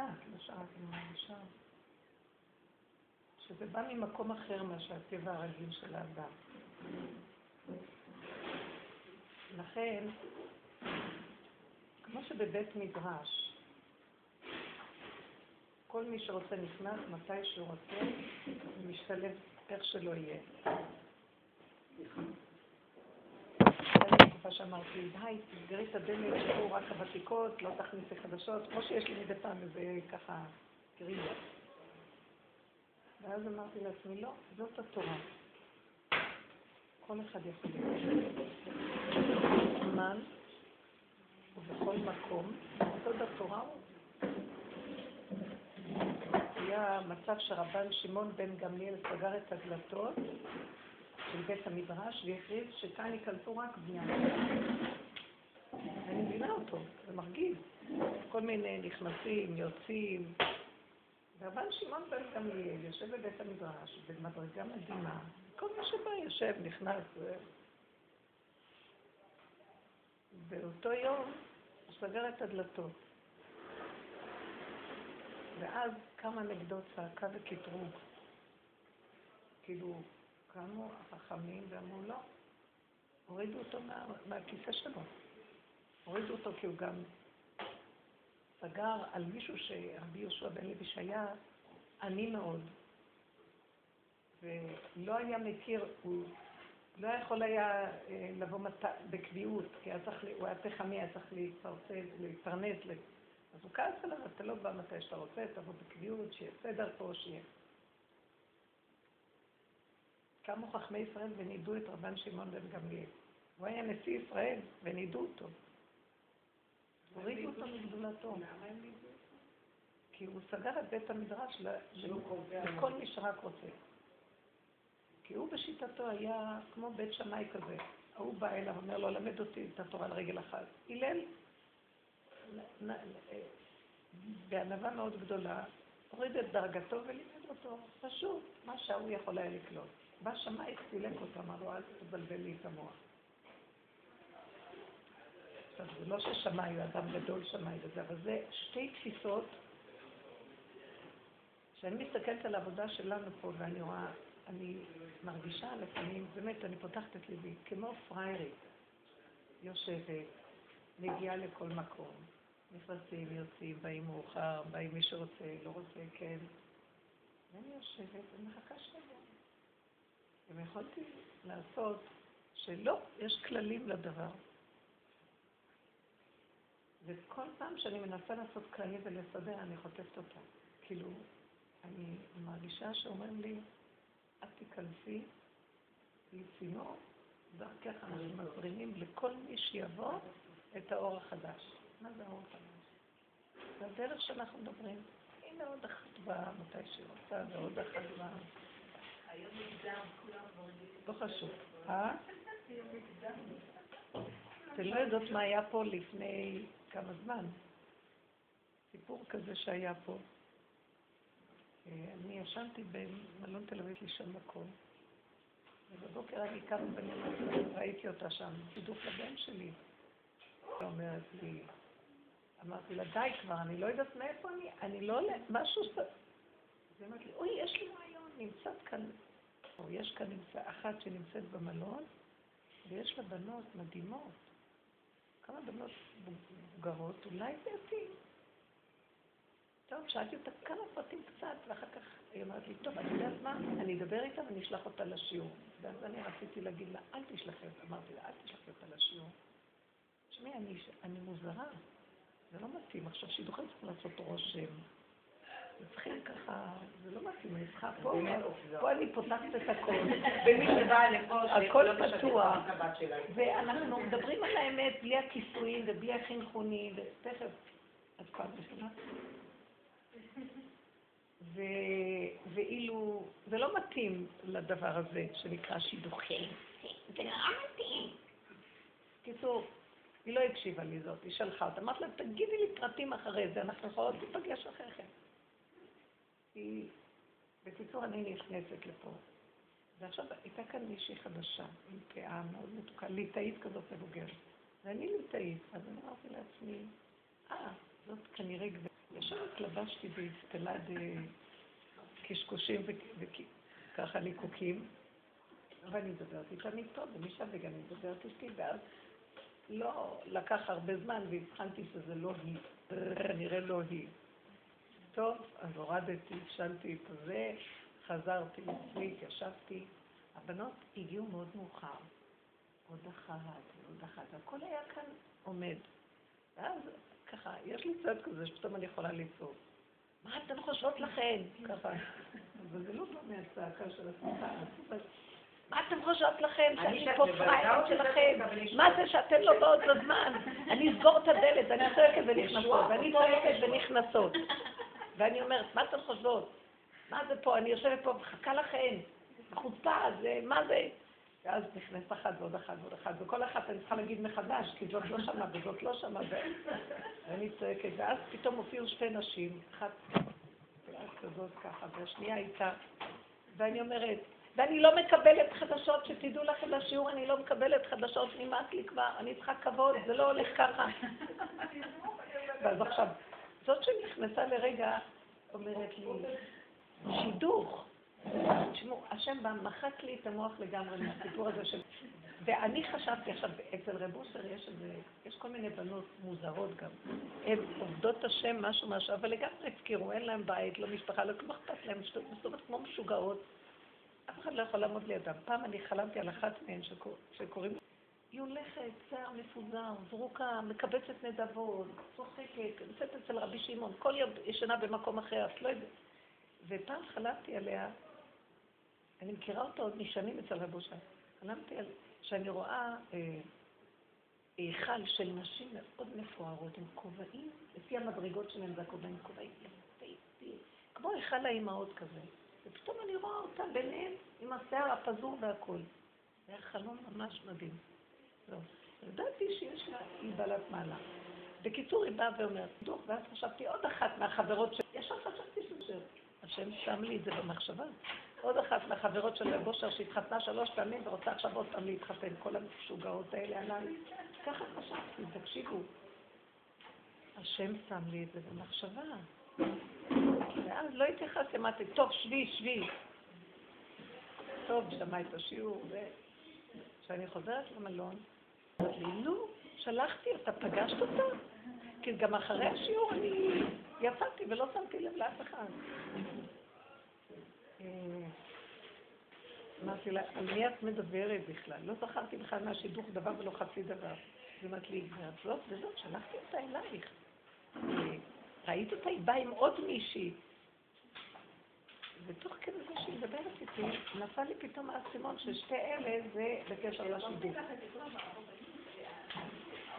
יודעת, לא מרגישה שזה בא ממקום אחר מאשר הטבע הרגיל של האדם. לכן, כמו שבבית מדרש, כל מי שרוצה נכנס מתי שהוא רוצה, ומשתלב איך שלא יהיה. תקופה שאמרתי, די, תסגרי את הדלת, שבו רק הוותיקות, לא תכניסי חדשות, כמו שיש לי מדי פעם איזה ככה קריאה. ואז אמרתי לעצמי, לא, זאת התורה. כל אחד יכול להיות. זמן ובכל מקום, סוד התורה הוא. היה מצב שרבן שמעון בן גמליאל סגר את הדלתות של בית המדרש והכריז שכאן ייכנסו רק בני אני מבינה אותו, זה מרגיז. כל מיני נכנסים, יוצאים. ורבן שמעון בן גמליאל יושב בבית המדרש במדרגה מדהימה. כל מי שבא יושב, נכנס. באותו יום הוא סגר את הדלתות. ואז קמה נגדו צעקה וקטרוג. כאילו, קמו החכמים ואמרו לא, הורידו אותו מה, מהכיסא שלו. הורידו אותו כי הוא גם סגר על מישהו שרבי יהושע בן לוי שהיה עני מאוד, ולא היה מכיר, הוא לא יכול היה אה, לבוא מת... בקביעות, כי היה צריך, הוא היה פחמי, היה צריך להתפרנס. אז הוא כעס עליו, אתה לא בא מתי שאתה רוצה, תבוא בקביעות, שיהיה סדר פה, שיהיה... קמו חכמי ישראל ונידו את רבן שמעון בן גמליאל. הוא היה נשיא ישראל, ונידו אותו. הורידו אותו מגדולתו. כי הוא סגר את בית המדרש לכל מי שרק רוצה. כי הוא בשיטתו היה כמו בית שמאי כזה. ההוא בא אליו, אומר לו, למד אותי את התורה על רגל אחת. הלל, בענווה מאוד גדולה, הוריד את דרגתו ולימד אותו, פשוט, מה שההוא יכול היה לקלוט. בא שמאי, סילק אותו, אמר לו, אל תבלבל לי את המוח. עכשיו, זה לא ששמאי הוא אדם גדול שמאי וזה, אבל זה שתי תפיסות כשאני מסתכלת על העבודה שלנו פה ואני רואה, אני מרגישה לפעמים, באמת, אני פותחת את ליבי, כמו פריירית, יושבת, מגיעה לכל מקום, נכנסים, יוצאים, באים מאוחר, באים מי שרוצה, לא רוצה, כן. ואני יושבת ומחכה שבוע. אם יכולתי לעשות שלא, יש כללים לדבר. וכל פעם שאני מנסה לעשות כללים ולסדר, אני חוטפת אותם. כאילו, אני מרגישה שאומרים לי, את תיכנסי לצינור, דרכך אנחנו מזרימים לכל מי שיבוא את האור החדש. מה זה האור החדש? זה הדרך שאנחנו מדברים. הנה עוד אחת באה מתי שהיא רוצה, ועוד אחת באה. היום מוקדם, כולם כבר... לא חשוב. אה? אתם לא יודעות מה היה פה לפני כמה זמן. סיפור כזה שהיה פה. אני ישנתי במלון תל אביב לישון מקום, ובבוקר אני קמה בנאמנות, ראיתי אותה שם, צידוף לבן שלי. היא אומרת לי, אמרתי לה, די כבר, אני לא יודעת מאיפה אני, אני לא, משהו, אז היא אמרת לי, אוי, יש לי רעיון, נמצאת כאן, או יש כאן נמצא, אחת שנמצאת במלון, ויש לה בנות מדהימות, כמה בנות מבוגרות, אולי זה יתאים. טוב, שאלתי אותה כמה פרטים קצת, ואחר כך היא אמרת לי, טוב, אני יודעת מה? אני אדבר איתה ואני אשלח אותה לשיעור. ואז אני רציתי להגיד לה, אל תשלחי אותה. אמרתי לה, אל תשלחי אותה לשיעור. תשמעי, אני, אני מוזרה. זה לא מתאים. עכשיו, שידוכים צריכים לעשות רושם. צריכים ככה, זה לא מתאים, אני צריכה פה, פה אני פותחת את הכל. ומי שבא לפה, הכל פתוח. ואנחנו מדברים על האמת בלי הכיסויים ובלי החינכונים, ותכף, את כבר? ו... ואילו, זה לא מתאים לדבר הזה שנקרא שידוכים. זה לא מתאים. קיצור, היא לא הקשיבה לי זאת, היא שלחה אותה. אמרת לה, תגידי לי פרטים אחרי זה, אנחנו יכולות להיפגש אחרי כן. היא... בקיצור, אני נכנסת לפה. ועכשיו הייתה כאן מישהי חדשה, עם פאה מאוד מתוקה, ליטאית כזאת מבוגרת. ואני ליטאית, אז אני אמרתי לעצמי, אה, זאת כנראה גברת. ישר התלבשתי באצטלה קשקושים וככה ליקוקים, ואני מדברת איתה מפה, ומשם וגם היא מדברת איתי, ואז לא לקח הרבה זמן והבחנתי שזה לא היא, כנראה לא היא. טוב, אז הורדתי, הפשלתי את זה, חזרתי לעצמי, התיישבתי. הבנות הגיעו מאוד מאוחר. עוד אחת, עוד אחת, והכל היה כאן עומד. ואז ככה, יש לי צד כזה שפתאום אני יכולה לצעוק. מה אתן חושבות לכן? ככה. אבל זה לא בא מהצעקה של השמחה. מה אתן חושבות לכן? שאני פה פריירת שלכם? מה זה שאתן לא באות בזמן? אני אסגור את הדלת, אני צועקת ונכנסות, ואני צועקת ונכנסות. ואני אומרת, מה אתן חושבות? מה זה פה? אני יושבת פה ומחכה לכן. חוצפה, זה, מה זה? ואז נכנס אחת ועוד אחת ועוד אחת, וכל אחת אני צריכה להגיד מחדש, כי זאת לא שמעה וזאת לא שמעה, ואני צועקת, ואז פתאום הופיעו שתי נשים, אחת כזאת ככה, והשנייה הייתה, ואני אומרת, ואני לא מקבלת חדשות, שתדעו לכם לשיעור, אני לא מקבלת חדשות, נמאס לי כבר, אני צריכה כבוד, זה לא הולך ככה. ואז עכשיו, זאת שנכנסה לרגע, אומרת לי, שידוך. תשמעו, השם בא, מחק לי את המוח לגמרי מהסיפור הזה של... ואני חשבתי עכשיו, אצל רב אוסר יש איזה, יש כל מיני בנות מוזרות גם. הן עובדות השם משהו משהו, אבל לגמרי הפקירו, אין להם בית, לא משפחה, לא כלום אכפת להם, מסתובבות כמו משוגעות. אף אחד לא יכול לעמוד לידם. פעם אני חלמתי על אחת מהן שקוראים היא הולכת, שיער מפוזר, זרוקה, מקבצת נדבות, צוחקת, נמצאת אצל רבי שמעון, כל יום ישנה במקום אחר, את לא יודעת. ופעם חלמתי עליה, אני מכירה אותה עוד משנים אצל אושר, חלמתי על, שאני רואה אה, היכל של נשים מאוד מפוארות, עם כובעים, לפי המדרגות שלהם זה הכובעים, כובעים יפהפיים, כמו היכל האימהות כזה. ופתאום אני רואה אותה ביניהם עם השיער הפזור והכול. זה היה חלום ממש מדהים. לא. ידעתי שיש לה, היא בעלת מעלה. בקיצור, היא באה ואומרת, דוח, ואז חשבתי עוד אחת מהחברות ש... ישר חשבתי שזה... השם שם לי את זה במחשבה. עוד אחת מהחברות של רב אושר שהתחתנה שלוש פעמים ורוצה עכשיו עוד פעם להתחתן. כל המשוגעות האלה עליי. ככה חשבתי, תקשיבו. השם שם לי את זה במחשבה. ואז לא התייחסתי, אמרתי, טוב, שבי, שבי. טוב, שמע את השיעור, וכשאני חוזרת למלון, נו, שלחתי אותה, פגשת אותה? כי גם אחרי השיעור אני יצאתי ולא שמתי לב לאף אחד. אה, אמרתי לה, על מי את מדברת בכלל? לא זכרתי בכלל מהשידוך דבר ולא חצי דבר. היא אמרת לי, גברת זאת וזאת, שלחתי אותה אלייך. ראית אותה, היא באה עם עוד מישהי. ותוך כדי זה שהיא מדברת איתי, נפל לי פתאום האסימון ששתי אלה זה בקשר לשידוך.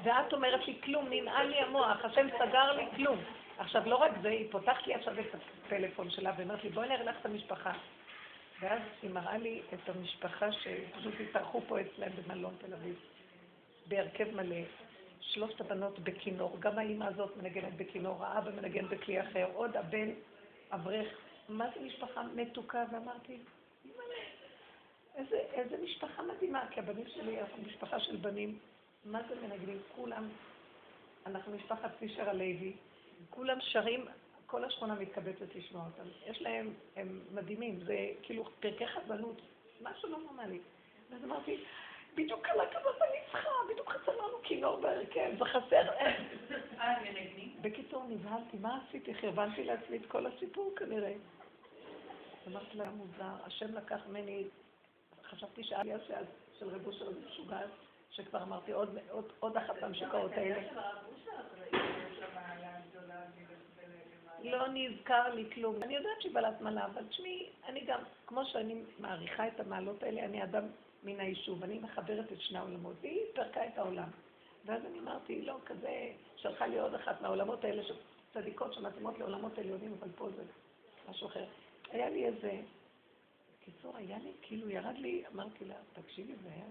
ואת אומרת לי כלום, ננעל לי המוח, השם סגר לי כלום. עכשיו, לא רק זה, היא פותחת לי עכשיו את הטלפון שלה ואומרת לי, בואי נראה לך את המשפחה. ואז היא מראה לי את המשפחה שפשוט התארחו פה אצלם במלון תל אביב, בהרכב מלא. שלושת הבנות בכינור, גם האימא הזאת מנגנת בכינור, האבא מנגן בכלי אחר, עוד הבן אברך. מה זה משפחה מתוקה? ואמרתי, איזה, איזה משפחה מדהימה, כי הבנים שלי, אנחנו משפחה של בנים מה זה מנגנים? כולם, אנחנו משפחת פישר הלוי, כולם שרים, כל השכונה מתקבצת לשמוע אותם. יש להם, הם מדהימים, זה כאילו פרקי חזנות, משהו לא נורמלי. ואז אמרתי, בדיוק על הכבוד בנצחה, בדיוק חסר לנו כינור בהרכב, זה חסר... אה, בקיצור, נבהלתי, מה עשיתי? חרבנתי לעצמי את כל הסיפור כנראה. אמרתי לה, מוזר, השם לקח ממני, חשבתי שהעלייה של רבו של משוגעת. שכבר אמרתי, עוד, עוד, עוד אחת מהמשקעות האלה. לא נזכר לי כלום. אני יודעת שהיא בעלת מעלה, אבל תשמעי, אני גם, כמו שאני מעריכה את המעלות האלה, אני אדם מן היישוב, אני מחברת את שני העולמות, והיא פרקה את העולם. ואז אני אמרתי, לא, כזה, שלחה לי עוד אחת מהעולמות האלה, צדיקות שמתאימות לעולמות עליונים, אבל פה זה משהו אחר. היה לי איזה, בקיצור, היה לי, כאילו, ירד לי, אמרתי לה, תקשיבי, זה היה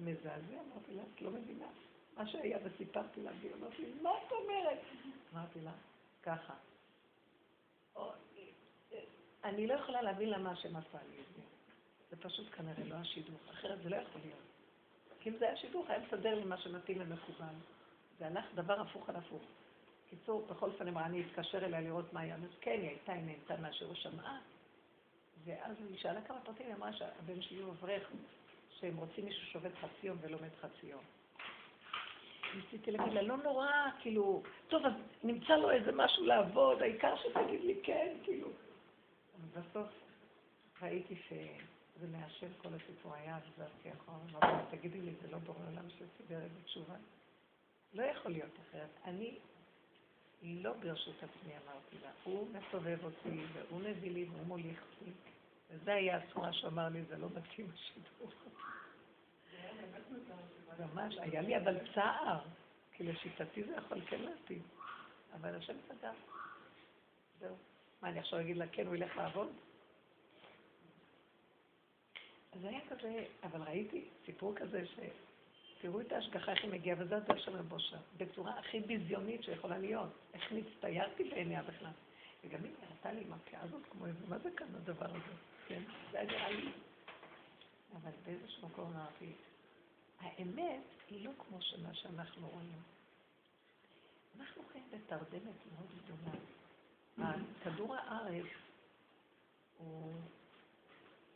מזעזע, אמרתי לה, את לא מבינה. מה שהיה וסיפרתי לה, והיא אמרת לי, מה את אומרת? אמרתי לה, ככה. אני לא יכולה להבין למה השם עשה לי את זה. זה פשוט כנראה לא השידוך, אחרת זה לא יכול להיות. כי אם זה היה שידוך, היה מסדר לי מה שמתאים ומקובל. זה הלך דבר הפוך על הפוך. קיצור, בכל אופן אמרה, אני אתקשר אליה לראות מה היה. אז כן, היא הייתה, היא נהנתה הוא שמעה. ואז היא שאלה כמה פרטים, היא אמרה שהבן שלי הוא אברך, שהם רוצים מישהו שעובד חצי יום ולומד חצי יום. ניסיתי להגיד לה, לא נורא, כאילו, טוב, אז נמצא לו איזה משהו לעבוד, העיקר שתגיד לי כן, כאילו. בסוף ראיתי שזה מהשם כל הסיפור היה, עזרתי אחורה, אמרתי, תגידי לי, זה לא בורא עולם שסידר את התשובה? לא יכול להיות אחרת. אני לא ברשות עצמי, אמרתי לה. הוא מסובב אותי, והוא מביא לי, והוא מוליך אותי. וזה היה הצורה שהוא אמר לי, זה לא מתאים השידור. ממש, היה לי אבל צער, כי לשיטתי זה יכול כן להתאים. אבל השם סגר. זהו. מה, אני עכשיו אגיד לה, כן, הוא ילך לעבוד? אז היה כזה, אבל ראיתי סיפור כזה ש... תראו את ההשגחה, איך היא מגיעה, וזה הדרך של רבושה, בצורה הכי ביזיונית שיכולה להיות. איך נצטיירתי בעיניה בכלל. וגם היא נראתה לי מכה הזאת כמו איזה, מה זה כאן הדבר הזה? כן, זה היה נראה לי. אבל באיזשהו מקום אמרתי, האמת היא לא כמו שמה שאנחנו רואים. אנחנו חיים בתרדמת מאוד גדולה. כדור הארץ הוא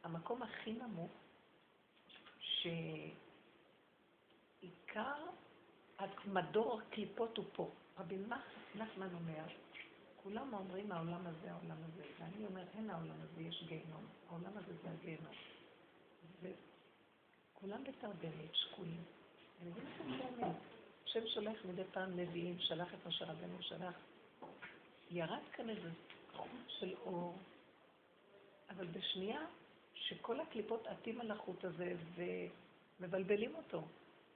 המקום הכי נמוך, שעיקר מדור הקליפות הוא פה. רבי נחמן אומר, כולם אומרים העולם הזה, העולם הזה, ואני אומר, אין העולם הזה, יש גיהנום. העולם הזה זה הגיהנום. וכולם בתרדמת, שקועים. אני לכם את האמת. השם שולח מדי פעם נביאים, שלח את משה רבנו, שלח. ירד כאן איזה חוט של אור, אבל בשנייה שכל הקליפות עטים על החוט הזה ומבלבלים אותו.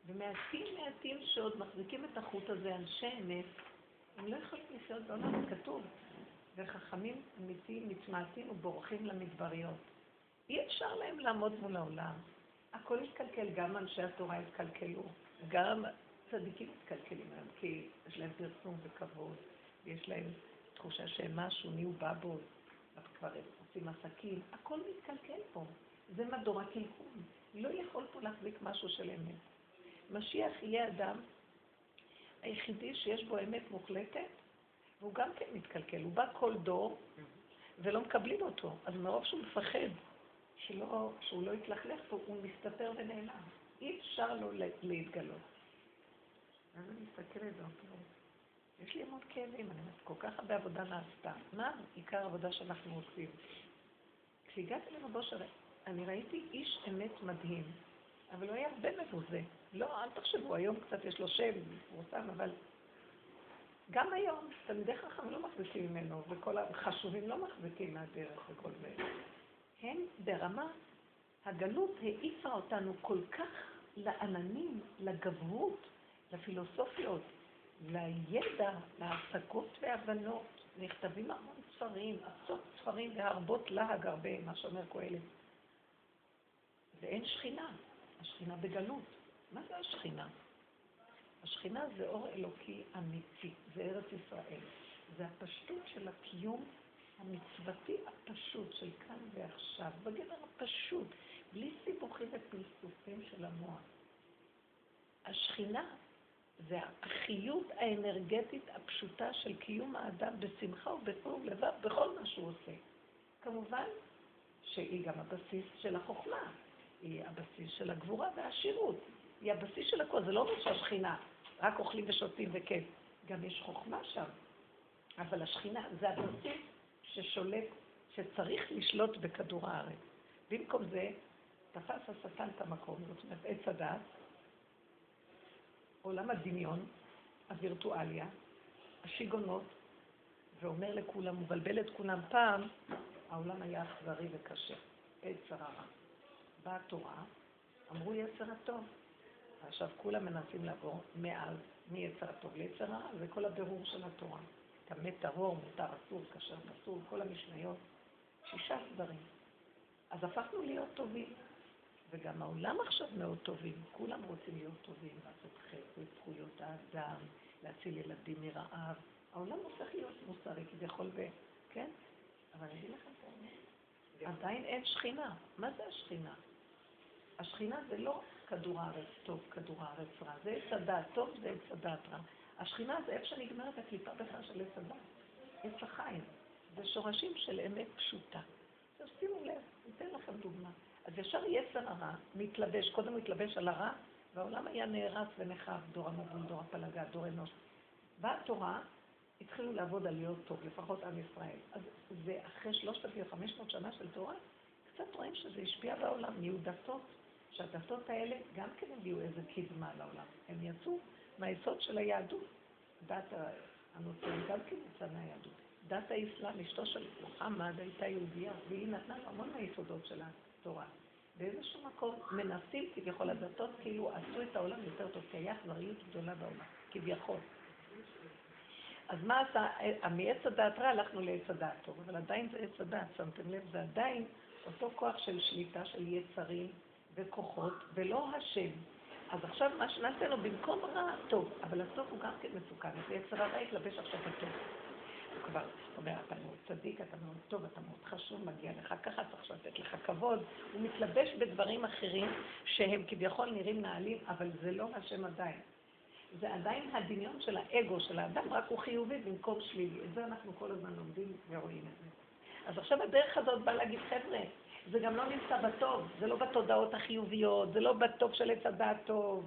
ומעטים מעטים שעוד מחזיקים את החוט הזה, אנשי אמת, הם לא יכולים לחיות בעולם, כתוב. וחכמים אמיתיים מתמעטים ובורחים למדבריות. אי אפשר להם לעמוד מול העולם. הכל התקלקל, גם אנשי התורה התקלקלו, גם צדיקים מתקלקלים היום, כי יש להם פרסום וכבוד, ויש להם תחושה שהם משהו, נהיו בבול, אז כבר הם עושים עסקים, הכל מתקלקל פה. זה מדור הקלקול. לא יכול פה להחזיק משהו של אמת. משיח יהיה אדם היחידי שיש בו אמת מוחלטת, והוא גם כן מתקלקל. הוא בא כל דור ולא מקבלים אותו. אז מרוב שהוא מפחד שלא, שהוא לא יתלכלך פה, הוא מסתתר ונעלם. אי אפשר לו להתגלות. אז אני מסתכלת ואומרת, יש לי המון כאבים, אני אומרת, כל כך הרבה עבודה נעשתה. מה עיקר העבודה שאנחנו עושים? כשהגעתי לרבו של... אני ראיתי איש אמת מדהים, אבל הוא היה הרבה מבוזה. לא, אל תחשבו, היום קצת יש לו שם מפורסם, אבל גם היום תלמידי חכם לא מחזיקים ממנו, וכל החשובים לא מחזיקים מהדרך וכל זה. הם ברמה, הגלות העיפה אותנו כל כך לעננים, לגבהות, לפילוסופיות, לידע, להשגות והבנות. נכתבים המון ספרים, עשרות ספרים והרבות להג הרבה, מה שאומר קהלת. ואין שכינה, השכינה בגלות. מה זה השכינה? השכינה זה אור אלוקי אמיתי, זה ארץ ישראל. זה הפשטות של הקיום המצוותי הפשוט של כאן ועכשיו, בגדר הפשוט, בלי סיבוכים ופלסופים של המוח. השכינה זה החיות האנרגטית הפשוטה של קיום האדם בשמחה ובטוב לבב בכל מה שהוא עושה. כמובן שהיא גם הבסיס של החוכמה, היא הבסיס של הגבורה והעשירות, היא הבסיס של הכל, זה לא אומר שהשכינה, רק אוכלים ושותים וכיף, גם יש חוכמה שם, אבל השכינה זה הבסיס ששולט, שצריך לשלוט בכדור הארץ. במקום זה, תפס השטן את המקום, זאת אומרת עץ הדעת, עולם הדמיון, הווירטואליה, השיגונות, ואומר לכולם, מבלבל את כולם. פעם העולם היה אכזרי וקשה, עץ הרע. באה התורה, אמרו יצר הטוב. עכשיו כולם מנסים לעבור מאז, מיצר הטוב ליצר הרע, זה כל הבירור של התורה. טמא טהור, מותר, אסור, כשר, פסול, כל המשניות. שישה סדרים. אז הפכנו להיות טובים. וגם העולם עכשיו מאוד טובים, כולם רוצים להיות טובים, לעשות חסד, זכויות האדם, להציל ילדים מרעב. העולם הופך להיות מוסרי כביכול, ו... כן? אבל אני אגיד לכם את האמת, עדיין אין שכינה. מה זה השכינה? השכינה זה לא כדור הארץ טוב, כדור הארץ רע. זה עץ הדעת טוב, זה עץ הדעת רע. השכינה זה איפה שנגמרת הקליפה בכלל של עץ הדת. עץ החיים. זה שורשים של אמת פשוטה. עכשיו שימו לב, ניתן לכם דוגמה. אז ישר יצר הרע מתלבש, קודם הוא התלבש על הרע, והעולם היה נהרס ונחרב, דור המבול, דור הפלגה, דור אנוש. באה התורה, התחילו לעבוד על להיות טוב, לפחות עם ישראל. אז זה אחרי שלושת אלפים וחמש מאות שנה של תורה, קצת רואים שזה השפיע בעולם, נהיו דתות, שהדתות האלה גם כן הביאו איזה קדמה לעולם. הם יצאו מהיסוד של היהדות. דת הנוצרים גם כן יצאה מהיהדות. דת האסלאם, אשתו של מוחמד הייתה יהודייה, והיא נתנה לו המון מהיסודות של התורה. באיזשהו מקום מנסים כביכול הדתות כאילו עשו את העולם יותר טוב, כי היה אכזריות גדולה בעולם, כביכול. אז מה עשה, מעץ הדעת רע הלכנו לעץ הדעת טוב, אבל עדיין זה עץ הדעת, שמתם לב, זה עדיין אותו כוח של שליטה, של יצרים וכוחות, ולא השם. אז עכשיו מה שנעשה לו במקום רע, טוב, אבל הסוף הוא גם כן מסוכן, אז יצר הרע יתלבש עכשיו בטוב. הוא כבר אומר, אתה מאוד צדיק, אתה מאוד טוב, אתה מאוד חשוב, מגיע לך ככה, צריך לתת לך כבוד. הוא מתלבש בדברים אחרים שהם כביכול נראים נעלים, אבל זה לא השם עדיין. זה עדיין הדמיון של האגו של האדם, רק הוא חיובי במקום שלילי. את זה אנחנו כל הזמן לומדים ורואים את זה. אז עכשיו הדרך הזאת באה להגיד, חבר'ה, זה גם לא נמצא בטוב, זה לא בתודעות החיוביות, זה לא בטוב של עץ הדעת טוב.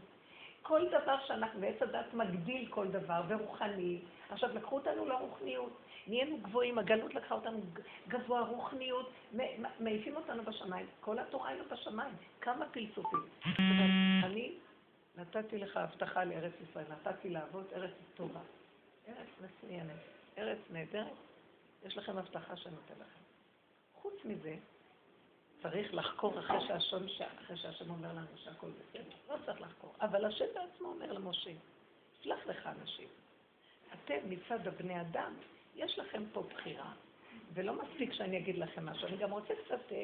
כל דבר שאנחנו, ועץ הדת מגדיל כל דבר, ורוחני. עכשיו, לקחו אותנו לרוחניות, נהיינו גבוהים, הגלות לקחה אותנו גבוה, רוחניות, מעיפים אותנו בשמיים. כל התורה היינו בשמיים, כמה פלסופים. אני נתתי לך הבטחה לארץ ישראל, נתתי לאבות ארץ טובה, ארץ מצוינת, ארץ נהדרת, יש לכם הבטחה שאני נותן לכם. חוץ מזה, צריך לחקור אחרי שהשם, אחרי שהשם אומר לנו שהכל בסדר. לא צריך לחקור. אבל השם בעצמו אומר למשה, שלח לך אנשים. אתם מצד הבני אדם, יש לכם פה בחירה. ולא מספיק שאני אגיד לכם משהו, אני גם רוצה קצת אה,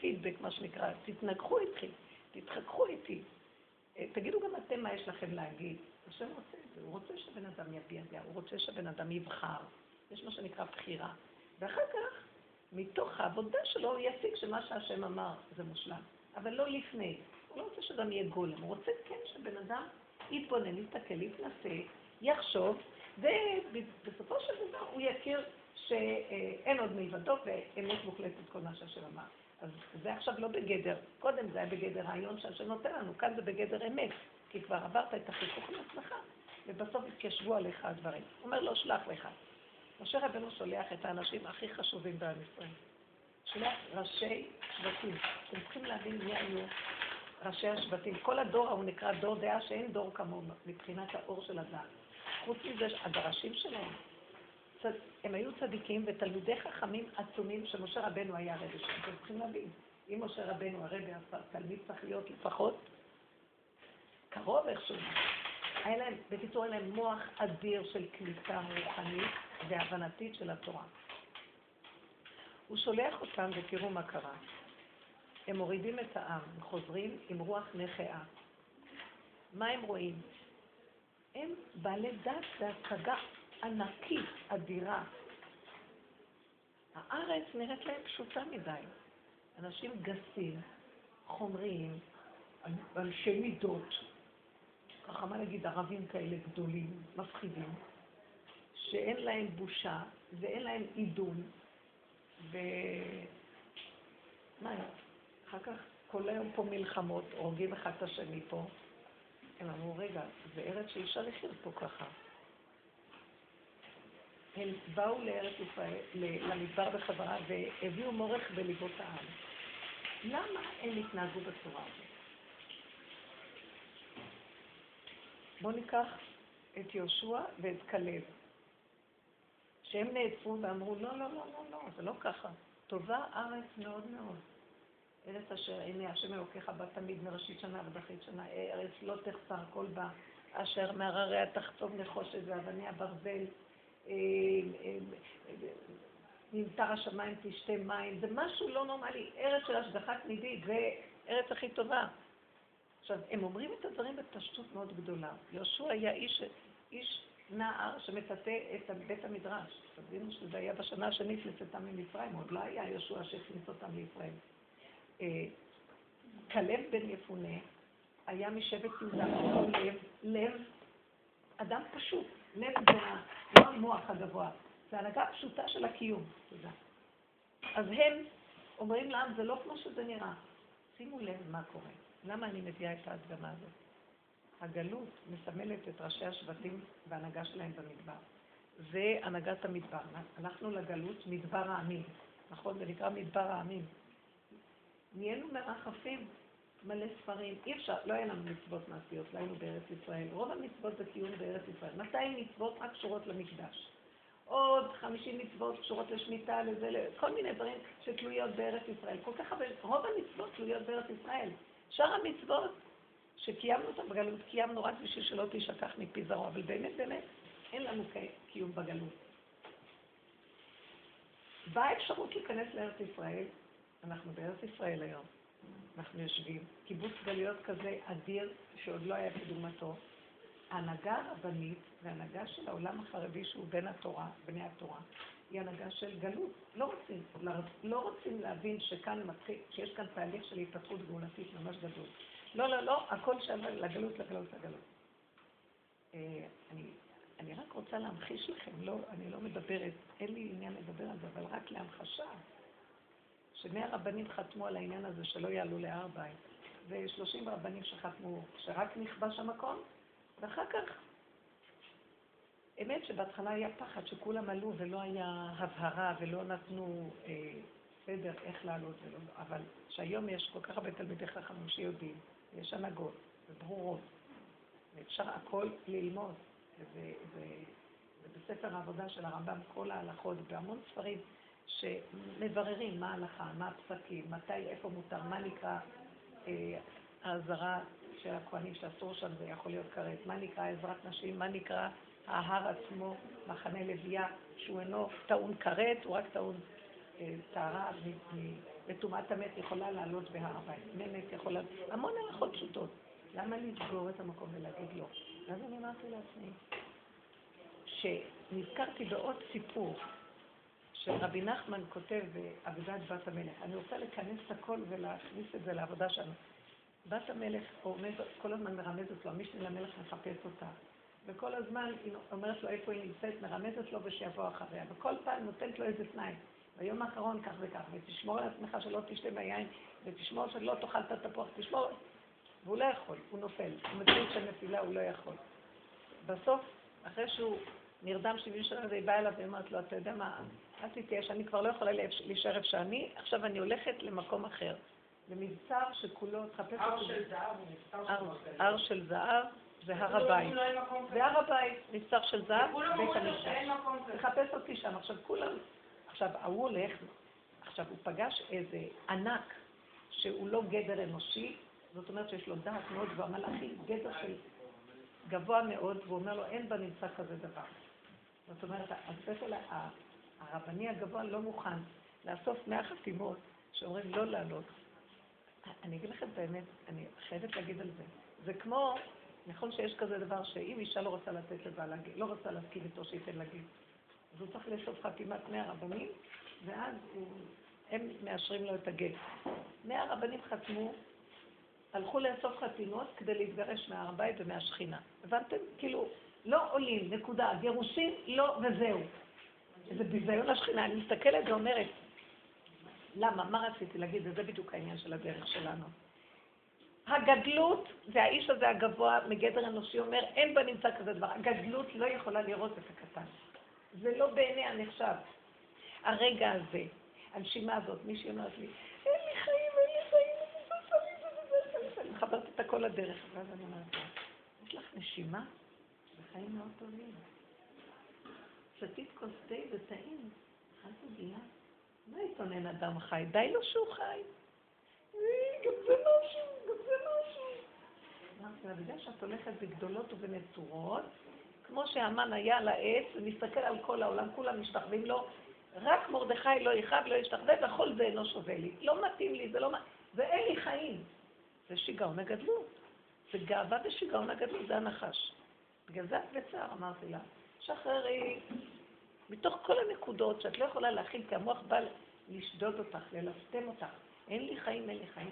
פידבק, מה שנקרא, תתנגחו איתי, תתחככו איתי. אה, תגידו גם אתם מה יש לכם להגיד. השם רוצה את זה, הוא רוצה שבן אדם יביע דעה, הוא רוצה שבן אדם יבחר. יש מה שנקרא בחירה. ואחר כך מתוך העבודה שלו הוא יסיק שמה שהשם אמר זה מושלם, אבל לא לפני. הוא לא רוצה שאדם יהיה גולם, הוא רוצה כן שבן אדם יתבונן, יסתכל, יתנסה, יחשוב, ובסופו של דבר הוא יכיר שאין עוד מלבדו ואמת מוחלטת כל מה שהשם אמר. אז זה עכשיו לא בגדר, קודם זה היה בגדר רעיון שהשם נותן לנו, כאן זה בגדר אמת, כי כבר עברת את החיכוך מעצמך, ובסוף התיישבו עליך הדברים. הוא אומר לו, שלח לך. משה רבנו שולח את האנשים הכי חשובים בעם ישראל. שולח ראשי שבטים. אתם צריכים להבין מי היו ראשי השבטים. כל הדור ההוא נקרא דור דעה שאין דור כמוהו מבחינת האור של הדעת. חוץ מזה, הדרשים שלהם. הם היו צדיקים ותלמידי חכמים עצומים שמשה רבנו היה הרבי שלהם. אתם צריכים להבין, אם משה רבנו הרבי תלמיד צריך להיות לפחות קרוב איכשהו. היה להם, בקיצור, היה להם מוח אדיר של קליטה רוחנית והבנתית של התורה. הוא שולח אותם, ותראו מה קרה. הם מורידים את העם, חוזרים עם רוח נכאה. מה הם רואים? הם בעלי דת והשגה ענקית, אדירה. הארץ נראית להם פשוטה מדי. אנשים גסים, חומריים, אנשי מידות, ככה מה נגיד, ערבים כאלה גדולים, מפחידים, שאין להם בושה ואין להם עידון, ומה, אחר כך כל היום פה מלחמות, הורגים אחד את השני פה. הם אמרו, רגע, זה ארץ שאי אפשר לחיות פה ככה. הם באו לארץ ישראל, למדבר בחזרה, והביאו מורך בליבות העם. למה הם התנהגו בצורה הזאת? בואו ניקח את יהושע ואת כלב, שהם נעצרו ואמרו, לא, לא, לא, לא, לא, זה לא ככה. טובה ארץ מאוד מאוד. ארץ אשר הנה השם אלוקיך בה תמיד מראשית שנה ובחית שנה, ארץ לא תחסר כל בה, אשר מהרריה תחצוב נחושת ואבני הברזל, אה, אה, נמטר השמיים תשתה מים, זה משהו לא נורמלי, ארץ של השגחה תמידית, זה ארץ הכי טובה. עכשיו, הם אומרים את הדברים בפשטות מאוד גדולה. יהושע היה איש, איש נער שמטאטא את בית המדרש. תבינו שזה היה בשנה השנית לצאתם ממצרים, עוד לא היה יהושע שהכניס אותם לישראל. אה, כלב בן יפונה היה משבט יהודה, לב, לב, אדם פשוט, נפש זה לא המוח הגבוה, זה הנהגה פשוטה של הקיום. תודה. אז הם אומרים לעם, זה לא כמו שזה נראה. שימו לב מה קורה. למה אני מביאה את ההדגמה הזאת? הגלות מסמלת את ראשי השבטים וההנהגה שלהם במדבר. זה הנהגת המדבר. הלכנו לגלות מדבר העמים, נכון? זה נקרא מדבר העמים. נהיינו מרחפים, מלא ספרים. אי אפשר, לא היה לנו מצוות מעשיות, לא היינו בארץ ישראל. רוב המצוות זה קיום בארץ ישראל. 200 מצוות רק קשורות למקדש. עוד 50 מצוות קשורות לשמיטה, לזה, כל מיני דברים שתלויות בארץ ישראל. כל כך הרבה, רוב המצוות תלויות בארץ ישראל. שאר המצוות שקיימנו אותן בגלות, קיימנו רק בשביל שלא תשכח מפי זרוע, אבל באמת, באמת, אין לנו קיום בגלות. באה אפשרות להיכנס לארץ ישראל, אנחנו בארץ ישראל היום, אנחנו יושבים, קיבוץ גלויות כזה אדיר שעוד לא היה כדוגמתו. ההנהגה הרבנית וההנהגה של העולם החרדי שהוא בין התורה, בני התורה, היא הנהגה של גלות. לא רוצים, לא רוצים להבין שכאן מתחיל, שיש כאן תהליך של התפתחות גאולתית ממש גדול. לא, לא, לא, הכל שם לגלות, לגלות, לגלות. אה, אני, אני רק רוצה להמחיש לכם, לא, אני לא מדברת, אין לי עניין לדבר על זה, אבל רק להמחשה, שני הרבנים חתמו על העניין הזה שלא יעלו להר בית, ושלושים רבנים שחתמו שרק נכבש המקום, ואחר כך, אמת שבהתחלה היה פחד שכולם עלו ולא היה הבהרה ולא נתנו אה, סדר איך לעלות ולא, אבל שהיום יש כל כך הרבה תלמידי חכמים שיודעים, יש הנהגות וברורות, ואפשר הכל ללמוד, ובספר העבודה של הרמב"ם כל ההלכות, בהמון ספרים שמבררים מה ההלכה, מה הפסקים, מתי, איפה מותר, מה נקרא אה, האזהרה של הכהנים שאסור שם, זה יכול להיות כרת, מה נקרא עזרת נשים, מה נקרא ההר עצמו, מחנה לוויה, שהוא אינו טעון כרת, הוא רק טעון אה, טהרה וטומאת המת יכולה לעלות בהר הבית. ממת יכולה... המון הלכות פשוטות. למה לסגור את המקום ולהגיד לא? ואז אני אמרתי לעצמי, שנזכרתי בעוד סיפור שרבי נחמן כותב בעבודת בת המלך. אני רוצה לכנס את הכל ולהכניס את זה לעבודה שלנו. בת המלך כל הזמן מרמזת לו, המשנה למלך מחפש אותה. וכל הזמן היא אומרת לו איפה היא נמצאת, מרמזת לו ושיבוא אחריה. וכל פעם נותנת לו איזה תנאי. ביום האחרון כך וכך, ותשמור על עצמך שלא תשתה ביין, ותשמור שלא תאכל את התפוח, תשמור... והוא לא יכול, הוא נופל. הוא מבין שהנפילה הוא לא יכול. בסוף, אחרי שהוא נרדם 70 שנה, והיא באה אליו ואומרת לו, אתה יודע מה, אל תתייאש, אני כבר לא יכולה להישאר איפה שאני, עכשיו אני הולכת למקום אחר. למבצר שכולו, תחפש הר של זהב הוא מבצר של הר של זהב זה הר הבית. זה הר הבית, מבצר של זהב, בית המקדש. תחפש אותי שם. עכשיו כולם, עכשיו ההוא הולך, עכשיו הוא פגש איזה ענק שהוא לא גדר אנושי, זאת אומרת שיש לו דעת מאוד גבוהה, מלאכי, גדר של גבוה מאוד, והוא אומר לו, אין בנמצא כזה דבר. זאת אומרת, השכל הרבני הגבוה לא מוכן לאסוף מאה חתימות שאומרים לא לעלות. אני אגיד לכם את האמת, אני חייבת להגיד על זה. זה כמו, נכון שיש כזה דבר שאם אישה לא רוצה לתת לבעלה, לא רוצה להסכים איתו שייתן להגיד, אז הוא צריך לאסוף חתימת מאה רבנים, ואז הם מאשרים לו את הגט. מאה רבנים חתמו הלכו לאסוף חתימות כדי להתגרש מהר הבית ומהשכינה. הבנתם? כאילו, לא עולים, נקודה. גירושים, לא, וזהו. איזה ביזיון לשכינה. אני מסתכלת ואומרת, למה? מה רציתי להגיד? וזה בדיוק העניין של הדרך שלנו. הגדלות, זה האיש הזה הגבוה מגדר אנושי אומר, אין בנמצא כזה דבר. הגדלות לא יכולה לראות את הקטן. זה לא בעיני הנחשב. הרגע הזה, הנשימה הזאת, מישהי אומרת לי, אין לי חיים, אין לי חיים. מחברת את הכל לדרך, ואז אני אומרת לה, יש לך נשימה? זה חיים מאוד טובים. שתית כוס תה וטעים, אכלת עוגיה. מה יתונן אדם חי? די לו שהוא חי. גם זה משהו, גם זה משהו. אמרתי לה, בגלל שאת הולכת בגדולות ובנצורות, כמו שהמן היה על העץ, ומסתכל על כל העולם, כולם משתחווים לו, רק מרדכי לא יכאב, לא ישתחווה, וכל זה אינו שווה לי. לא מתאים לי, זה לא... ואין לי חיים. זה שיגעון הגדלות. זה גאווה ושיגעון הגדלות, זה הנחש. בגלל זה את בצער, אמרתי לה, שחררי. מתוך כל הנקודות שאת לא יכולה להכיל, כי המוח בא לשדוד אותך, ללסתם אותך. אין לי חיים, אין לי חיים.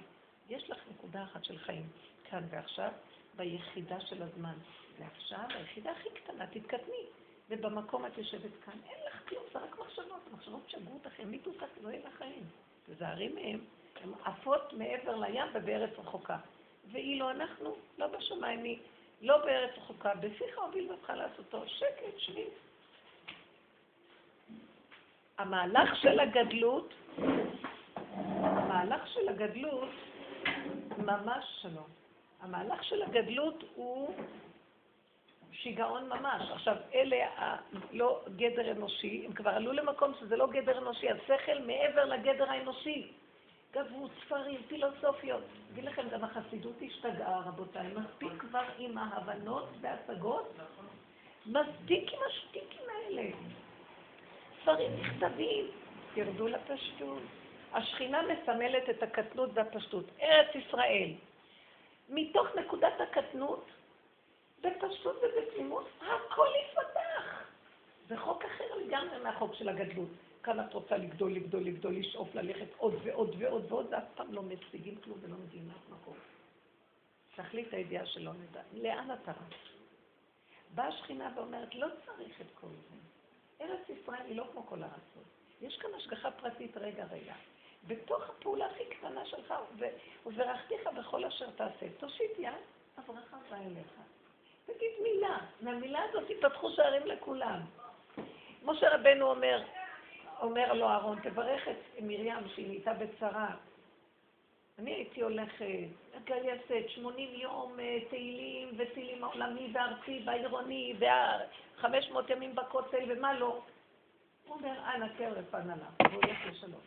יש לך נקודה אחת של חיים, כאן ועכשיו, ביחידה של הזמן. ועכשיו, היחידה הכי קטנה, תתקדמי. ובמקום את יושבת כאן, אין לך כלום, זה רק מחשבות. מחשבות שגרו אותך, ימיתו אותך, לא יהיה לך חיים. תזהרי מהם, הן עפות מעבר לים ובארץ רחוקה. ואילו אנחנו, לא בשמיים, היא לא בארץ רחוקה, בפיך הוביל בך לעשותו, שקט, שבי. המהלך של הגדלות, המהלך של הגדלות, ממש שלום. המהלך של הגדלות הוא שיגעון ממש. עכשיו, אלה לא גדר אנושי, הם כבר עלו למקום שזה לא גדר אנושי, השכל מעבר לגדר האנושי. גברו ספרים, פילוסופיות. אגיד לכם, גם החסידות השתגעה, רבותיי. מספיק כבר עם ההבנות וההשגות. מספיק עם השטיקים האלה. ספרים נכתבים, ירדו לפשטות. השכינה מסמלת את הקטנות והפשטות. ארץ ישראל. מתוך נקודת הקטנות, בפשטות ובתמימות, הכל יפתח. זה חוק אחר לגמרי מהחוק של הגדלות. כאן את רוצה לגדול, לגדול, לגדול, לשאוף, ללכת עוד ועוד ועוד ועוד, ואף פעם לא משיגים כלום ולא מגיעים לאף מקום. תכלית הידיעה שלא נדע. לאן אתה רץ? באה השכינה ואומרת, לא צריך את כל זה. ארץ ישראל היא לא כמו כל הארצות. יש כאן השגחה פרטית, רגע, רגע. בתוך הפעולה הכי קטנה שלך, וברכתיך בכל אשר תעשה. תושיט יד, הברכה באה אליך. תגיד מילה, מהמילה הזאת יפתחו שערים לכולם. משה רבנו אומר, אומר לו אהרון, תברך את מרים שהיא נהייתה בצרה. אני הייתי הולכת, מגייסת 80 יום אה, תהילים ותהילים העולמי והארצי והעירוני וה-500 ימים בכותל ומה לא. הוא אומר, אנא כרף אנא לה, והוא הולך לשלום.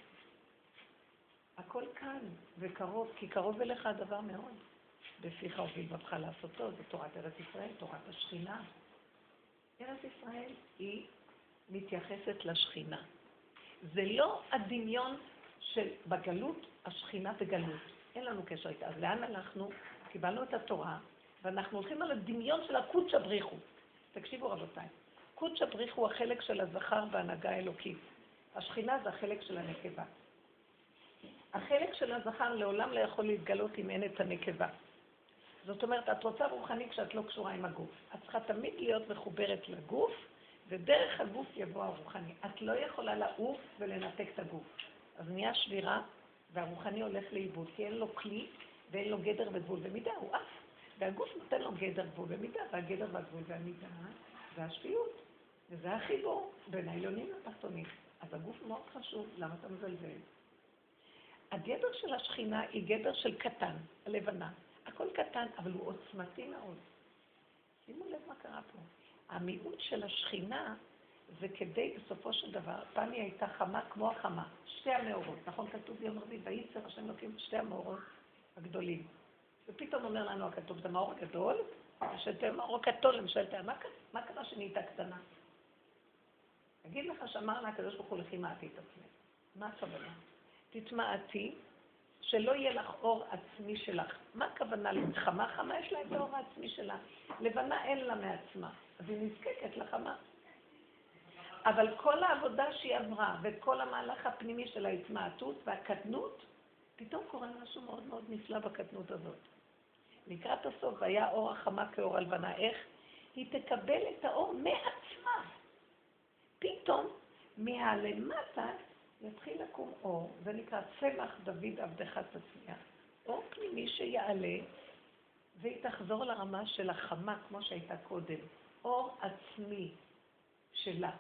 הכל כאן וקרוב, כי קרוב אליך הדבר מאוד. בפיך הוביל בבך לעשותו, זו תורת ארץ ישראל, תורת השכינה. ארץ ישראל היא מתייחסת לשכינה. זה לא הדמיון של בגלות, השכינה בגלות. אין לנו קשר איתה. אז לאן הלכנו? קיבלנו את התורה, ואנחנו הולכים על הדמיון של הקודשא בריחו. תקשיבו רבותיי, קודשא בריחו הוא החלק של הזכר בהנהגה האלוקית. השכינה זה החלק של הנקבה. החלק של הזכר לעולם לא יכול להתגלות אם אין את הנקבה. זאת אומרת, את רוצה רוחני כשאת לא קשורה עם הגוף. את צריכה תמיד להיות מחוברת לגוף, ודרך הגוף יבוא הרוחני. את לא יכולה לעוף ולנתק את הגוף. אז נהיה שבירה, והרוחני הולך לאיבוד, כי אין לו כלי ואין לו גדר וגבול ומידה, הוא עף. והגוף נותן לו גדר, גבול ומידה, והגדר והגבול והמידה זה השפיות. וזה החיבור בין העליונים לתחתונים. אז הגוף מאוד חשוב, למה אתה מזלזל? הגדר של השכינה היא גדר של קטן, הלבנה. הכל קטן, אבל הוא עוצמתי מאוד. שימו לב מה קרה פה. המיעוט של השכינה זה כדי, בסופו של דבר, פעם היא הייתה חמה כמו החמה, שתי המאורות, נכון? כתוב ביום רביעי, וייצר השם אלוקים שתי המאורות הגדולים. ופתאום אומר לנו הכתוב, זה מאור גדול, ושתי מאור הקטון למשל, מה, מה קרה שנהייתה קטנה? אגיד לך שאמר לה הקדוש ברוך הוא לכי מעטי את עצמך. מה הכוונה? תתמעטי, שלא יהיה לך אור עצמי שלך. מה הכוונה לחמה? חמה יש לה את האור העצמי שלה. לבנה אין לה מעצמה, אז היא נזקקת לחמה. אבל כל העבודה שהיא עברה, וכל המהלך הפנימי של ההתמעטות והקטנות, פתאום קורה משהו מאוד מאוד נפלא בקטנות הזאת. לקראת הסוף, היה אור החמה כאור הלבנה. איך? היא תקבל את האור מעצמה. פתאום, מהלמטה יתחיל לקום אור, זה נקרא צמח דוד עבדך תצמיח. אור פנימי שיעלה, והיא תחזור לרמה של החמה כמו שהייתה קודם. אור עצמי שלה.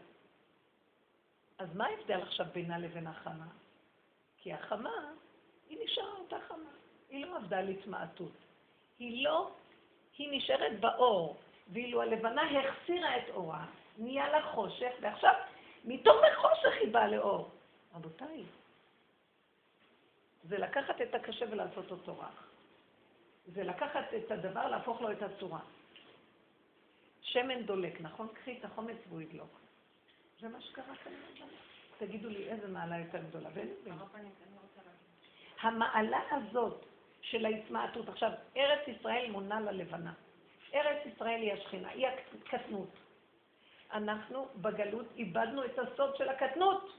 אז מה ההבדל עכשיו בינה לבין החמה? כי החמה, היא נשארה אותה חמה. היא לא עבדה על התמעטות. היא לא, היא נשארת באור, ואילו הלבנה החסירה את אורה, נהיה לה חושך, ועכשיו מתוך החושך היא באה לאור. רבותיי, זה לקחת את הקשה ולעשות אותו רך. זה לקחת את הדבר, להפוך לו את הצורה. שמן דולק, נכון? קחי את החומץ והוא ידלוק. זה מה שקרה כנראה. תגידו לי איזה מעלה יותר גדולה. ואין המעלה הזאת של ההתמעטות, עכשיו, ארץ ישראל מונה ללבנה. ארץ ישראל היא השכינה, היא הקטנות. אנחנו בגלות איבדנו את הסוד של הקטנות.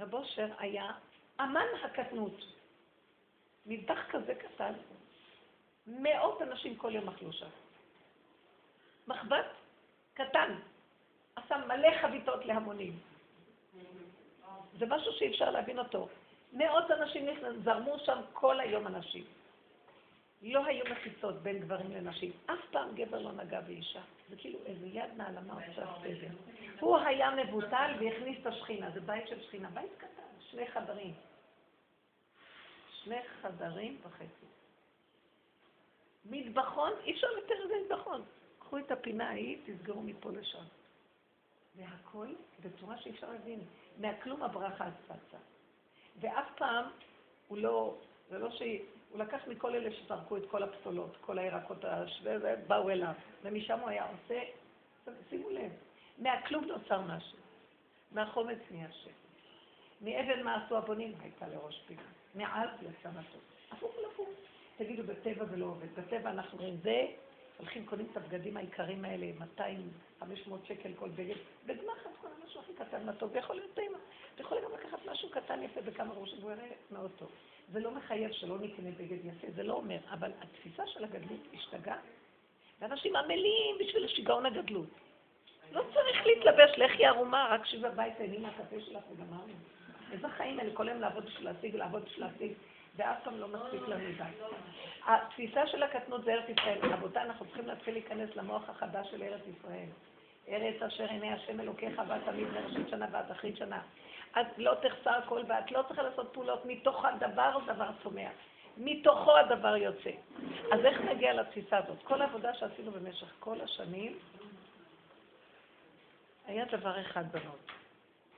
רב אושר היה אמן הקטנות. מטבח כזה קטן, מאות אנשים כל יום אכלו שם. מחבת קטן, עשה מלא חביתות להמונים. זה משהו שאי אפשר להבין אותו. מאות אנשים זרמו שם כל היום אנשים. לא היו מחיצות בין גברים לנשים. אף פעם גבר לא נגע באישה. זה כאילו איזה יד נעלמה עושה סדר. הוא היה מבוטל והכניס את השכינה. זה בית של שכינה. בית קטן, שני חדרים. שני חדרים וחצי. מטבחון, אי אפשר לתאר את זה מטבחון. קחו את הפינה ההיא, תסגרו מפה לשם. והכל בצורה שאי אפשר להבין. מהכלום הברכה צצה. ואף פעם הוא לא, זה לא ש... הוא לקח מכל אלה שזרקו את כל הפסולות, כל הירקות השווה, באו אליו. ומשם הוא היה עושה, שימו לב, מהכלום נוצר משהו. מהחומץ נהיה שם. מאבן מה עשו הבונים הייתה לראש פינה. מעז יצא מטוס. הפוך לפוך. תגידו, בטבע זה לא עובד. בטבע אנחנו רואים זה, הולכים, קונים את הבגדים העיקרים האלה, 200, 500 שקל כל בגד, בגמחת כל המשהו הכי קטן מה טוב, ויכול להיות טעימה. אתה יכול גם לקחת משהו קטן יפה בכמה ראשים, והוא יראה מאוד טוב. זה לא מחייב שלא נקנה בגד יפה, זה לא אומר, אבל התפיסה של הגדלות השתגעה, ואנשים עמלים בשביל השיגעון הגדלות. לא צריך להתלבש לחי ערומה, רק שבי בבית תהני מהקפה שלך וגמרנו. איזה חיים אלה, כל היום לעבוד בשביל להשיג, לעבוד בשביל להשיג, ואף פעם לא מספיק לנו די. התפיסה של הקטנות זה ארץ ישראל. רבותיי, אנחנו צריכים להתחיל להיכנס למוח החדש של ארץ ישראל. ארץ אשר עיני השם אלוקיך ואת תמיד מראשית שנה ועד אחרית שנה. את לא תחסר כל ואת לא צריכה לעשות פעולות מתוך הדבר, דבר צומח. מתוכו הדבר יוצא. אז איך נגיע לתפיסה הזאת? כל העבודה שעשינו במשך כל השנים, היה דבר אחד בנות.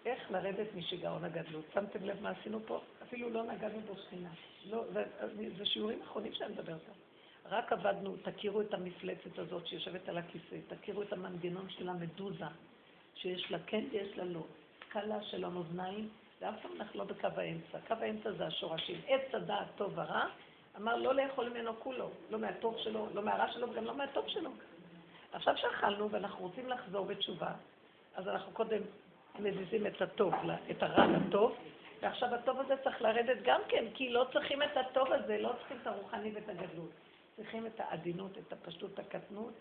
איך לרדת משיגעון הגדלות. שמתם לב מה עשינו פה? אפילו לא נגענו בשכינה. לא, זה, זה שיעורים אחרונים שאני מדברת עליהם. רק עבדנו, תכירו את המפלצת הזאת שיושבת על הכיסא, תכירו את המנגנון של המדוזה, שיש לה כן ויש לה לא. קלה של המאזניים, ואף פעם אנחנו לא בקו האמצע. קו האמצע זה השורשים. עץ הדעת טוב ורע, אמר לא לאכול ממנו כולו, לא מהטוב שלו, לא מהרע שלו וגם לא מהטוב שלו. עכשיו שאכלנו ואנחנו רוצים לחזור בתשובה, אז אנחנו קודם מזיזים את הטוב, את הרע לטוב, ועכשיו הטוב הזה צריך לרדת גם כן, כי לא צריכים את הטוב הזה, לא צריכים את הרוחני ואת הגדלות. צריכים את העדינות, את הפשטות, הקטנות,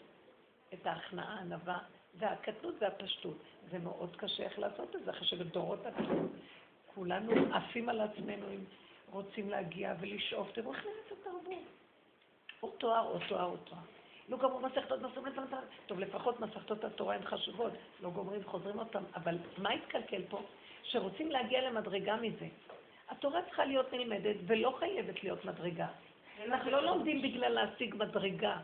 את ההכנעה, הענווה, והקטנות והפשטות. זה מאוד קשה איך לעשות את זה, אחרי שבדורות עתידים כולנו עפים על עצמנו, אם רוצים להגיע ולשאוף. תראו איך נראית התרבות. או תואר, או תואר, או תואר. לא גמרו מסכתות, מסורים המטרה. טוב, לפחות מסכתות התורה הן חשובות, לא גומרים, חוזרים אותן, אבל מה התקלקל פה? שרוצים להגיע למדרגה מזה. התורה צריכה להיות נלמדת ולא חייבת להיות מדרגה. אנחנו לא לומדים בגלל להשיג מדרגה.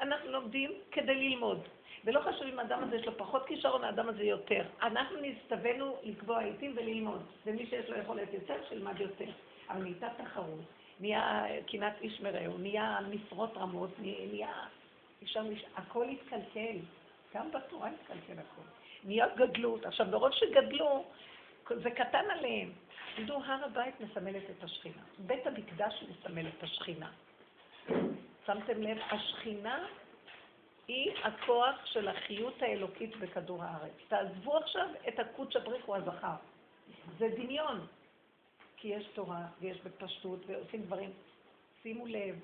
אנחנו לומדים כדי ללמוד. ולא חשוב אם האדם הזה יש לו פחות כישרון, האדם הזה יותר. אנחנו נסתווינו לקבוע עיתים וללמוד. ומי שיש לו יכולת יותר, שילמד יותר. אבל נהייתה תחרות, נהיה קנאת איש מרעהו, נהיה משרות רמות, נהיה... אפשר לש... הכל התקלקל. גם בתורה התקלקל הכל. נהיה גדלות. עכשיו, ברוב שגדלו, זה קטן עליהם. תדעו, הר הבית מסמלת את השכינה. בית המקדש מסמל את השכינה. שמתם לב? השכינה היא הכוח של החיות האלוקית בכדור הארץ. תעזבו עכשיו את הקודש הבריחו הזכר. זה דמיון. כי יש תורה ויש בפשטות ועושים דברים. שימו לב,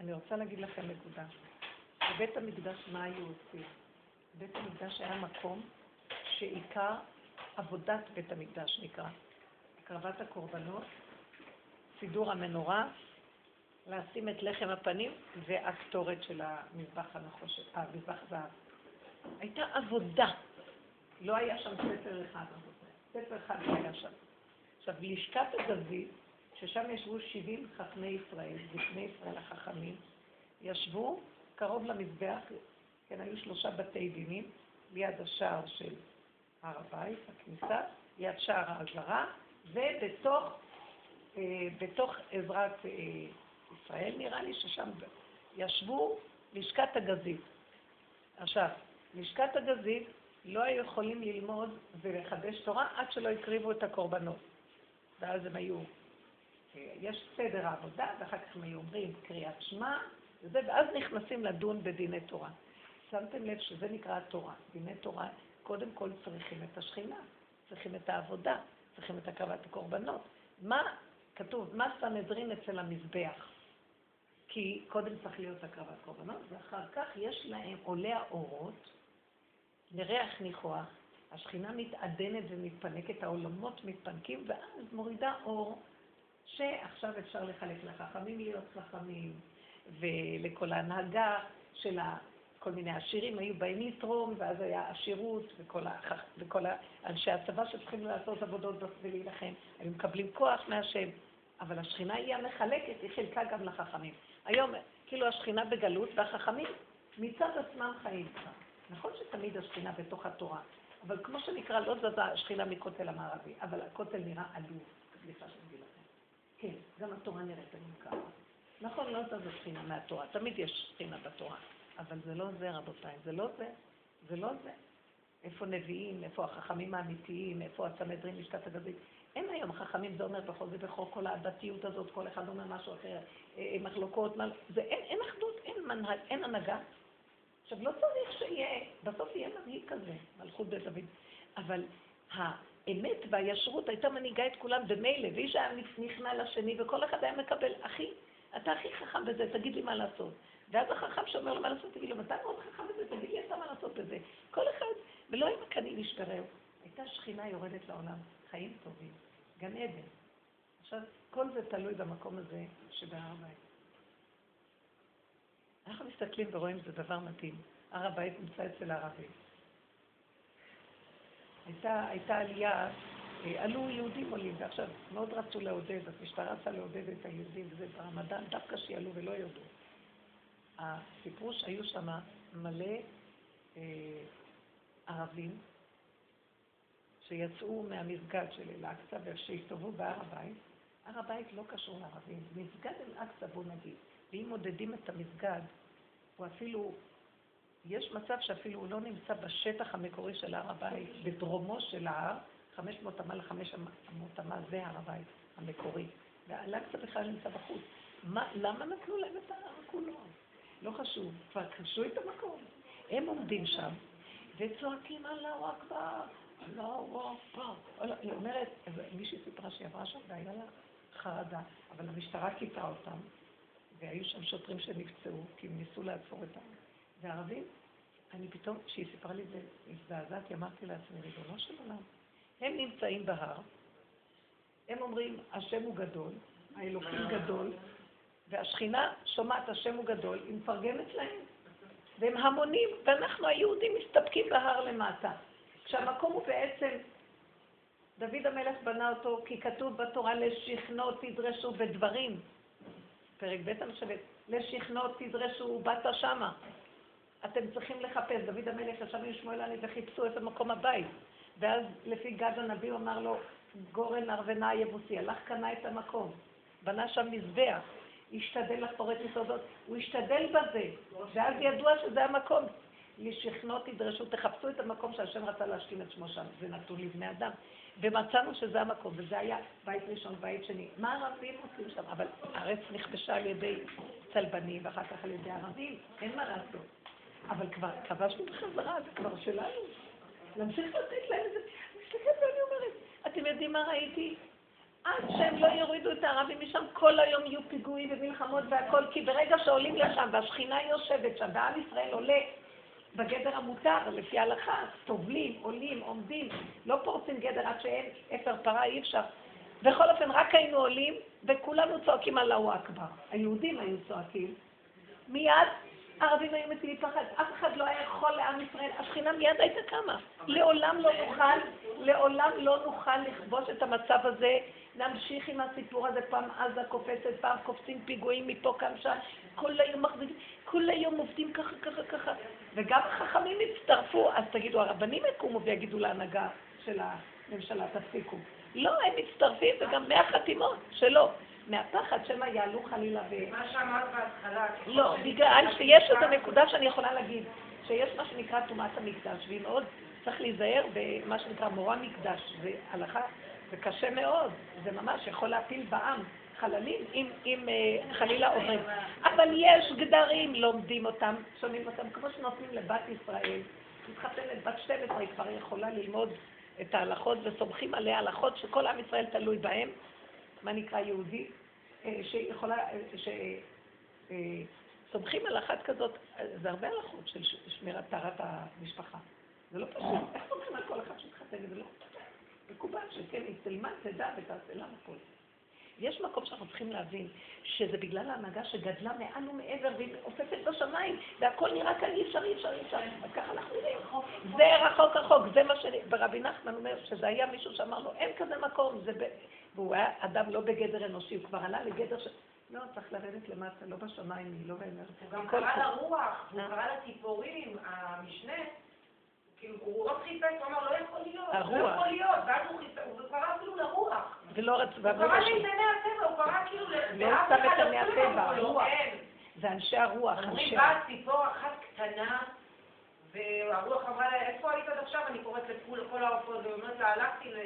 אני רוצה להגיד לכם נקודה. בבית המקדש מה היו עושים? בית המקדש היה מקום שעיקר עבודת בית המקדש נקרא. הקרבת הקורבנות, סידור המנורה, לשים את לחם הפנים והקטורת של המזבח הנחושת, המזבח זהב. הייתה עבודה. לא היה שם ספר אחד, ספר אחד לא היה שם. עכשיו, לשכת הגזית, ששם ישבו 70 חכמי ישראל, זקני ישראל החכמים, ישבו קרוב למזבח, כן, היו שלושה בתי דינים, ליד השער של הר הבית, הכניסה, ליד שער האזהרה, ובתוך אה, בתוך עזרת אה, ישראל, נראה לי ששם ישבו לשכת הגזית. עכשיו, לשכת הגזית לא היו יכולים ללמוד ולחדש תורה עד שלא הקריבו את הקורבנות. ואז הם היו, אה, יש סדר העבודה, ואחר כך הם היו אומרים קריאת שמע, וזה, ואז נכנסים לדון בדיני תורה. שמתם לב שזה נקרא התורה. דיני תורה, קודם כל צריכים את השכינה, צריכים את העבודה, צריכים את הקרבת הקורבנות. מה כתוב? מה סנהדרין אצל המזבח? כי קודם צריך להיות הקרבת קורבנות, ואחר כך יש להם עולה האורות, לריח ניחוח, השכינה מתעדנת ומתפנקת, העולמות מתפנקים, ואז מורידה אור, שעכשיו אפשר לחלק לחכמים להיות חכמים, ולכל ההנהגה של כל מיני עשירים היו באים לתרום, ואז היה עשירות, וכל, הח... וכל אנשי הצבא שצריכים לעשות עבודות ולהילחם, היו מקבלים כוח מהשם. אבל השכינה היא המחלקת, היא חילקה גם לחכמים. היום, כאילו השכינה בגלות, והחכמים מצד עצמם חיים. נכון שתמיד השכינה בתוך התורה, אבל כמו שנקרא, לא זזה השכינה מכותל המערבי, אבל הכותל נראה עלוב, סליחה שאני לכם. כן, גם התורה נראית עלוב ככה. נכון, לא זזה שכינה מהתורה, תמיד יש שכינה בתורה, אבל זה לא זה, רבותיי, זה לא זה, זה לא זה. איפה נביאים, איפה החכמים האמיתיים, איפה הסמדרים, לשכת הגזית. אין היום חכמים, זה אומר בכל זה בכל כל הדתיות הזאת, כל אחד אומר משהו אחר, אה, אה, מחלוקות, זה, אין, אין אחדות, אין מנהל, אין הנהגה. עכשיו, לא צריך שיהיה, בסוף יהיה מנהיג כזה, מלכות בית דוד, אבל האמת והישרות הייתה מנהיגה את כולם במילא, ואיש היה נכנע לשני, וכל אחד היה מקבל, אחי, אתה הכי חכם בזה, תגיד לי מה לעשות. ואז החכם שאומר לו מה לעשות, תגיד לו, מתי מאוד חכם בזה, תגיד לי אתה מה לעשות בזה. כל אחד, ולא עם הקנים ישברהו. הייתה שכינה יורדת לעולם, חיים טובים, גן עדן. עכשיו, כל זה תלוי במקום הזה שבהר הבית. אנחנו מסתכלים ורואים שזה דבר מדהים. הר הבית נמצא אצל הערבים. הייתה, הייתה עלייה, אה, עלו יהודים עולים, ועכשיו מאוד רצו לעודד, אז משטרה רצה לעודד את היהודים, וזה ברמדאן, דווקא שיעלו ולא יודו. הסיפור שהיו שם מלא אה, ערבים שיצאו מהמסגד של אל-אקצא ושהסתובבו בהר הבית. הר הבית לא קשור לערבים. מסגד אל-אקצא, בוא נגיד, ואם מודדים את המסגד, הוא אפילו, יש מצב שאפילו הוא לא נמצא בשטח המקורי של הר הבית, בדרומו של ההר, 500 אמה ל-500 אמה זה הר הבית המקורי. ואל-אקצא בכלל נמצא בחוץ. מה, למה נתנו להם את ההר כולו? לא חשוב, כבר כבשו את המקום. הם עומדים שם וצועקים אללהו אכבר, אללהו אכבר. היא אומרת, מישהי סיפרה שהיא עברה שם והיה לה חרדה, אבל המשטרה כיתה אותם, והיו שם שוטרים שנפצעו, כי הם ניסו לעצור את ה... וערבים, אני פתאום, כשהיא סיפרה לי את זה, הזדעזעתי, אמרתי לעצמי, ריבונו של עולם, הם נמצאים בהר, הם אומרים, השם הוא גדול, האלוקים גדול, והשכינה שומעת השם הוא גדול, היא מפרגנת להם. והם המונים, ואנחנו היהודים מסתפקים בהר למטה. כשהמקום הוא בעצם, דוד המלך בנה אותו כי כתוב בתורה לשכנו תדרשו בדברים. פרק ב' המשבט, לשכנו תדרשו, באת שמה. אתם צריכים לחפש, דוד המלך ישב עם שמואל אני וחיפשו את המקום הבית. ואז לפי גד הנביא הוא אמר לו, גורן ארוונה יבוסי, הלך קנה את המקום, בנה שם מזבח. השתדל לחפור את יסודות, הוא השתדל בזה, ואז ידוע שזה המקום. לשכנות תדרשו, תחפשו את המקום שהשם רצה להשכין את שמו שם, זה נתון לבני אדם. ומצאנו שזה המקום, וזה היה בית ראשון, בית שני. מה הערבים עושים שם? אבל הארץ נכבשה על ידי צלבנים, ואחר כך על ידי ערבים, אין מה לעשות. אבל כבר כבשנו בחזרה, זה כבר שלנו. להמשיך לתת להם את זה. מסתכלת ואני אומרת, אתם יודעים מה ראיתי? עד שהם לא יורידו את הערבים משם, כל היום יהיו פיגועים ומלחמות והכל, כי ברגע שעולים לשם והשכינה יושבת שם ועם ישראל עולה בגדר המותר, לפי ההלכה, סובלים, עולים, עומדים, לא פורצים גדר עד שאין אפר פרה, אי אפשר. בכל אופן, רק היינו עולים וכולנו צועקים אללהו אכבר. היהודים היו צועקים. מיד הערבים היו מטילים פחד, אף אחד לא היה יכול לעם ישראל, השכינה מיד הייתה קמה. לעולם לא נוכל, לעולם לא נוכל לכבוש את המצב הזה, נמשיך עם הסיפור הזה, פעם עזה קופצת, פעם קופצים פיגועים מפה כאן שם, כל היום מחזיקים, כל היום עובדים ככה, ככה, ככה. וגם החכמים יצטרפו, אז תגידו, הרבנים יקומו ויגידו להנהגה של הממשלה, תפסיקו. לא, הם מצטרפים, וגם מאה חתימות שלא. מהפחד שמא יעלו חלילה ו... מה שאמרת בהתחלה. לא, בגלל שיש איזו נקודה שאני יכולה להגיד, שיש מה שנקרא טומאת המקדש, והיא מאוד, צריך להיזהר במה שנקרא מורה מקדש, זה הלכה, זה קשה מאוד, זה ממש יכול להפיל בעם חללים אם, אם אה, חלילה עוברים. אבל יש גדרים, לומדים אותם, שומעים אותם, כמו שנותנים לבת ישראל, מתחתנת בת 12, היא כבר יכולה ללמוד את ההלכות וסומכים עליה הלכות שכל עם ישראל תלוי בהם. מה נקרא יהודי, אה, שיכולה, אה, סומכים על אחת כזאת, זה הרבה הלכות של שמירת טהרת המשפחה. זה לא פשוט. איך סומכים על כל אחד שמתחתן? זה לא מקובל שכן, היא תלמד, תדע ותעשה לה הכל. יש מקום שאנחנו צריכים להבין שזה בגלל ההנהגה שגדלה מעל ומעבר והיא עופפת בשמיים והכל נראה כאן אי אפשר, אי אפשר, אי אפשר. אז ככה אנחנו נראים. זה רחוק רחוק, זה מה ש... ורבי נחמן אומר שזה היה מישהו שאמר לו, אין כזה מקום, זה ב... והוא היה אדם לא בגדר אנושי, הוא כבר עלה לגדר ש... לא, צריך לרדת למטה, לא בשמיים, לא באנרגיה. הוא גם קרא. לרוח, הוא אה? קרא לציפורים, המשנה, כאילו, הוא עוד חיפש, הוא אמר, לא יכול להיות, לא. יכול להיות, ואז הוא חיפש, הוא קרא אפילו לרוח. ולא רצ... הוא קרא לענייני הטבע, הוא קרא כאילו, לא סתם את ענייני אסור הטבע, לו, הרוח. כן. זה אנשי הרוח, אומרים. באה ציפור אחת קטנה, והרוח אמרה לה, איפה היית עד עכשיו? אני קוראת לכול כל העופות, ואומרת לה, הלכתי ל...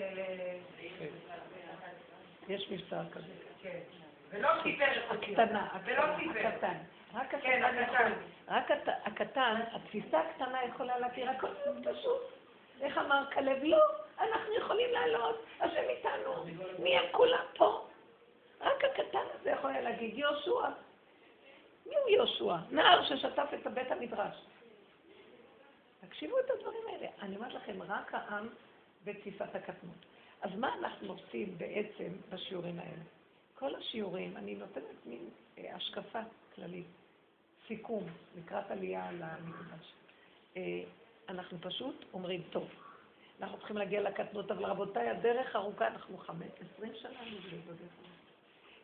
יש מבצע כזה. כן. ולא סיפר איך אותי. הקטנה, ולא הקטנה, סיפר. הקטן. רק כן, הקטן הקטן. יכול, רק הקטן, התפיסה הקטנה יכולה להכיר, הכל מאוד פשוט. איך אמר כלב? לא, אנחנו יכולים לעלות, השם איתנו, מי הם כולם פה? רק הקטן הזה יכול היה להגיד, יהושע. מי הוא יהושע? נער ששטף את בית המדרש. תקשיבו את הדברים האלה. אני אומרת לכם, רק העם בתפיסת הקטנות. אז מה אנחנו עושים בעצם בשיעורים האלה? כל השיעורים, אני נותנת מין אה, השקפה כללית, סיכום לקראת עלייה למקדש. אה, אנחנו פשוט אומרים, טוב, אנחנו צריכים להגיע לקטנות, אבל רבותיי, הדרך ארוכה, אנחנו חמש, עשרים שנה נגלה בדרך.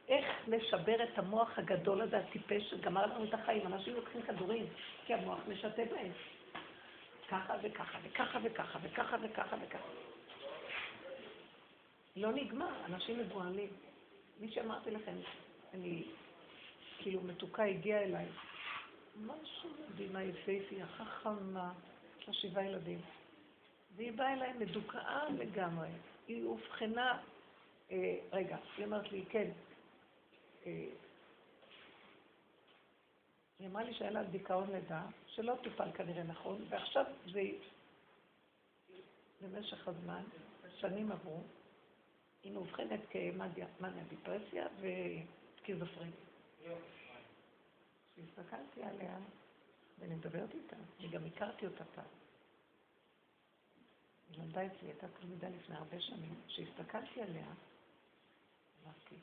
איך לשבר את המוח הגדול הזה, הטיפש, שגמר לנו את החיים. אנשים לוקחים כדורים, כי המוח משתה בהם. ככה וככה וככה וככה וככה וככה וככה. לא נגמר, אנשים מבוהלים. מי שאמרתי לכם, אני, כאילו מתוקה הגיעה אליי, משהו מדהימה יפהפייה, חכמה, יש לה שבעה ילדים. והיא באה אליי מדוכאה לגמרי. היא אובחנה, אה, רגע, היא אמרת לי, כן, אה, היא אמרה לי שהיה לה דיכאון לידה, שלא טופל כנראה נכון, ועכשיו זה, במשך הזמן, שנים עברו, היא מאובחנת כמאניה דיפרסיה וסקיזופרניה. כשהסתכלתי עליה, ואני מדברת איתה, אני גם הכרתי אותה פעם. היא למדה אצלי, הייתה תלמידה לפני הרבה שנים. כשהסתכלתי עליה, אמרתי,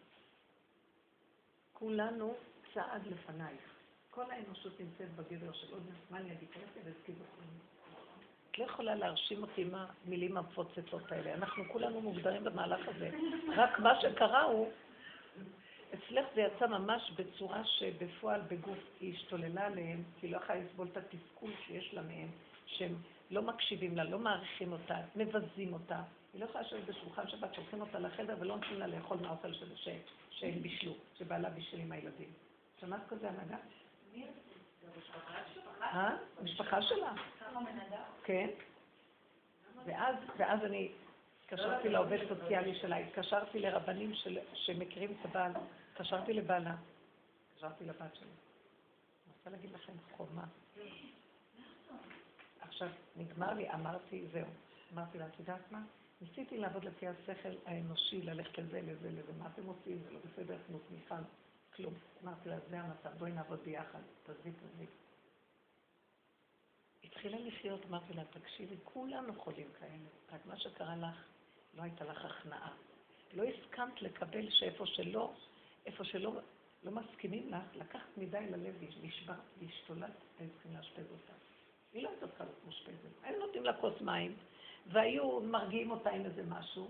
כולנו צעד לפנייך. כל האנושות נמצאת בגדר של עוד מניה דיפרסיה וסקיזופרניה. את לא יכולה להרשים אותי עם המילים המפוצצות האלה. אנחנו כולנו מוגדרים במהלך הזה. רק מה שקרה הוא, אצלך זה יצא ממש בצורה שבפועל בגוף היא השתוללה עליהם, כי היא לא יכולה לסבול את התסכול שיש לה מהם, שהם לא מקשיבים לה, לא מעריכים אותה, מבזים אותה. היא לא יכולה לשבת בשולחן שבת, שולחים אותה לחדר ולא נותנים לה לאכול מהאוכל שהם בישלו, שבעלה בישל עם הילדים. שמעת כזה הנהגה? אה? המשפחה שלה. כן. ואז, ואז אני התקשרתי לעובד סוציאלי שלה, התקשרתי לרבנים של, שמכירים את הבעל, התקשרתי לבעלה, התקשרתי לבת שלי. אני רוצה להגיד לכם חומה. עכשיו, נגמר לי, אמרתי, זהו. אמרתי לה, את יודעת מה? ניסיתי לעבוד לפי השכל האנושי, ללכת לזה, לזה, לזה. מה אתם עושים? זה לא בסדר, תנו תמיכה, כלום. אמרתי לה, זה המצב, בואי נעבוד ביחד. תעזבי, תעזבי. התחילה לחיות, אמרתי לה, תקשיבי, כולנו חולים כאלה, רק מה שקרה לך, לא הייתה לך הכנעה. לא הסכמת לקבל שאיפה שלא, איפה שלא לא מסכימים לך, לקחת מדי ללב ונשברת והשתולת, היו צריכים לאשפז אותה. היא לא הייתה צריכה להיות מאושפזת. היו נותנים לה כוס מים, והיו מרגיעים אותה עם איזה משהו,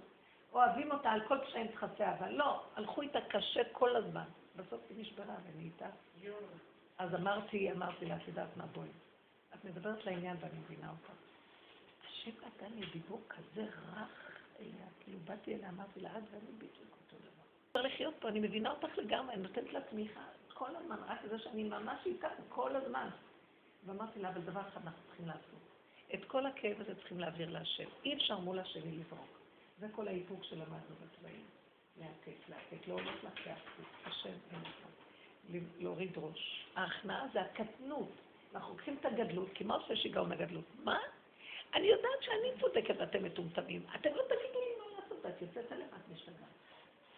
אוהבים אותה על כל פשעים תכסי אבל לא, הלכו איתה קשה כל הזמן. בסוף היא נשברה ונהייתה. אז אמרתי, אמרתי לה, את יודעת מה, בואי. את מדברת לעניין ואני מבינה אותך. השם נתן לי דיבור כזה רך אליה, כאילו באתי אליה, אמרתי לה, את ואני בדיוק. אפשר לחיות פה, אני מבינה אותך לגמרי, אני נותנת לה תמיכה כל הזמן, רק זה שאני ממש איתה כל הזמן. ואמרתי לה, אבל דבר אחד אנחנו צריכים לעשות. את כל הכאב הזה צריכים להעביר להשם. אי אפשר מול השני לזרוק. זה כל האיפוק שלמדנו בצבעים. להעתק, להעתק, לא הולך לך להעתק. השם אין לך. להוריד ראש. ההכנעה זה הקטנות. אנחנו לוקחים את הגדלות, כי מה עושה שיגעון הגדלות? מה? אני יודעת שאני צודקת ואתם מטומטמים. אתם לא תגידו לי מה לעשות, את יוצאת עליהם, את משתגעת.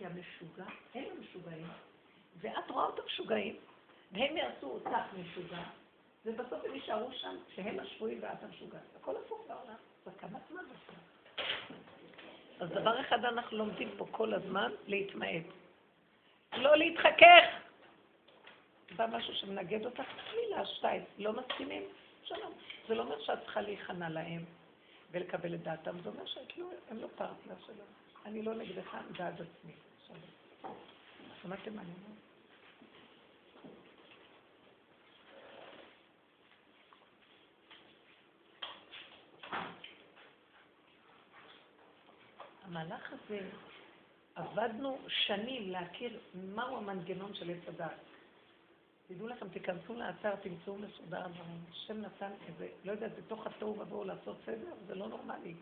כי המשוגע, אין לו משוגעים, ואת רואה אותם משוגעים, והם יעשו אותך משוגע, ובסוף הם יישארו שם, שהם השבויים ואת המשוגעת. הכל הפוך בעולם. זה כמה זמן בסוף. אז דבר אחד אנחנו לומדים פה כל הזמן, להתמעט. לא להתחכך! בא משהו שמנגד אותך, מילה, שתיים, לא מסכימים? שלום. זה לא אומר שאת צריכה להיכנע להם ולקבל את דעתם, זה אומר שהם לא פרטנר שלנו. אני לא נגדך, בעד עצמי. שמעתם מה אני אומרת? המהלך הזה, עבדנו שנים להכיר מהו המנגנון של עץ הדעת. תדעו לכם, תיכנסו לאתר, תמצאו מסודר דברים. השם נתן איזה, לא יודעת, בתוך התוהו ובואו לעשות סדר, זה לא נורמלי.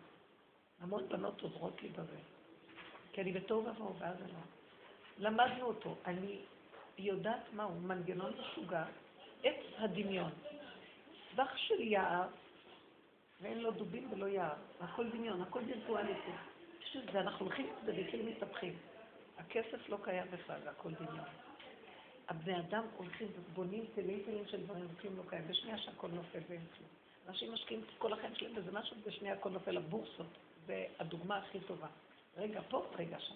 המון בנות עוזרות לי בזה. כי אני בתוהו ובואו, ואז לא. למדנו אותו. אני יודעת מהו, מנגנון משוגע, עץ הדמיון. סבך של יער, ואין לו דובים ולא יער. הכל דמיון, הכל וירטואלי. פשוט זה, אנחנו הולכים את זה וכאילו מתהפכים. הכסף לא קיים בכלל, הכל דמיון. הבני אדם הולכים ובונים תלים תלים של דברים, וכלום לא קיים. בשנייה שהכל נופל ואין כלום. אנשים משקיעים את כל החיים שלהם בזה משהו, בשנייה הכל נופל לבורסות. זה הדוגמה הכי טובה. רגע פה, רגע שם.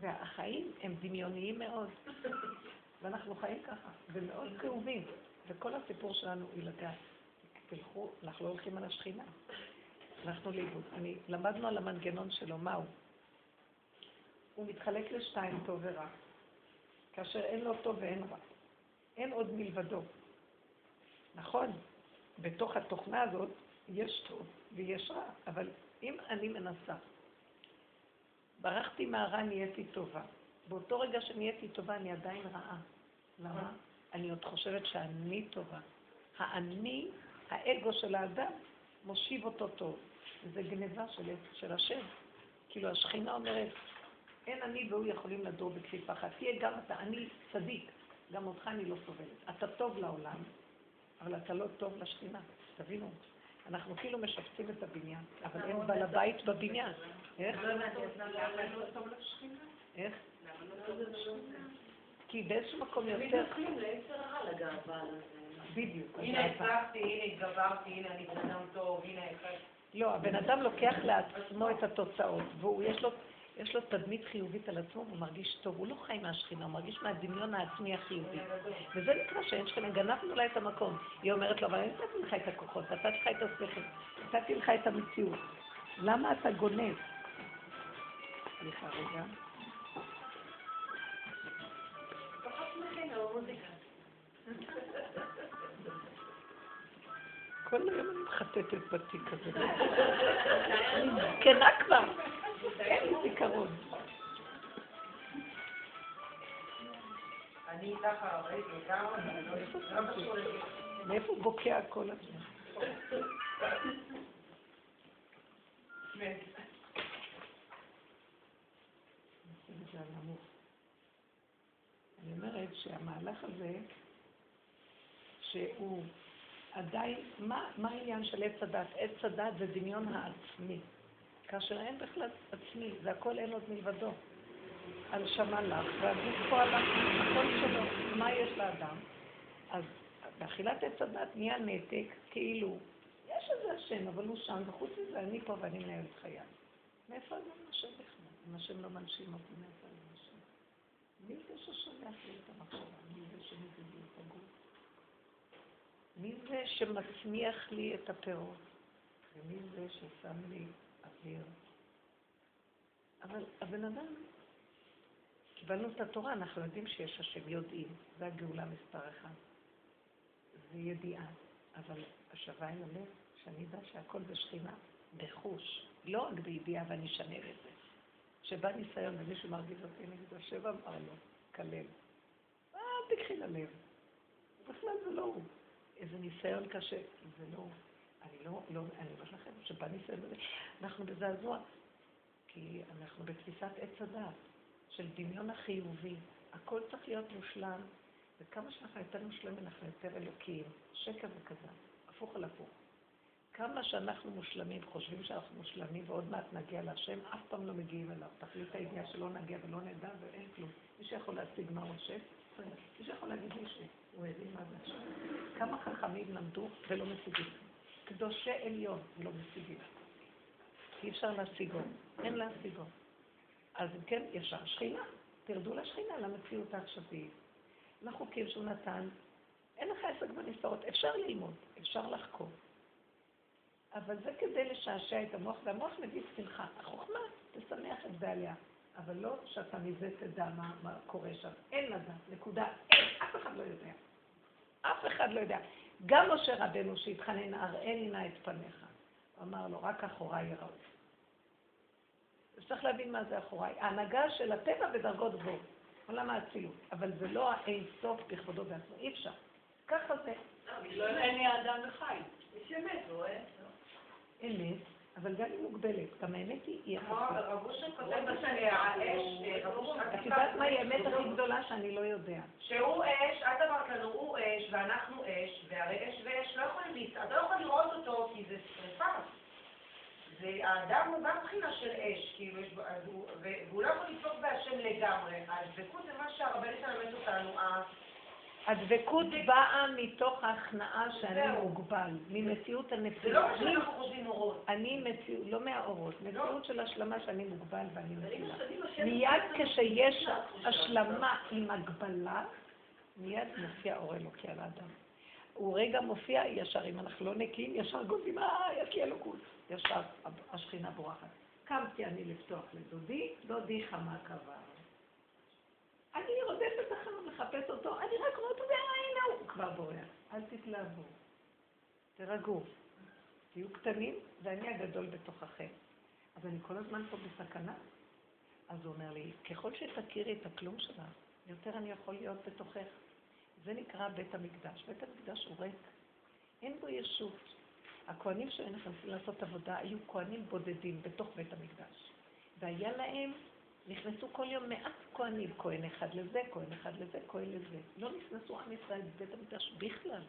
והחיים הם דמיוניים מאוד. ואנחנו חיים ככה, ומאוד כאובים. וכל הסיפור שלנו היא לדעת. תלכו, אנחנו לא הולכים על השכינה. הלכנו לאיבוד. אני, למדנו על המנגנון שלו, מהו? הוא מתחלק לשתיים, טוב ורע. כאשר אין לו טוב ואין רע. אין עוד מלבדו. נכון, בתוך התוכנה הזאת יש טוב ויש רע, אבל אם אני מנסה, ברחתי מהרע, נהייתי טובה. באותו רגע שנהייתי טובה, אני עדיין רעה. למה? אני עוד חושבת שאני טובה. האני, האגו של האדם, מושיב אותו טוב. זה גניבה של, של השם. כאילו השכינה אומרת, אין אני והוא יכולים לדור בכפיפה אחת. תהיה גם אתה, אני צדיק, גם אותך אני לא סובלת. אתה טוב לעולם, אבל אתה לא טוב לשכינה, תבינו. אנחנו כאילו משפצים את הבניין, אבל אין בעל הבית בבניין. איך? איך? כי באיזשהו מקום יותר... בדיוק. הנה הצלחתי, הנה התגברתי, הנה אני בן אדם טוב, הנה... לא, הבן אדם לוקח לעצמו את התוצאות, והוא, יש לו, יש לו תדמית חיובית על עצמו, הוא מרגיש טוב, הוא לא חי מהשכינה, הוא מרגיש מהדמיון העצמי החיובי. וזה נקרא שאין שכינה, גנבנו לה את המקום. היא אומרת לו, אבל אני נתתי לך את הכוחות, נתתי לך את השכל, נתתי לך את המציאות. למה אתה גונב? סליחה רגע. כל היום אני מחטטת בתיק הזה. זקנה כבר, אין זיכרון. אני איתך הרבנית לגמרי, לא קשור לזה. מאיפה בוקע כל הזמן? אני אומרת שהמהלך הזה, שהוא עדיין, מה העניין של עץ הדת? עץ הדת זה דמיון העצמי. כאשר אין בכלל עצמי, זה הכל אין עוד מלבדו. הנשמה לך, והגוף הלך, הכל שלו. מה יש לאדם? אז באכילת עץ הדת נהיה נתק, כאילו, יש איזה השם, אבל הוא שם, וחוץ מזה אני פה ואני מנהל את חיי. מאיפה אני מנשם בכלל? אם השם לא מנשים אותי, מאיפה אני מנשם? מי זה ששולח לי את המחשבה? מי זה שמביא לי את הגוף? מי זה שמצמיח לי את הפירות? ומי זה ששם לי אוויר? אבל הבן אדם, קיבלנו את התורה, אנחנו יודעים שיש השם, יודעים, זה הגאולה מספר אחד. זה ידיעה, אבל השווה אל הלב, שאני אדע שהכל בשכינה, בחוש, לא רק בידיעה ואני אשנה את זה. כשבא ניסיון ומישהו מרגיז אותי, אני אגיד, השם אמר לו, כלל. אל תקחי ללב. בכלל זה לא הוא. איזה ניסיון קשה, זה לא הוא. אני לא, לא, אני אומרת לכם, שבא ניסיון, אנחנו בזעזוע. כי אנחנו בתפיסת עץ הדעת, של דמיון החיובי. הכל צריך להיות מושלם, וכמה שאנחנו יותר מושלמים, אנחנו יותר אלוקיים. שקר וכזב, הפוך על הפוך. כמה שאנחנו מושלמים, חושבים שאנחנו מושלמים, ועוד מעט נגיע להשם, אף פעם לא מגיעים אליו. תכלית הידיעה שלא נגיע ולא נדע ואין כלום. מי שיכול להשיג מה הוא השם, ישראל. מישהו יכול להגיד לי שהוא הבין מה זה עכשיו? כמה חכמים למדו ולא משיגים. קדושי עליון ולא משיגים. אי אפשר להשיגו, אין להשיגו. אז אם כן, ישר שכינה. תרדו לשכינה, למציאות העכשווית, לחוקים שהוא נתן. אין לך עסק בנסתרות, אפשר ללמוד, אפשר לחקור. אבל זה כדי לשעשע את המוח, והמוח מביא שמחה. החוכמה תשמח את בעליה, אבל לא שאתה מזה תדע מה, מה קורה שם. אין לדעת, נקודה. אין, אף אחד לא יודע. אף אחד לא יודע. גם משה רבנו שהתחנן, אראני נא את פניך. הוא אמר לו, רק אחוריי יראו. צריך להבין מה זה אחוריי. ההנהגה של הטבע בדרגות גבוהות, עולם האצילות. אבל זה לא האין סוף בכבודו בעצמו, אי אפשר. ככה זה. לא, אין לי אדם וחי. יש אמת, הוא רואה. אמת, אבל גם היא מוגבלת. גם האמת היא כמו יחסית. רב אושר כותב בשני האש, אושר, את יודעת מהי האמת הכי גדולה שאני לא יודע? שהוא אש, את אמרת לנו, הוא אש ואנחנו אש, והרי אש ואש לא יכולים להצטרף, אתה לא יכול לראות אותו כי זה שרפה. והאדם הוא גם בחינה של אש, כאילו, יש בו- אז הוא- ו- והוא לא יכול לדבוק בהשם לגמרי. הדבקות זה מה שהרבנית מלמדת אותנו, הדבקות באה מתוך ההכנעה שאני. מוגבל, ממציאות זה לא. מה שאנחנו חושבים אורות. אני מציאות, לא מהאורות, מציאות של השלמה שאני מוגבל ואני השם, מיד כשיש. השלמה עם הגבלה, מיד מופיע אור אלוקי על האדם. הוא רגע מופיע ישר, אם אנחנו לא נקיים, ישר גוזים, אה, יש לי אלוקות. ישר השכינה בורחת. קמתי אני לפתוח לדודי, דודי חמה קבע. אני רודפת אחריו לחפש אותו, אני רק רואה אותו, והנה הוא כבר בורח. אל תתלהבו, תירגעו, תהיו קטנים, ואני הגדול בתוככם. אז אני כל הזמן פה בסכנה. אז הוא אומר לי, ככל שתכירי את הכלום שלך, יותר אני יכול להיות בתוכך. זה נקרא בית המקדש. בית המקדש הוא ריק, אין בו ישות. הכוהנים שהיו נכנסים לעשות עבודה היו כוהנים בודדים בתוך בית המקדש. והיה להם, נכנסו כל יום מעט כוהנים, כהן אחד לזה, כהן אחד לזה, כהן לזה. לא נכנסו עם ישראל בבית המקדש בכלל.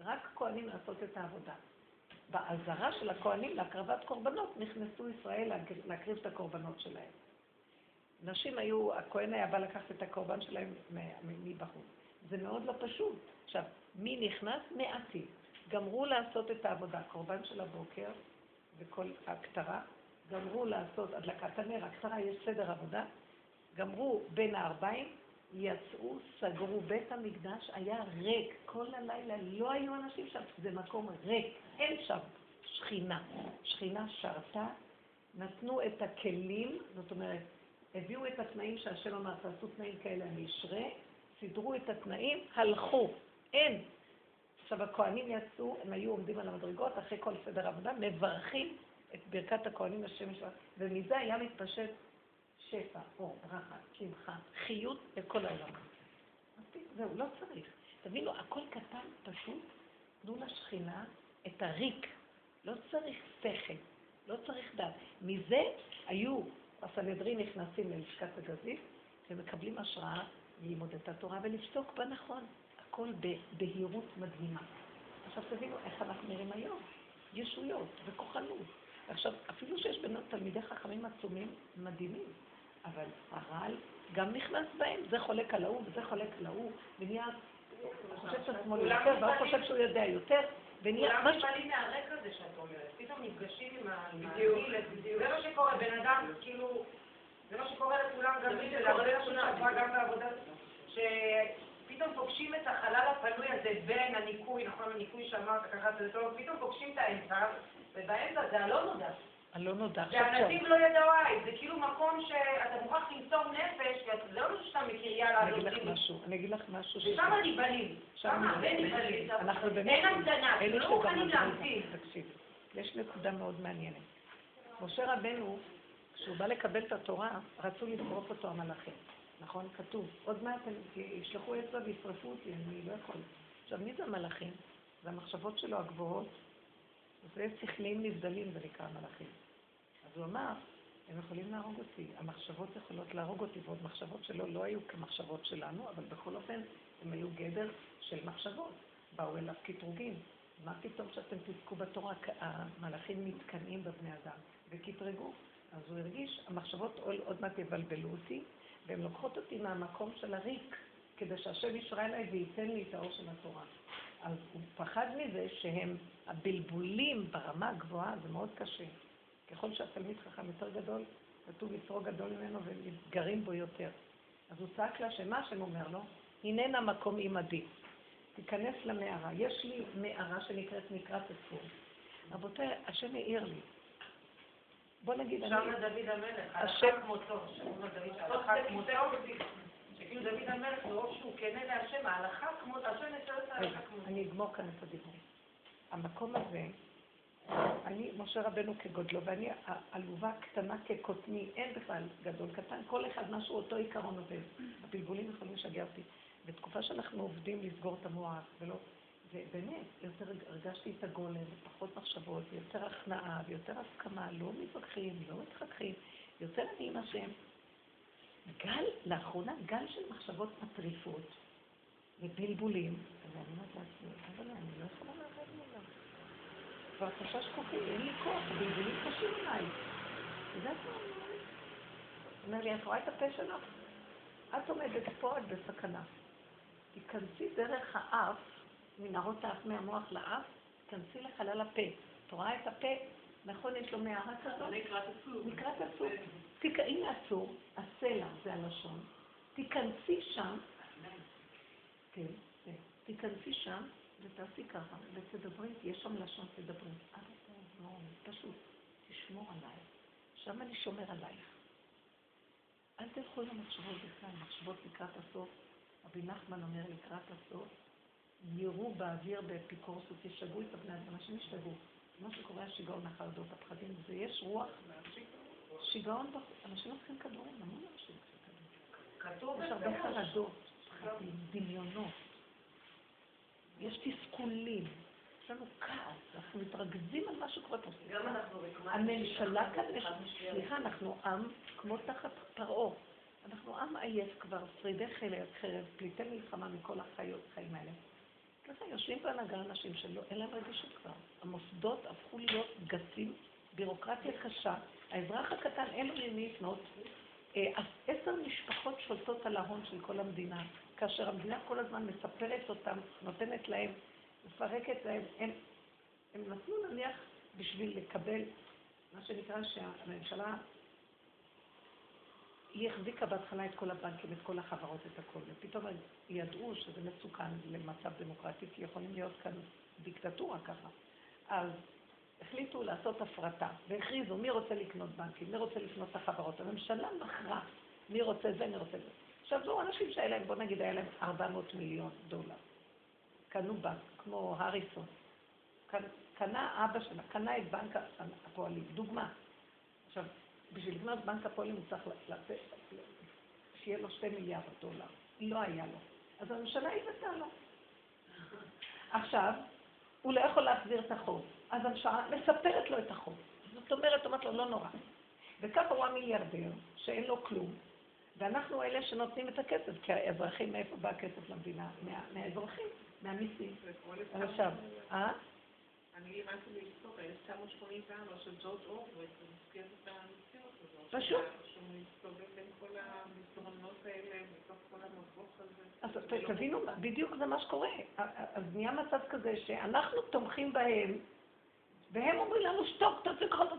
רק כהנים לעשות את העבודה. באזהרה של הכהנים להקרבת קורבנות נכנסו ישראל להקר- להקריב את הקורבנות שלהם. נשים היו, הכהן היה בא לקחת את הקורבן שלהם מבחוץ. זה מאוד לא פשוט. עכשיו, מי נכנס? מעטים. גמרו לעשות את העבודה, קורבן של הבוקר וכל הכתרה, גמרו לעשות הדלקת הנר, הכתרה יש סדר עבודה, גמרו בין הארבעים, יצאו, סגרו, בית המקדש היה ריק, כל הלילה לא היו אנשים שם, זה מקום ריק, אין שם שכינה. שכינה שרתה, נתנו את הכלים, זאת אומרת, הביאו את התנאים שהשם אמר, תעשו תנאים כאלה, אני אשרה, סידרו את התנאים, הלכו, אין. עכשיו הכהנים יצאו, הם היו עומדים על המדרגות אחרי כל סדר עבודה, מברכים את ברכת הכהנים לשם שלהם, ומזה היה מתפשט שפע, אור, ברכה, שמחה, חיות לכל העולם. זהו, לא צריך. תבינו, הכל קטן, פשוט, תנו לשכינה את הריק. לא צריך שכל, לא צריך דת. מזה היו הסנהדרין נכנסים ללשכת הגזית ומקבלים השראה ללמוד את התורה ולפסוק בה נכון. הכל בבהירות מדהימה. עכשיו תבינו איך אנחנו נראים היום. ישויות וכוחנות. עכשיו, אפילו שיש בינינו תלמידי חכמים עצומים מדהימים, אבל הרעל גם נכנס בהם, זה חולק על ההוא וזה חולק על ההוא, ונהיה, הוא חושב שעצמו יותר, והוא חושב שהוא יודע יותר, ונהיה כולם משהו... נפעלים מהרקע הזה שאת אומרת. פתאום נפגשים עם ה- הגיל, זה מה שקורה, בן אדם, כאילו, זה מה שקורה לכולם, גם לי, שעברה גם בעבודה, שפתאום פוגשים את החלל הפנוי הזה בין הניקוי, נכון, הניקוי שאמרת, ככה זה טוב, פתאום פוגשים את האמצע, ובאמצע זה הלא נודע. הלא נודע. והנתיב לא ידעו עין, זה כאילו מקום שאתה מוכרח למסור נפש, וזה לא משהו שאתה מכיר, יאללה, אני אז אגיד לך. משהו, אני אגיד לך משהו. ושם נבהלים, שם הרבה נבהלים. אנחנו באמת... אין המתנה, אלו לא מוכנים להמתין. תקשיב, יש נקודה מאוד מעניינת. משה רבנו, כשהוא בא לקבל את התורה, רצו לשרוף אותו המלאכים. נכון? כתוב. עוד מעט ישלחו אצבע וישרפו אותי, אני לא יכול. עכשיו, מי זה המלאכים? זה המחשבות שלו הגבוהות. זה שכליים נבדלים, זה נקרא מלאכים. אז הוא אמר, הם יכולים להרוג אותי, המחשבות יכולות להרוג אותי, ועוד מחשבות שלו לא היו כמחשבות שלנו, אבל בכל אופן הם היו גדר של מחשבות. באו אליו קטרוגים. מה פתאום שאתם תזכו בתורה? המלאכים מתקנאים בבני אדם, וקטרגו. אז הוא הרגיש, המחשבות עוד מעט יבלבלו אותי, והן לוקחות אותי מהמקום של הריק. כדי שהשם ישרה אליי וייתן לי את האור של התורה. אז הוא פחד מזה שהם, הבלבולים ברמה הגבוהה, זה מאוד קשה. ככל שהתלמיד חכם יותר גדול, כתוב יצרו גדול ממנו ומתגרים בו יותר. אז הוא צעק להשם, מה השם אומר לו? הננה מקום עמדי. תיכנס למערה. יש לי מערה שנקראת מקרת הצור. רבותיי, השם העיר לי. בוא נגיד, אני... שם דוד המלך, הלכה כמותו, שכאילו דוד המלך, מרוב שהוא כנה להשם, ההלכה כמותו, השם נשאר את ההלכה כמותו. אני אגמור כאן את הדיבור. המקום הזה, אני, משה רבנו כגודלו, ואני עלובה קטנה כקוטני, אין בכלל גדול קטן, כל אחד משהו אותו עיקרון עובד. הבלבולים יכולים לשגע אותי. בתקופה שאנחנו עובדים לסגור את המוח, ולא... ובאמת, יותר הרגשתי את הגולם, ופחות מחשבות, ויותר הכנעה, ויותר הסכמה, לא מתווכחים, לא מתחככים, יותר אני עם השם. גל, לאחרונה, גל של מחשבות מטריפות ובלבולים, ואני אומרת לעצמי, אבל אני לא יכולה לעבוד מולם. כבר חשש כוחי, אין לי כוח, הבלבולים קשים עליי. אומר לי. אומר לי, את רואה את הפה שלך? את עומדת פה, את בסכנה. תיכנסי דרך האף, מנהרות האף מהמוח לאף, תיכנסי לחלל הפה. את רואה את הפה? נכון, יש לו מערה כזאת? נקראת עצור. נקראת עצור. הנה עצור, הסלע זה הלשון. תיכנסי שם, כן, כן. תיכנסי שם ותעשי ככה, ותדברי, יש שם לשון, תדברי. פשוט, תשמור עליי. שם אני שומר עלייך. אל תלכו למחשבות בכלל, מחשבות לקראת הסוף. רבי נחמן אומר לקראת הסוף, יירו באוויר באפיקורסות, ישגעו את הבני אדם, אנשים ישתגעו. מה שקורה השיגעון, החרדות, הפחדים, ויש רוח, שיגעון, אנשים לוקחים כדורים, המון אנשים לוקחים כדורים. יש הרבה חרדות, פחדים, דמיונות. יש תסכולים, יש לנו כעס, אנחנו מתרכזים על מה שקורה פה. גם אנחנו הממשלה כאן, סליחה, אנחנו עם כמו תחת פרעה. אנחנו עם עייף כבר, שרידי חרב, פליטי מלחמה מכל החיות, החיים האלה. ככה יושבים בהנהגה אנשים שלא, אין להם רגישות כבר. המוסדות הפכו להיות גסים, בירוקרטיה קשה. האזרח הקטן, אין לו למי לפנות. אה, עשר משפחות שולטות על ההון של כל המדינה, כאשר המדינה כל הזמן מספרת אותם, נותנת להם, מפרקת להם. הם, הם נתנו נניח בשביל לקבל, מה שנקרא שהממשלה היא החזיקה בהתחלה את כל הבנקים, את כל החברות, את הכל, ופתאום ידעו שזה מסוכן למצב דמוקרטי, כי יכולים להיות כאן דיקטטורה ככה. אז החליטו לעשות הפרטה, והכריזו מי רוצה לקנות בנקים, מי רוצה לקנות את החברות. הממשלה מכרה מי רוצה זה, מי רוצה זה. עכשיו, זו אנשים שהיה להם, בוא נגיד, היה להם 400 מיליון דולר. קנו בנק, כמו הריסון. קנה אבא שלה, קנה את בנק הפועלים. דוגמה. עכשיו, בשביל לקנות בנק הפועלים הוא צריך לתת, שיהיה לו שתי מיליארד דולר. לא היה לו. אז הממשלה הבאתה לו. עכשיו, הוא לא יכול להחזיר את החוב. אז הממשלה מספרת לו את החוב. זאת אומרת, אומרת לו, לא נורא. וככה הוא המיליארדר, שאין לו כלום, ואנחנו אלה שנותנים את הכסף, כי האזרחים, מאיפה בא הכסף למדינה? מה, מהאזרחים, מהמיסים. עכשיו, אה? אני לימדתי בהיסטוריה, 1984 של ג'ורג' אורווי, פשוט. אז תבינו, בדיוק זה מה שקורה. אז נהיה מצב כזה שאנחנו תומכים בהם, והם אומרים לנו, שתוק,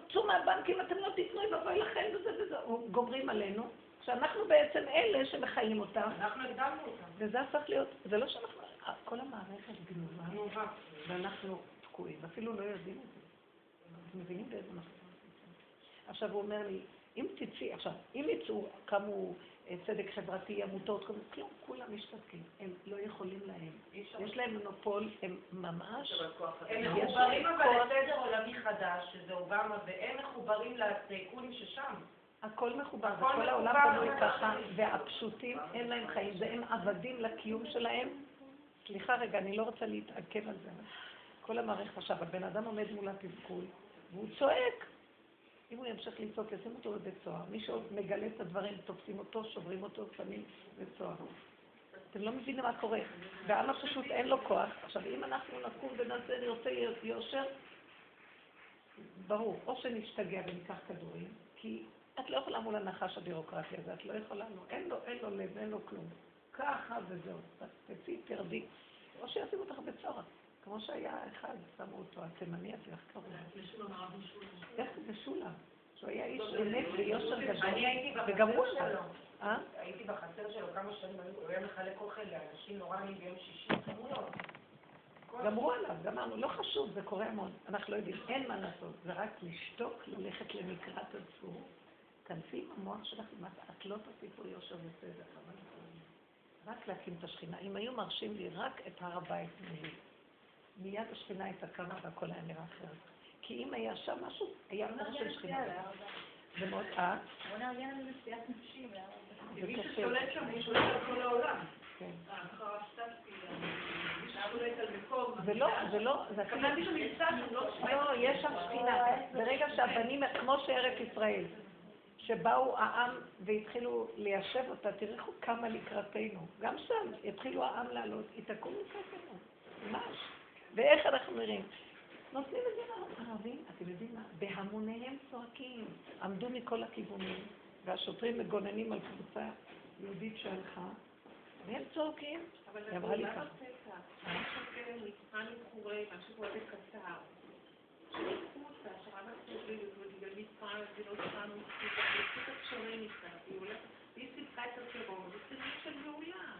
תצאו מהבנקים, אתם לא תיתנו, יבואי לכם וזה וזה, גומרים עלינו. שאנחנו בעצם אלה שמחיים אותם. אנחנו הקדמנו אותם. וזה הפך להיות, זה לא שאנחנו, כל המערכת גנובה, ואנחנו תקועים, אפילו לא יודעים את זה. אתם מבינים באיזה מצב? עכשיו הוא אומר לי, אם תצאי, עכשיו, אם יצאו, קמו אה, צדק חברתי, עמותות, כלום, כולם משתתקים, הם לא יכולים להם. יש להם מונופול, הם ממש... הם מחוברים אבל לסדר עולמי חדש, שזה אובמה, והם מחוברים לטייקונים ששם. הכל מחובר, וכל העולם בנוי ככה, והפשוטים אין להם חיים, והם עבדים לקיום שלהם. סליחה רגע, אני לא רוצה להתעכב על זה. כל המערכת עכשיו, הבן אדם עומד מול התסכול, והוא צועק. אם הוא ימשיך לצעוק, ישימו אותו בבית סוהר. מי שמגלה את הדברים, תופסים אותו, שוברים אותו, שמים בבית סוהר. אתם לא מבינים מה קורה. והעם הפשוט אין לו כוח. עכשיו, אם אנחנו נקום ונעשה נרצה יושר, ברור, או שנשתגע וניקח כדורים, כי את לא יכולה מול הנחש הבירוקרטי הזה, את לא יכולה, לא, אין לו, אין לו לב, אין לו כלום. ככה וזהו, תצאי, תרדי. או שישימו אותך בצורך, כמו שהיה אחד, שמו אותו, התימני הזה, איך קראו לו? איך זה שולה? שהוא היה איש אמת ויושר גדול. אני הייתי בחצר. שלו. אה? הייתי בחצר שלו כמה שנים, הוא היה מחלק אוכל לאנשים נוראים ביום שישי, כמויות. גמרו עליו, גמרנו, לא חשוב, זה קורה המון, אנחנו לא יודעים, אין מה לעשות, זה רק לשתוק, ללכת למקראת הצור, כנסי עם המוח שלך למטה, את לא תוסיפו יושר וסדר. רק להקים את השכינה. אם היו מרשים לי רק את הר הבית מולי, מיד השכינה הייתה קמה והכל היה נראה אחרת. כי אם היה שם משהו, היה לא אור של שכינה. זה מאוד, אה? בוא נארגן על נסיעת נשים. זה מי. ששולט שם, הוא שולט על כל העולם. כן. ששולט על מקום. זה לא, זה לא, זה אפילו... לא לא, יש שם שכינה. ברגע שהבנים, כמו שארץ ישראל, שבאו העם והתחילו ליישב אותה, תראו כמה לקראתנו. גם שם יתחילו העם לעלות, היא תקום לקראתנו. ממש. ואיך אנחנו נראים? נותנים את זה לערבים, אתם יודעים מה? בהמוניהם צועקים. עמדו מכל הכיוונים, והשוטרים מגוננים על קבוצה יהודית שהלכה, והם צועקים. אבל היא אמרה לי ככה. והיא סיפקה את הטרור, זה סימן של גאולה.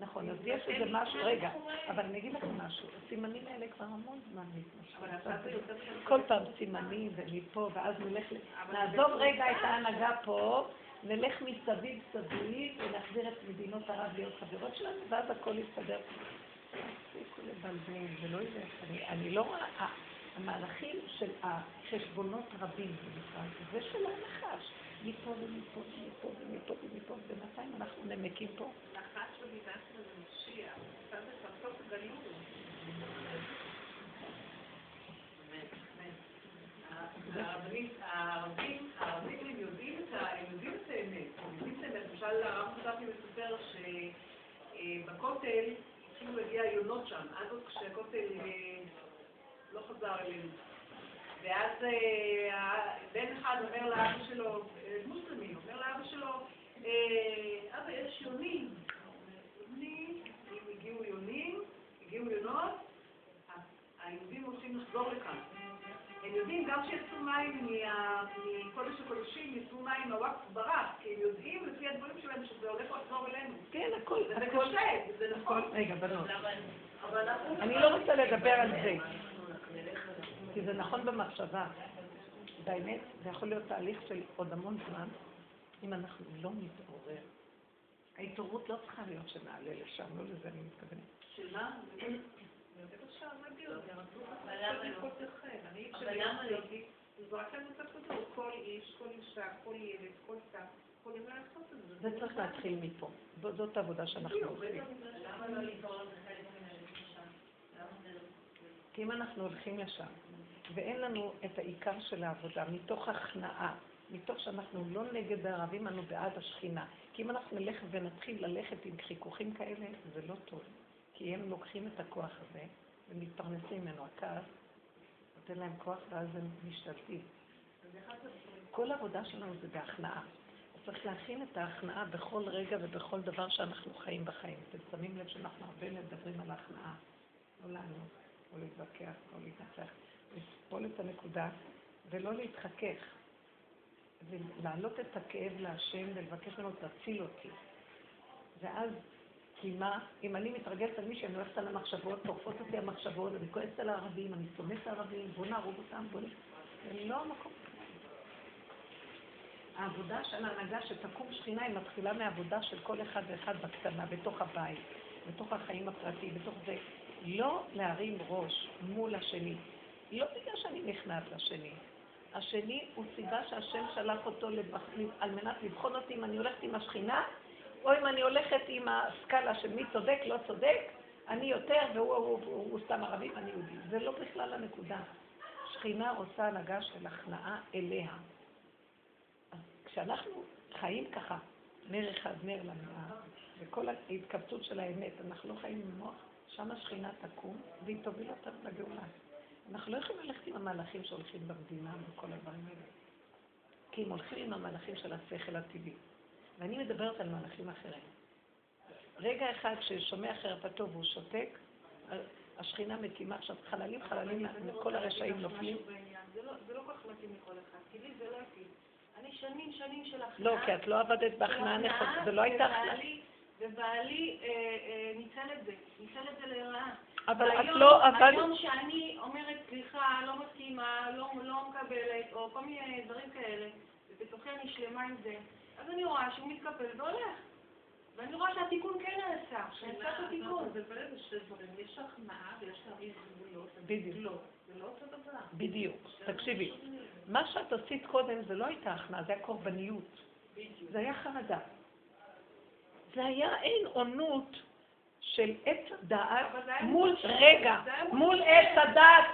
נכון, אז יש איזה משהו, רגע, אבל אני אגיד לכם משהו, הסימנים האלה כבר המון זמן מתמשכים. כל פעם סימנים ומפה, ואז נלך, נעזוב רגע את ההנהגה פה, נלך מסביב סביב ונחזיר את מדינות ערב להיות חברות שלנו, ואז הכל יסתדר. תפסיקו לבלבל, זה לא ילך. אני, לא רואה, המהלכים של החשבונות רבים, זה של הנחש. מפה ומפה ומפה ומפה ומפה, בינתיים אנחנו נמקים פה. הערבים, הערבים הם יודעים את האמת, הם יודעים את האמת. למשל הרב חשבתי מספר שבכותל התחילו להגיע יונות שם, עד עוד כשהכותל אה, לא חזר אלינו. ואז אה, בן אחד אומר לאבא שלו, אה, מוסלמי, אומר לאבא שלו, אה, אבא, יש יונים. יונים, הגיעו יונים, הגיעו יונות, היהודים הולכים לחזור לכאן. הם יודעים, גם כשיצאו מים מקודש הקודשים, יצאו מים מהוואקף ברק, כי הם יודעים לפי הדברים שלהם שזה הולך לחזור אלינו. כן, הכל, הכל. קשה, זה נכון. רגע, בנות. אני לא רוצה לדבר על זה, כי זה נכון במחשבה. באמת, זה יכול להיות תהליך של עוד המון זמן, אם אנחנו לא נתעורר. ההתעוררות לא צריכה להיות שנעלה לשם, לא לזה אני מתכוונת. של מה? זה זה אבל למה לא? זרק לנו את הכדור, כל איש, כל אישה, כל ילד, כל את זה. זה צריך להתחיל מפה. זאת העבודה שאנחנו עושים. למה לא לקרוא לזה חלק מן הלשון? למה זה לא... כי אם אנחנו הולכים לשם, ואין לנו את העיקר של העבודה, מתוך הכנעה, מתוך שאנחנו לא נגד הערבים, אנו בעד השכינה. כי אם אנחנו נלך ונתחיל ללכת עם חיכוכים כאלה, זה לא טוב. כי הם לוקחים את הכוח הזה ומתפרנסים ממנו. הכעס נותן להם כוח ואז הם משתלטים. כל העבודה שלנו זה בהכנעה. צריך להכין את ההכנעה בכל רגע ובכל דבר שאנחנו חיים בחיים. אתם שמים לב שאנחנו הרבה מדברים על ההכנעה. לא לענות, לא להתווכח, לא להתנצח. לסבול את הנקודה ולא להתחכך. ולהעלות את הכאב להשם ולבקש ממנו, תציל אותי. ואז, כי מה, אם אני מתרגלת על מישהו, אני הולכת על המחשבות, טורפות אותי המחשבות, אני כועסת על הערבים, אני שונאת הערבים, בוא נהרוג אותם, בוא נ... זה לא המקום. העבודה של ההנהגה שתקום שכינה היא מתחילה מהעבודה של כל אחד ואחד בקטנה, בתוך הבית, בתוך החיים הפרטיים, בתוך זה. לא להרים ראש מול השני. לא בגלל שאני נכנעת לשני. השני הוא סיבה שהשם שלח אותו לבח... על מנת לבחון אותי אם אני הולכת עם השכינה, או אם אני הולכת עם הסקאלה של מי צודק, לא צודק, אני יותר והוא הוא, הוא, הוא, סתם ערבי ואני יהודי. זה לא בכלל הנקודה. שכינה רוצה הנהגה של הכנעה אליה. אז כשאנחנו חיים ככה, נר אחד, נר למאה, וכל ההתכווצות של האמת, אנחנו לא חיים עם מוח, שם השכינה תקום והיא תוביל אותנו לגאולה. אנחנו לא יכולים ללכת עם המהלכים שהולכים במדינה וכל הדברים האלה. כי הם הולכים עם המהלכים של השכל הטבעי. ואני מדברת על מהלכים אחרים. רגע אחד ששומע חרפתו והוא שותק, השכינה מקימה עכשיו חללים חללים, כל הרשעים נופלים. זה לא- זה לא כל כך מתאים לכל אחד, כי לי זה לא התאים. אני שנים שנים של הכנעה. לא, כי את לא עבדת בהכנעה נכונה, זה לא הייתה הכנעה. ובעלי- ובעלי אה, אה, ניצל את זה, ניצל את זה לרעה. אבל את והיום- לא, אבל... היום שאני אומרת סליחה, לא מסכימה, לא, לא מקבלת, או כל מיני דברים כאלה, ובתוכי אני שלמה עם זה, אז אני רואה שהוא מתקפל והולך. ואני רואה שהתיקון כן נעשה, נעשה את התיקון. זה בעצם שני דברים, יש הכנעה ויש תאריך גבולות. בדיוק. לא, זה לא אותו דבר. בדיוק. תקשיבי, מה שאת עשית קודם זה לא הייתה הכנעה, זה היה קורבניות. זה היה חרדה. זה היה אין עונות של עץ הדעת מול, רגע, מול- עץ הדעת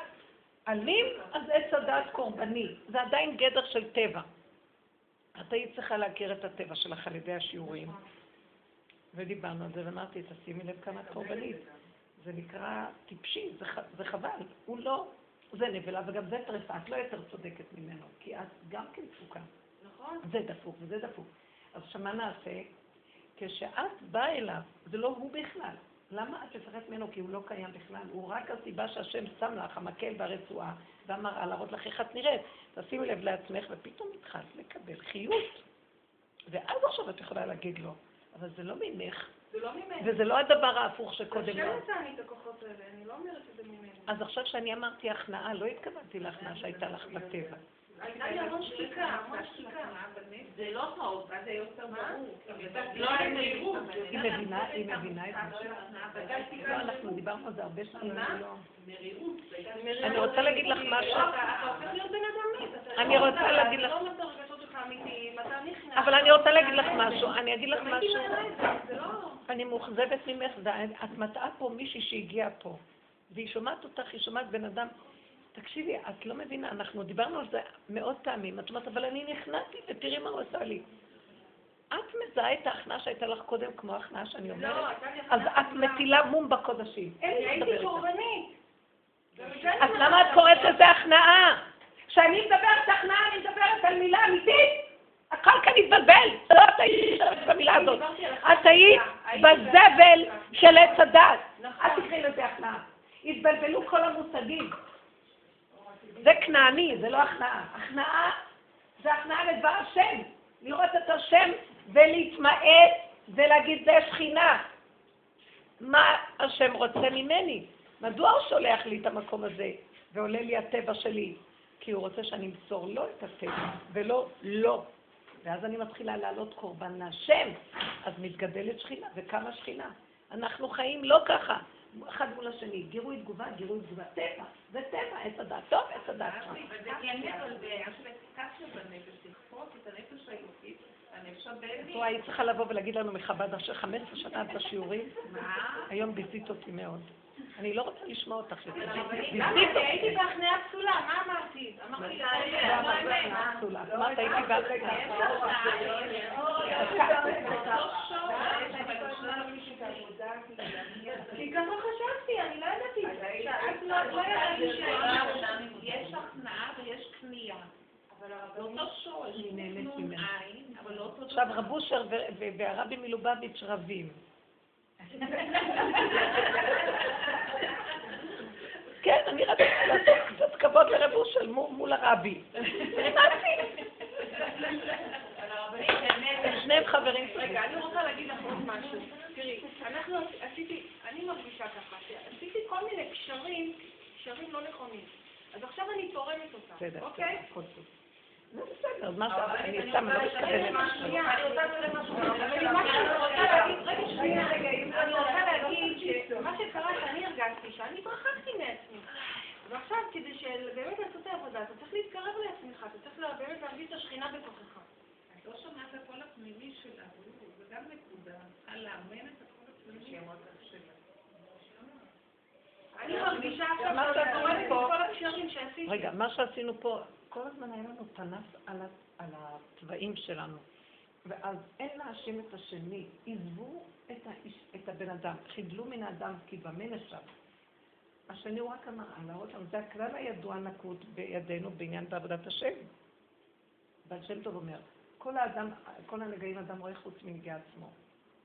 אלים, אז עץ הדעת קורבני. זה עדיין גדר של טבע. את היית צריכה להכיר את הטבע שלך על ידי השיעורים. ודיברנו על זה, ואמרתי, תשימי לב כמה את קורבנית. זה נקרא טיפשי, זה, ח- זה חבל. הוא לא, זה נבלה, וגם זה טרפה, את לא יותר צודקת ממנו, כי את גם כן תפוקה. נכון? זה דפוק וזה דפוק. אז מה נעשה? כשאת באה אליו, זה לא הוא בכלל. למה את מפחדת ממנו? כי הוא לא קיים בכלל. הוא רק הסיבה שהשם שם לך המקל והרצועה והמראה להראות לך איך את נראית. תשימי לב לעצמך, ופתאום התחלת לקבל חיות. ואז עכשיו את יכולה להגיד לו, אבל זה לא ממך, זה לא ממני. וזה לא הדבר ההפוך שקודם השם לא. נתן לי את הכוחות האלה, אני לא אומרת שזה ממני. אז עכשיו שאני אמרתי הכנעה, לא התכוונתי להכנעה שהייתה לך בטבע. הייתה לי המון שתיקה, המון שתיקה. זה לא טעות, ואז זה יותר ברור. לא היה מהירות. היא מבינה, היא מבינה את זה. לא, אנחנו דיברנו על זה הרבה שנים. אני רוצה להגיד לך משהו. אני לא- רוצה להגיד לך- לא את. אבל אני רוצה להגיד לך משהו, אני אגיד לך משהו. את לא... אני מאוכזבת ממך, ואת מטעה פה מישהי שהגיעה פה, והיא שומעת אותך, היא שומעת בן אדם. תקשיבי, את לא מבינה, אנחנו דיברנו על זה מאות פעמים. את אומרת, אבל אני נכנעתי, ותראי מה הוא עשה לי. את מזהה את ההכנעה שהייתה לך קודם כמו ההכנעה שאני לא, אומרת? הייתה לי אז הכנעה את. מטילה מום בקודשים. הייתי. קורבנית. אז למה את קוראת לזה הכנעה? כשאני מדברת הכנעה, אני מדברת על מילה אמיתית. הכל כאן התבלבל. לא את היית במילה הזאת. את היית בזבל של עץ הדת. אל תקראי לזה הכנעה. התבלבלו כל המושגים. זה כנעני, זה לא הכנעה. הכנעה זה הכנעה לדבר השם. לראות את השם ולהתמעט ולהגיד זה שכינה. מה השם רוצה ממני? מדוע הוא שולח לי את המקום הזה ועולה לי הטבע שלי? כי הוא רוצה שאני אמסור לו את הטבע, ולא לו. ואז אני מתחילה לעלות קורבן להשם, אז מתגדלת שכינה, וכמה שכינה. אנחנו חיים לא ככה, אחד מול השני, גירוי תגובה, גירוי תגובה, טבע, זה טבע, עץ הדת, טוב, עץ הדת. זה כן מבלבל, אפליקציה בנפש, לכפות את הנפש האלוקית, הנפש הבהמית. פה היית צריכה לבוא ולהגיד לנו מחב"ד אשר 15 שנה את בשיעורים, היום ביזית אותי מאוד. אני לא רוצה לשמוע אותך יותר. הייתי בהכנעה פסולה, מה אמרתי? אמרתי לה, לא אמרת הכנעה פסולה, את אמרת הייתי בהכנעה. כי ככה חשבתי, אני לא ידעתי. שאת לא לא ידעתי ש... יש הכנעה ויש אבל לא אותו עכשיו רב אושר והרבי מלובביץ' רבים. כן, אני רציתי לעשות קצת כבוד לרב אושר מול הרבי. הם שניהם חברים. רגע, אני רוצה להגיד לך עוד משהו. תראי, אנחנו עשיתי, אני מרגישה ככה, שעשיתי כל מיני קשרים, קשרים לא נכונים. אז עכשיו אני תורמת אותם, בסדר, אוקיי? זה בסדר, מה ש... אני סתם לא. שנייה, אני רוצה להגיד, שמה שקרה שאני הרגשתי, שאני התרחקתי מעצמי. ועכשיו, כדי באמת לעשות את העבודה, אתה צריך להתקרב לעצמך, אתה צריך באמת להרגיש את השכינה בתוכך. את לא שומעת את הקול הפנימי זה גם נקודה. צריכה לאמן את הקול הפנימי שלה. אני מרגישה עכשיו מה שאני שעשינו תורמת את פה- כל הקשרים שעשיתי. רגע, מה שעשינו פה, כל הזמן היה לנו פנס על, על הצבעים שלנו. ואז אין להאשים את השני, עזבו את, האיש, את הבן אדם, חידלו מן האדם כי במה נשב. השני הוא רק אמר, להראות לנו, זה הכלל הידוע נקוט בידינו בעניין בעבודת השם. בעל שם טוב אומר, כל האדם, כל הנגעים אדם רואה חוץ מנגעי עצמו.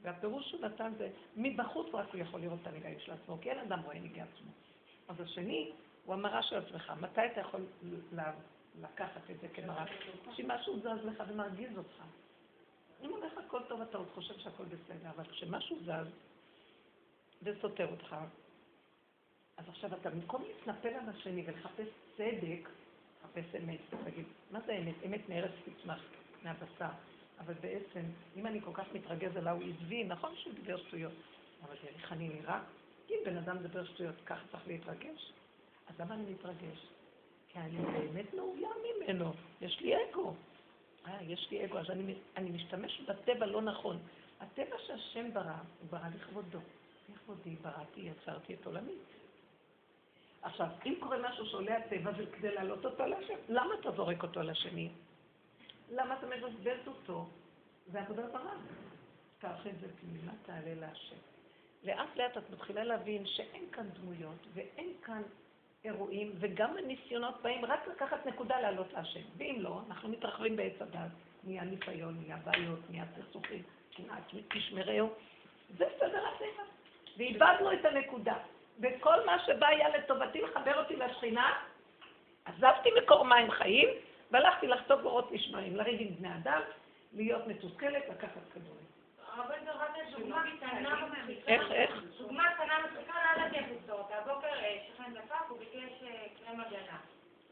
והפירוש שהוא נתן זה, מבחוץ רק הוא יכול לראות את הנגעים של עצמו, כי אין אדם רואה נגעי עצמו. אז השני, הוא המראה של עצמך. מתי אתה יכול לקחת את זה כמראה? כשמשהו זז לך ומרגיז אותך. אם הולך הכל טוב, אתה עוד חושב שהכל בסדר, אבל כשמשהו זז וסותר אותך, אז עכשיו אתה, במקום להתנפל על השני ולחפש צדק, חפש אמת, תגיד, מה זה אמת? אמת מארץ תצמח, מהבשר. אבל בעצם, אם אני כל כך מתרגז עליו, הוא עזבי, נכון שהוא דיבר שטויות, אבל איך אני נראה? אם בן אדם מדבר שטויות, ככה צריך להתרגש? אז למה אני מתרגש? כי אני באמת מאוים ממנו, יש לי אגו. אה, יש לי אגו, אז אני, אני משתמש בטבע לא נכון. הטבע שהשם ברא, הוא ברא לכבודו. לכבודי בראתי, יצרתי את עולמי. עכשיו, אם קורה משהו שעולה הטבע זה כדי להעלות אותו לשם, למה אתה זורק אותו לשני? למה אתה מבזבז אותו? זה עבודה זרה. תעשה את זה פנימה, תעלה להשם. לאט לאט את מתחילה להבין שאין כאן דמויות ואין כאן אירועים, וגם הניסיונות באים רק לקחת נקודה לעלות להשם. ואם לא, אנחנו מתרחבים בעץ הדת, נהיה ניסיון, נהיה בעיות, נהיה סכסוכים, קנאת תשמרהו. זה סדר הטבע. ואיבדנו את הנקודה. וכל מה שבא היה לטובתי לחבר אותי לשכינה, עזבתי מקור מים חיים, והלכתי לחטוף בורות נשמעים, לריב עם בני אדם, להיות מתוסכלת, לקחת כדורים. אבל זה רק דוגמה קטנה, איך, איך? דוגמה קטנה מצחיקה לאללה דפסות. הבוקר שכן דפק, הוא ביקש קרם הגנה.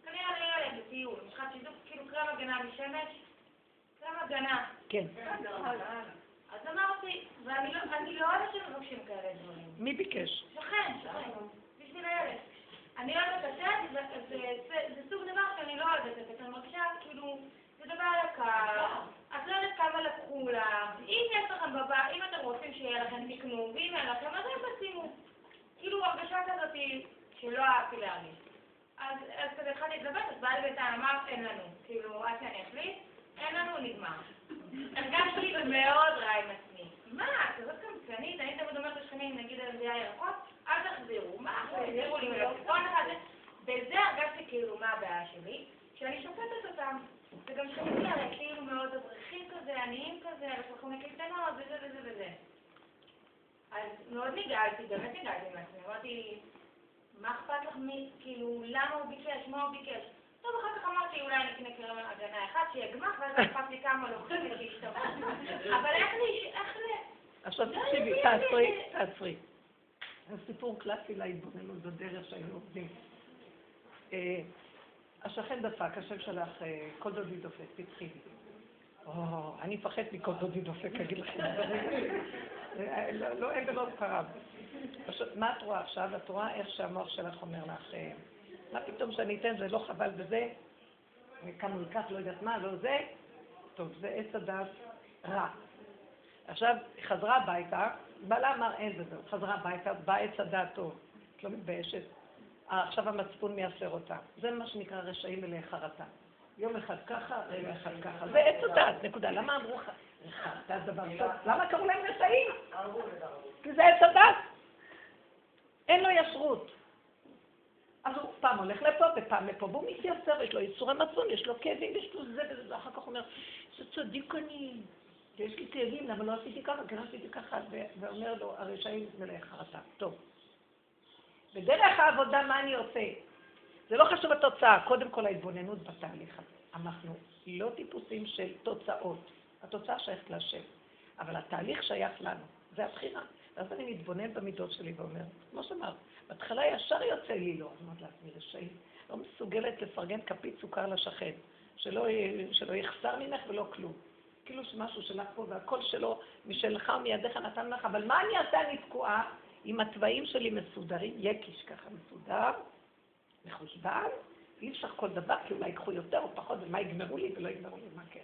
כנראה לילד בטיול, משחק שידוך, כאילו קרם הגנה משמש, קרם הגנה. כן. אז אמרתי, ואני לא אוהבת שמבקשים כאלה דברים. מי ביקש? שכן, שכן, בשביל הילד. אני אוהבת לתת, זה סוג דבר שאני לא אוהבת לתת, אני מרגישה כאילו, זה דבר יקר, את לא יודעת כמה לקחו לך, אם יש לכם בבית, אם אתם רוצים שיהיה לכם תקנו, ואם אין לכם, אז הם תשימו. כאילו הרגשה כזאת שלא אהבתי להרגיש. אז כזה התחלתי להתלבט, אז בעלי בינתיים אמר, אין לנו. כאילו, עד שאני אחליט, אין לנו, נגמר. הרגשתי מאוד רע עם עצמי. מה, כזאת קמצנית, אני תמיד אומרת לשכנים, נגיד על מביאה ירקות, אל תחזירו, מה, תחזירו לי מלפפון אחד, בזה הרגשתי כאילו מה הבעיה שלי, שאני שופטת אותם. וגם שכנים האלה כאילו מאוד אברכים כזה, עניים כזה, לקחו מקייטנות, וזה וזה וזה. אז מאוד נגעלתי, באמת נגעלתי מעצמי, אמרתי, מה אכפת לך מי, כאילו, למה הוא ביקש, מה הוא ביקש? טוב, אחר כך אמרתי, אולי אני אקנה קרם הגנה אחד, שיהיה גמח, ואז אכפת לי כמה לוקחים ושישתו. אבל איך לי, איך ל... עכשיו תקשיבי, תעצרי, תעצרי. זה סיפור קלאסי להתבוננות בדרך שהיינו עובדים. השכן דפק, השם שלך, כל דודי דופק, פתחי אני מפחד מכל דודי דופק, אגיד לכם. לא, אין ולא קרב. מה את רואה עכשיו? את רואה איך שהמוח שלך אומר לך, מה פתאום שאני אתן, זה לא חבל בזה? כמה ייקח, לא יודעת מה, לא זה? טוב, זה עץ הדעת רע. עכשיו, חזרה הביתה, בעלה אמר אין וזהו, חזרה הביתה, בא עץ הדעת טוב, את לא מתביישת. עכשיו המצפון מייסר אותה. זה מה שנקרא רשעים מלאי חרטה. יום אחד ככה, רגע אחד ככה. זה עץ הדעת, נקודה. למה אמרו לך, חרטה זה דבר טוב? למה קראו להם רשעים? כי זה עץ הדעת. אין לו ישרות. אז הוא פעם הולך לפה ופעם לפה, והוא מתייסר, יש לו ייסורי מצפון, יש לו כאבים, יש לו זה וזה, אחר כך הוא אומר, זה צדיק אני, יש לי כאבים, למה לא עשיתי ככה? כן עשיתי ככה, ואומר לו, הרשעים מלאי חרטה. טוב. בדרך העבודה, מה אני עושה? זה לא חשוב התוצאה, קודם כל ההתבוננות בתהליך הזה. אנחנו לא טיפוסים של תוצאות. התוצאה שייכת להשם, אבל התהליך שייך לנו, זה הבחירה. ואז אני מתבונן במידות שלי ואומר, כמו שאמרת, בהתחלה ישר יוצא לי לא, אני אומרת לעצמי, רשעים, לא מסוגלת לפרגן כפית סוכר לשכן, שלא, שלא יחסר ממך ולא כלום. כאילו שמשהו שלך פה והכל שלו, משלך ומידיך נתן לך, אבל מה אני אעשה? אני תקועה עם התוואים שלי מסודרים, יקיש ככה מסודר, מחושבן, אי אפשר כל דבר, כי אולי ייקחו יותר או פחות, ומה יגמרו לי ולא יגמרו לי, מה כן.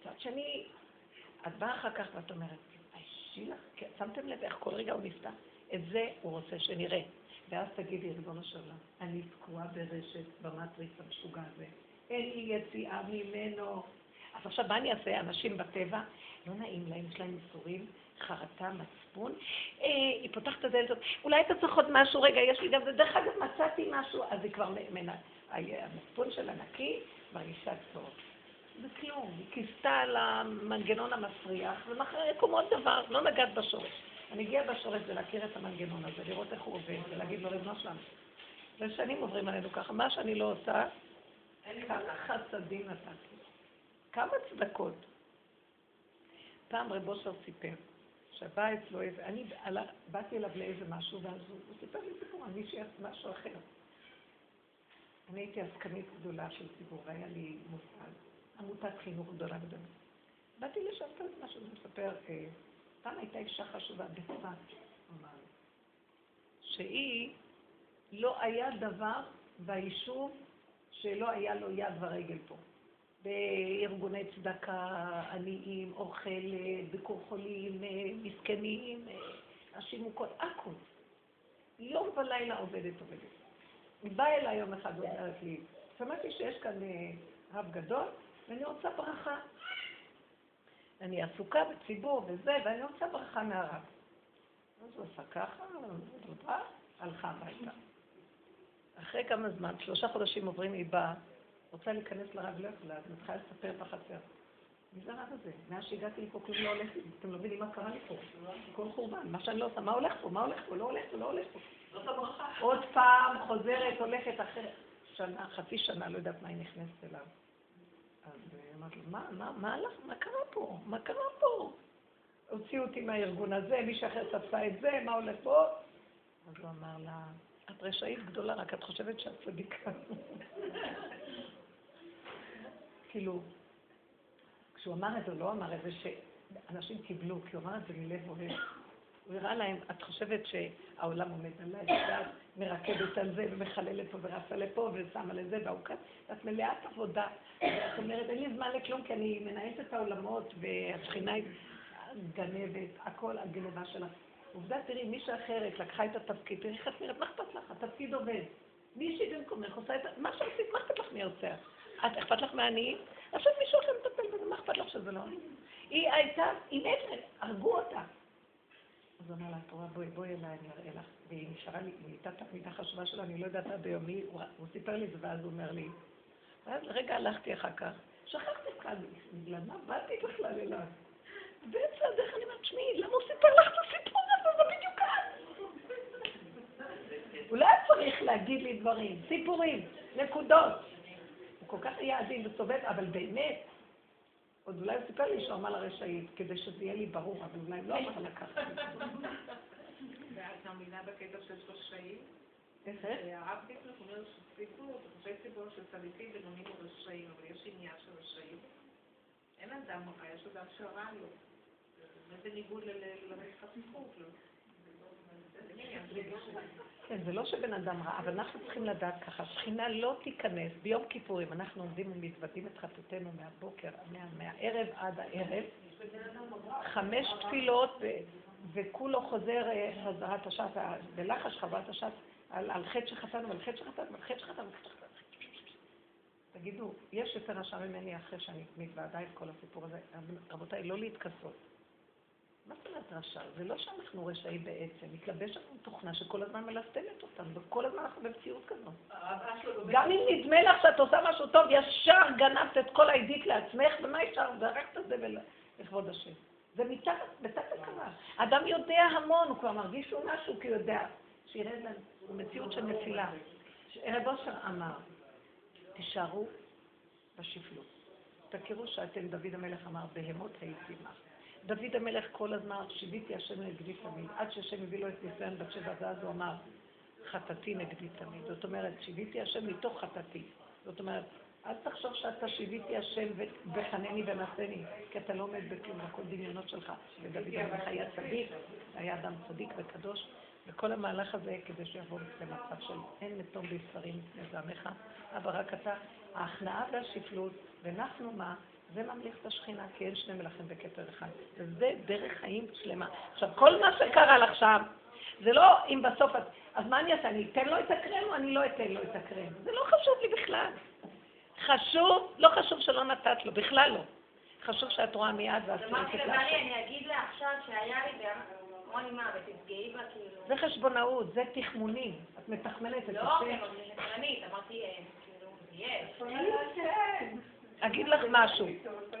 מצד שני, את באה אחר כך ואת אומרת, תתביישי לך, כן, שמתם לב איך כל רגע הוא נפתח? את זה הוא רוצה שנראה. ואז תגידי, ריבונו עולם, אני תקועה ברשת, במטריס המשוגע הזה. אין לי יציאה ממנו. אז עכשיו, מה אני אעשה? אנשים בטבע, לא נעים להם, יש להם ייסורים, חרטה, מצפון. אה, היא פותחת את הדלת, אולי אתה צריך עוד משהו, רגע, יש לי גם, דרך אגב, מצאתי משהו, אז היא כבר, מנה, המצפון שלה נקי, מרגישה טוב. זה כלום, היא כיסתה על המנגנון המסריח, ומחר יקום עוד דבר, לא נגעת בשורש. אני אגיע בשורש זה להכיר את המנגנון הזה, לראות איך הוא עובד, ולהגיד לו, ריבונו שלנו. ושנים עוברים עלינו ככה, מה שאני לא עושה, כמה חסדים נתתי, כמה צדקות. פעם רב אושר סיפר, שבא אצלו איזה, אני עלה, באתי אליו לאיזה משהו, ואז הוא, הוא סיפר לי סיפור על מישהי משהו אחר. אני הייתי עסקנית גדולה של ציבור, והיה לי מוסד, עמותת חינוך גדולה גדולה. באתי לשם את משהו, הוא מספר, אה, פעם הייתה אישה חשובה בצפת, שהיא, לא היה דבר ביישוב שלא היה לו יד ורגל פה. בארגוני צדקה, עניים, אוכל, ביקור חולים, מסכנים, נשים מוכות, הכול. יום ולילה עובדת עובדת. היא באה אליי יום אחד ואומרת לי, שמעתי שיש כאן רב גדול ואני רוצה ברכה. אני עסוקה בציבור וזה, ואני רוצה ברכה מהרב. אז הוא עשה ככה, תודה, הלכה הביתה. אחרי כמה זמן, שלושה חודשים עוברים, היא באה, רוצה להיכנס לרב, לא יכולה, אז מתחילה לספר בחצר. מי זה הרב הזה? מאז שהגעתי לפה כלום לא הולך לי, אתם לא מבינים מה קרה לי פה. כל חורבן, מה שאני לא עושה, מה הולך פה, מה הולך פה, לא הולך פה, לא הולך פה. זאת הברכה. עוד פעם חוזרת, הולכת אחרי שנה, חצי שנה, לא יודעת מה היא נכנסת אליו. אז אמרתי לו, מה, מה, מה הלך, מה קרה פה? מה קרה פה? הוציאו אותי מהארגון הזה, מישהו אחר תפסה את זה, מה הולך פה? אז הוא אמר לה, את רשאית גדולה, רק את חושבת שאת צדיקה. כאילו, כשהוא אמר את זה, לא אמר את זה שאנשים קיבלו, כי הוא אמר את זה מלב אוהב. הוא הראה להם, את חושבת שהעולם עומד עליי, ואת מרקדת על זה, ומחללת פה ורצה לפה, ושמה לזה, והוא כאן, ואת מלאת עבודה. ואת אומרת, אין לי זמן לכלום, כי אני מנהלת את העולמות, והשכינה היא גנבת, הכל הגנבה שלך. עובדה, תראי, מישהי אחרת לקחה את התפקיד, תראי איך את נראית, מה אכפת לך? התפקיד עובד. מישהי במקומך עושה את מה שעשית, מה אכפת לך מי ירצח? את, אכפת לך מעניים? עכשיו מישהו אחר מטפל בזה, מה אכפת לך שזה לא? היא הייתה, היא מתה, הרגו אותה. אז הוא אמר לה, את רואה, בואי, בואי אליי, אני אראה לך. והיא נשארה לי, היא הייתה תלמידה חשובה שלה, אני לא יודעת עד היום מי, הוא סיפר לי את זה, ואז הוא אומר לי, ואז לרגע הלכתי אחר כך, שכחתי בכלל, בגלל מה באתי בכלל אליו? באמצע הדרך אני אומרת, תשמעי, למה הוא סיפר לך את הסיפור הזה? זה בדיוק כאן. אולי צריך להגיד לי דברים, סיפורים, נקודות. כל כך היה עדין וסובב, אבל באמת, עוד אולי הוא סיפר לי שהוא אמר לרשעית, כדי שזה יהיה לי ברור, אבל אולי לא אמר ככה. ואת מאמינה בקטע של רשעים? איך? הרב דיפלק אומר שציבור, תחושי ציבור של צדיקים בינונים ורשעים, אבל יש עניין של רשעים. אין אדם רע, יש אדם שרע לו. זה בניגוד לחשיפות. כן, זה לא שבן אדם רע, אבל אנחנו צריכים לדעת ככה, שכינה לא תיכנס, ביום כיפורים אנחנו עומדים ומתוודים את חטאותינו מהבוקר, מה, מהערב עד הערב, חמש תפילות, וכולו חוזר חזרת השעת, בלחש חזרת השעת, על, על חטא שחטאנו, על חטא שחטאנו, על חטא שחטאנו, על חטא שחטאנו. תגידו, יש יותר רשע ממני אחרי שאני מתוועדה את כל הסיפור הזה. רבותיי, לא להתכסות. מה זאת אומרת רשע? זה לא שאנחנו רשעים בעצם, מתלבש לנו תוכנה שכל הזמן מלסטמת אותנו, וכל הזמן אנחנו במציאות כזאת. גם אם נדמה לך שאת עושה משהו טוב, ישר גנבת את כל העידית לעצמך, ומה אפשר? זרקת את זה לכבוד השם. זה בתת הכרה. אדם יודע המון, הוא כבר מרגיש שהוא משהו, כי הוא יודע שירד לנו, מציאות של נפילה. רב אושר אמר, תישארו בשפלות. תכירו שאתם, דוד המלך אמר, בהמות הייתי מה. דוד המלך כל הזמן, שיביתי השם נגדי תמיד, עד שהשם הביא לו את ניסיון בת שבע, ואז הוא אמר, חטאתי נגדי תמיד. זאת אומרת, שיביתי השם מתוך חטאתי. זאת אומרת, אל תחשוב שאתה שיביתי השם וחנני ונשני, כי אתה לא עומד בכלום, הכל דמיונות שלך. ודוד המלך היה צדיק, היה אדם צדיק וקדוש, וכל המהלך הזה כדי שיבוא למצב של אין מתום בישרים לפני זעמך, אבל רק אתה, ההכנעה והשפלות, ואנחנו מה? זה ממליך את השכינה, כי אין שני מלכים בכתר אחד. וזה דרך חיים שלמה. עכשיו, כל מה שקרה לך שם, זה לא אם בסוף את... אז מה אני אעשה? אני אתן לו את הקרם או אני לא אתן לו את הקרם? זה לא חשוב לי בכלל. חשוב, לא חשוב שלא נתת לו, בכלל לא. חשוב שאת רואה מיד ואת אמרתי לבעלי, אני אגיד לה עכשיו שהיה לי אמרה לי מה, ותפגעי בה כאילו... זה חשבונאות, זה תחמונים. את מתחמנת את לא, אני מתחמנית, אמרתי, כאילו, יש. אגיד לך משהו,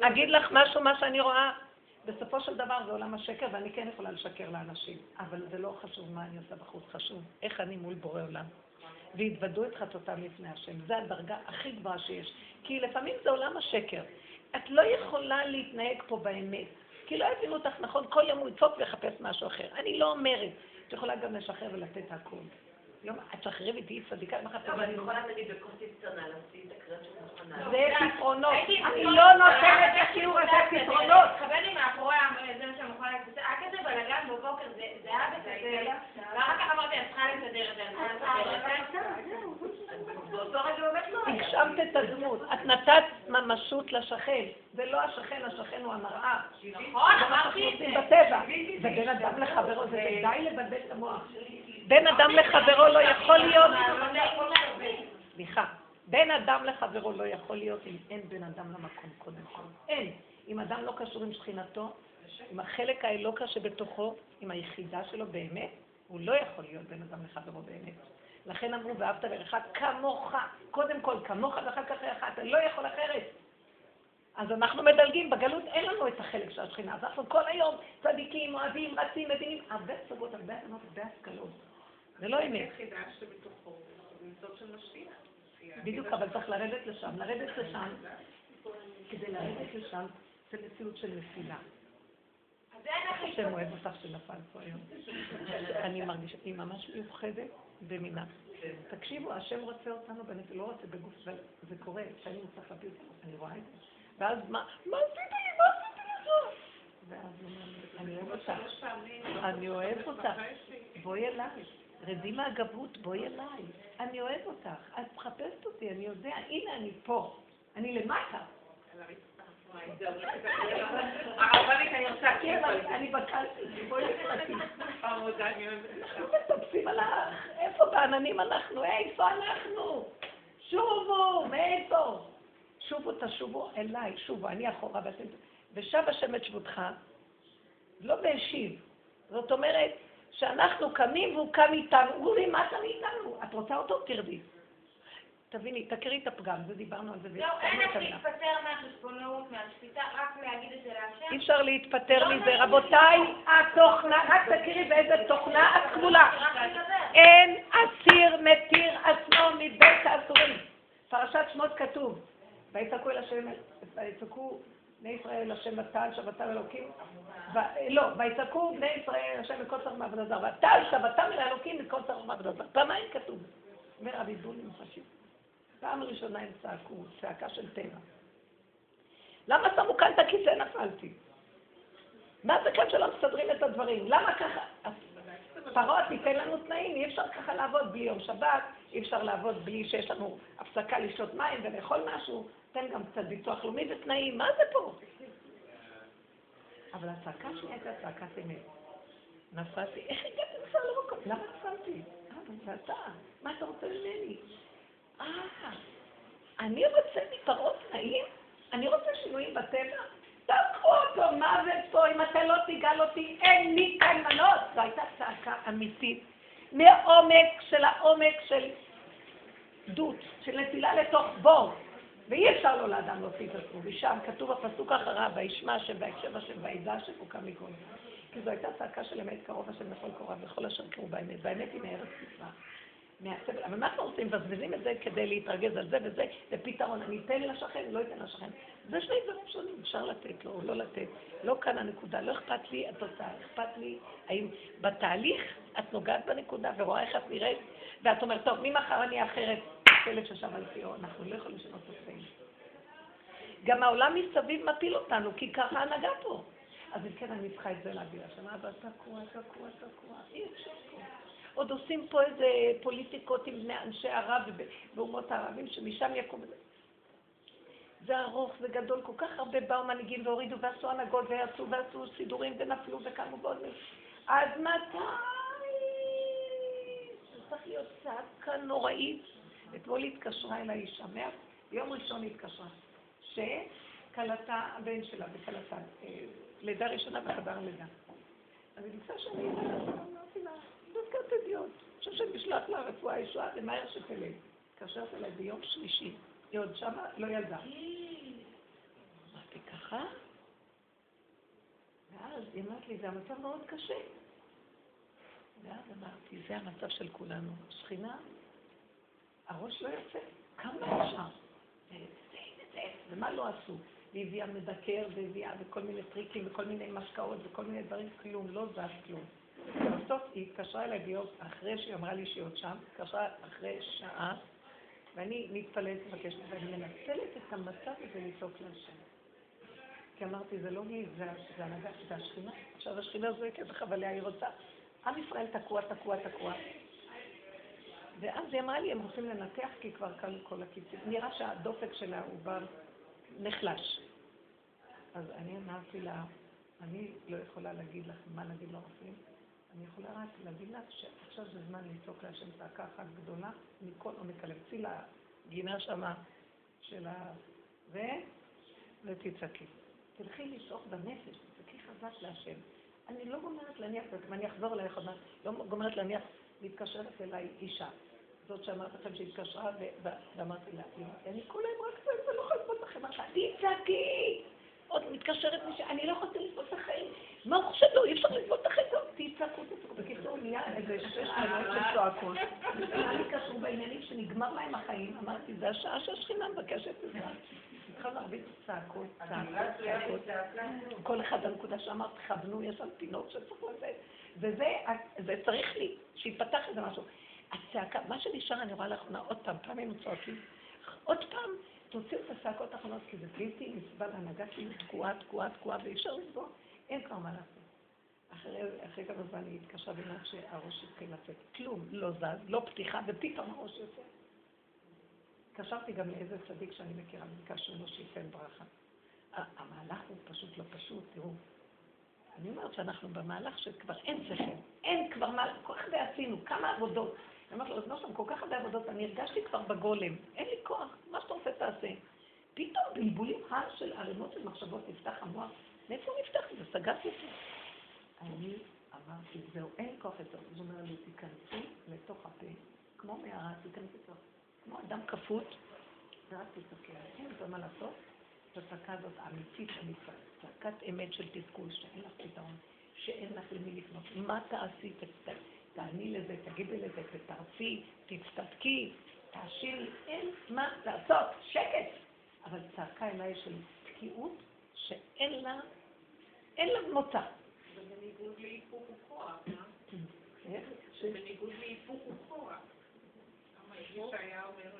אגיד לך משהו, מה שאני רואה, בסופו של דבר זה עולם השקר, ואני כן יכולה לשקר לאנשים, אבל זה לא חשוב מה אני עושה בחוץ, חשוב איך אני מול בורא עולם. והתוודו את חטאותם לפני השם. זו הדרגה הכי גבוהה שיש. כי לפעמים זה עולם השקר. את לא יכולה להתנהג פה באמת. כי לא הבינו אותך נכון, כל יום הוא יצוק ויחפש משהו אחר. אני לא אומרת. את יכולה גם לשחרר ולתת הכול. יום, את תשחררי ותהיי צדיקה, אחת אבל אני יכולה להגיד בכוסית קטנה, לשים את הקרם שאת מוכנה. זה פתרונות. אני לא נותנת לשיעור הזה פתרונות. התכוונתי מאחורי זה מה שאני יכולה להגיד. היה כזה בלאגן בבוקר, זה היה בכזה, ואחר כך אמרתי, אני צריכה לסדר את זה, צריכה לסדר את זה. באותו רגע באמת לא. הגשמת את הדמות, את נתת ממשות לשכן, זה לא השכן, השכן הוא המראה. נכון, אמרתי את זה. בטבע. זה בין אדם לחברו, זה די לבלבל את המוח. בין אדם לחברו לא יכול להיות, סליחה, בין אדם לחברו לא יכול להיות אם אין בין אדם למקום קודם כל. אין. אם אדם לא קשור עם שכינתו, עם החלק האלוקה שבתוכו, עם היחידה שלו באמת, הוא לא יכול להיות בין אדם לחברו באמת. לכן אמרו, ואהבת לרעך כמוך, קודם כל כמוך ואחר כך לרעך, אתה לא יכול אחרת. אז אנחנו מדלגים, בגלות אין לנו את החלק של השכינה, אז אנחנו כל היום צדיקים, אוהבים, רצים, מבינים, הרבה צגות, הרבה הבנות, הרבה השכלות. זה לא אמת. בדיוק, אבל צריך לרדת לשם. לרדת לשם, כדי לרדת לשם, זה מציאות של נפילה. השם אוהב אותך שנפל פה היום. אני מרגישה, היא ממש מיוחדת במינה. תקשיבו, השם רוצה אותנו בנפש, לא רוצה בגוף, זה- קורה, כשאני צריך להביא אותך, אני רואה את זה. ואז מה, מה עשית לי, מה עשית לי עכשיו? ואז הוא אומר אני אוהב אותך. אני אוהב אותך. בואי אליי, רדי מהגבות, בואי אליי, אני אוהב אותך, את מחפשת אותי, אני יודע, הנה אני פה, אני למטה. רוצה כן, אני- בקלפי, בואי. אנחנו מטפסים על האח, איפה בעננים אנחנו? איפה אנחנו? שובו, מאיפה? שובו, תשובו אליי, שובו, אני אחורה ואתם... ושב השם את שבותך, לא בהשיב. זאת אומרת שאנחנו קמים והוא קם איתנו, הוא לי, מה אתה מאיתנו? את רוצה אותו? תרדי. תביני, תכירי את הפגם, זה דיברנו על זה. והסברנו אין איך. להתפטר מהחשבונאות, מהשפיטה, רק להגיד את זה להשם. אי אפשר להתפטר מזה. רבותיי, התוכנה, רק תכירי באיזה תוכנה את כבולה. אין אסיר מתיר עצמו מבית האסורים. פרשת שמות כתוב, ויצעקו אל השם, ויצעקו בני ישראל השם ותעל שבתם אלוקים, לא, ויצעקו בני ישראל השם מכל צורך מעבודה זר, ותעל שבתם אל האלוקים מכל צורך מעבודה זר. פעמיים כתוב. אומר רבי בוני מפשיט. פעם ראשונה הם צעקו, צעקה של טבע. למה שמו כאן את הכיסא נפלתי? מה זה כאן שלא מסדרים את הדברים? למה ככה? פרעה תיתן לנו תנאים, אי אפשר ככה לעבוד בלי יום שבת, אי אפשר לעבוד בלי שיש לנו הפסקה לשתות מים ולאכול משהו, תן גם קצת ביטוח לאומי ותנאים, מה זה פה? אבל הצעקה שלי הייתה צעקת אמת. נפלתי, איך הגעתי בכלל למקום? למה נפלתי? אה, זה אתה, מה אתה רוצה ממני? אה, אני רוצה מפרעה תנאים? אני רוצה שינויים בטבע? תקחו אותו, מה זה פה? אם אתה לא תגאל אותי, אין לי כאן מנוס. זו הייתה צעקה אמיתית, מעומק של העומק של דות, של נפילה לתוך בור. ואי אפשר לו לאדם להוציא את עצמו. ושם כתוב הפסוק אחריו, וישמע השם ויקשב השם וידע השם הוא קם זה. כי זו הייתה צעקה של אמת קרוב השם לכל קורב וכל אשר קראו באמת. והאמת היא מארץ מצווה. אבל מה אנחנו עושים? מבזבזים את זה כדי להתרגז על זה וזה, זה. אני אתן לשכן, לא אתן לשכן. זה שני דברים שונים, אפשר לתת לו או לא לתת. לא כאן הנקודה, לא אכפת לי התוצאה, אכפת לי האם בתהליך את נוגעת בנקודה ורואה איך את נראית, ואת אומרת, טוב, ממחר אני אחרת, כלב ששם על פיו, אנחנו לא יכולים לשנות את עצמנו. גם העולם מסביב מפיל אותנו, כי ככה ההנהגה פה. אז אם כן, אני צריכה את זה להביא לשם, אבל תקוע, תקוע, תקוע, אי אפשר פה. עוד עושים פה איזה פוליטיקות עם בני אנשי ערב ואומות הערבים, שמשם יקום... זה ארוך, זה גדול, כל כך הרבה באו מנהיגים והורידו ועשו הנהגות ועשו ועשו סידורים ונפלו וקמו ועוד. אז מתי? זה צריך להיות צעקה נוראית. אתמול התקשרה אליי אישה, מה- ביום ראשון התקשרה, שכלתה, הבן שלה וכלתה, אה, לידה ראשונה בחדר לידה. אז היא ביקשה שאני אמרתי לה, דווקא ידיעות. אני חושב שאני אשלח לה רפואה ישועה, למהר שתלד. התקשרת אליי ביום שלישי, היא עוד שמה, לא ילדה. ככה, ואז היא אמרת לי, זה המצב מאוד קשה. ואז אמרתי, זה המצב של כולנו. שכינה, הראש לא יוצא, כמה אפשר? ומה לא עשו? והיא הביאה מדקר, והביאה וכל מיני טריקים, וכל מיני משקאות, וכל מיני דברים, כלום, לא זז כלום. בסוף היא התקשרה אליי ביום, אחרי שהיא אמרה לי שהיא עוד שם, התקשרה אחרי שעה, ואני מתפללת ומבקשת, ואני מנצלת את המצב הזה לצעוק להשם. כי אמרתי, זה לא היא, זה, זה הנהגה, זה השכינה. עכשיו השכינה זועקת לך, אבל היא רוצה. עם ישראל תקוע, תקוע, תקוע. ואז היא אמרה לי, הם רוצים לנתח כי כבר קלו כל הקיצים. נראה שהדופק של העובר נחלש. אז אני אמרתי לה, אני לא יכולה להגיד לך מה להגיד לרופאים, אני יכולה רק להגיד לך שעכשיו זה זמן לצעוק להשם צעקה אחת גדולה מכל עומק הלב. צאי לגינה שמה של ה... ו... ותצעקי. תלכי לצעוק בנפש, תצעקי חזק להשם. אני לא גומרת להניח, ואני אחזור אלייך לא גומרת להניח, מתקשרת אליי אישה. זאת שאמרת לכם שהתקשרה, ואמרתי לה, אני כל היום רק צועק ולא יכולה לסבול את החיים. אמרת, תצעקי! עוד מתקשרת מישהי, אני לא יכולתי לסבול את החיים. מה הוא חושב לו? אי אפשר לסבול את החיים. טוב, תצעקו, תצעקו. בקיצור, נהיה איזה שש מנות של צועקות. לי קשור בעניינים שנגמר להם החיים? אמרתי, זה השעה שהשכינה מבקשת עזרה. התחלנו להרביץ צעקות, צעקות, צעקות. כל אחד הנקודה שאמרת, תכוונו, יש שם פינות שצריך לתת. וזה צריך לי, שיפתח איזה משהו. הצעקה, מה שנשאר, אני רואה לאחרונה, עוד פעם, פעם היינו צועקים, עוד פעם, תוציאו את הצעקות האחרונות, כי זה בלתי נסבל, ההנהגה כאילו תקועה, תקועה, תקועה, ואי אפשר לסגור, אין כבר מה לעשות. אחרי, אחרי כמה זמן היא התקשרה ואומרת שהראש התחיל לצאת. כלום, לא זז, לא פתיחה, ופתאום הראש יוצא. התקשרתי גם לאיזה צדיק שאני מכירה, ביקשנו לו שייתן ברכה. המהלך הוא פשוט לא פשוט, תראו. אני אומרת שאנחנו במהלך שכבר אין שכל, אין כבר מה, כל כך עשינו, כמה עבודות. אומרת לו, אז לא שם כל כך הרבה עבודות, אני הרגשתי כבר בגולם, אין לי כוח, מה שאתה רוצה תעשה. פתאום בלבולים הר של ערימות של מחשבות נפתח המוח, מאיפה נפתח את זה? סגרתי אותו. אני אמרתי, זהו, אין כוח יותר. הוא אומר לי, תיכנסי לתוך הפה, כמו מערה, תיכנסי לתוך, כמו אדם כפות, ורק תסתכל, אין כבר מה לעשות. הצעקה הזאת אמיתית, צעקת אמת של תסכול, שאין לך פתרון, שאין לך למי לפנות. מה תעשי? תעני לזה, תגידי לזה, תתרצי, תצטדקי, תעשירי, אין מה לעשות, שקט. אבל צעקה אליי של תקיעות שאין לה, אין לה מוצא. זה בניגוד לאיפוק וכוח, אה? איך? בניגוד לאיפוק וכוח.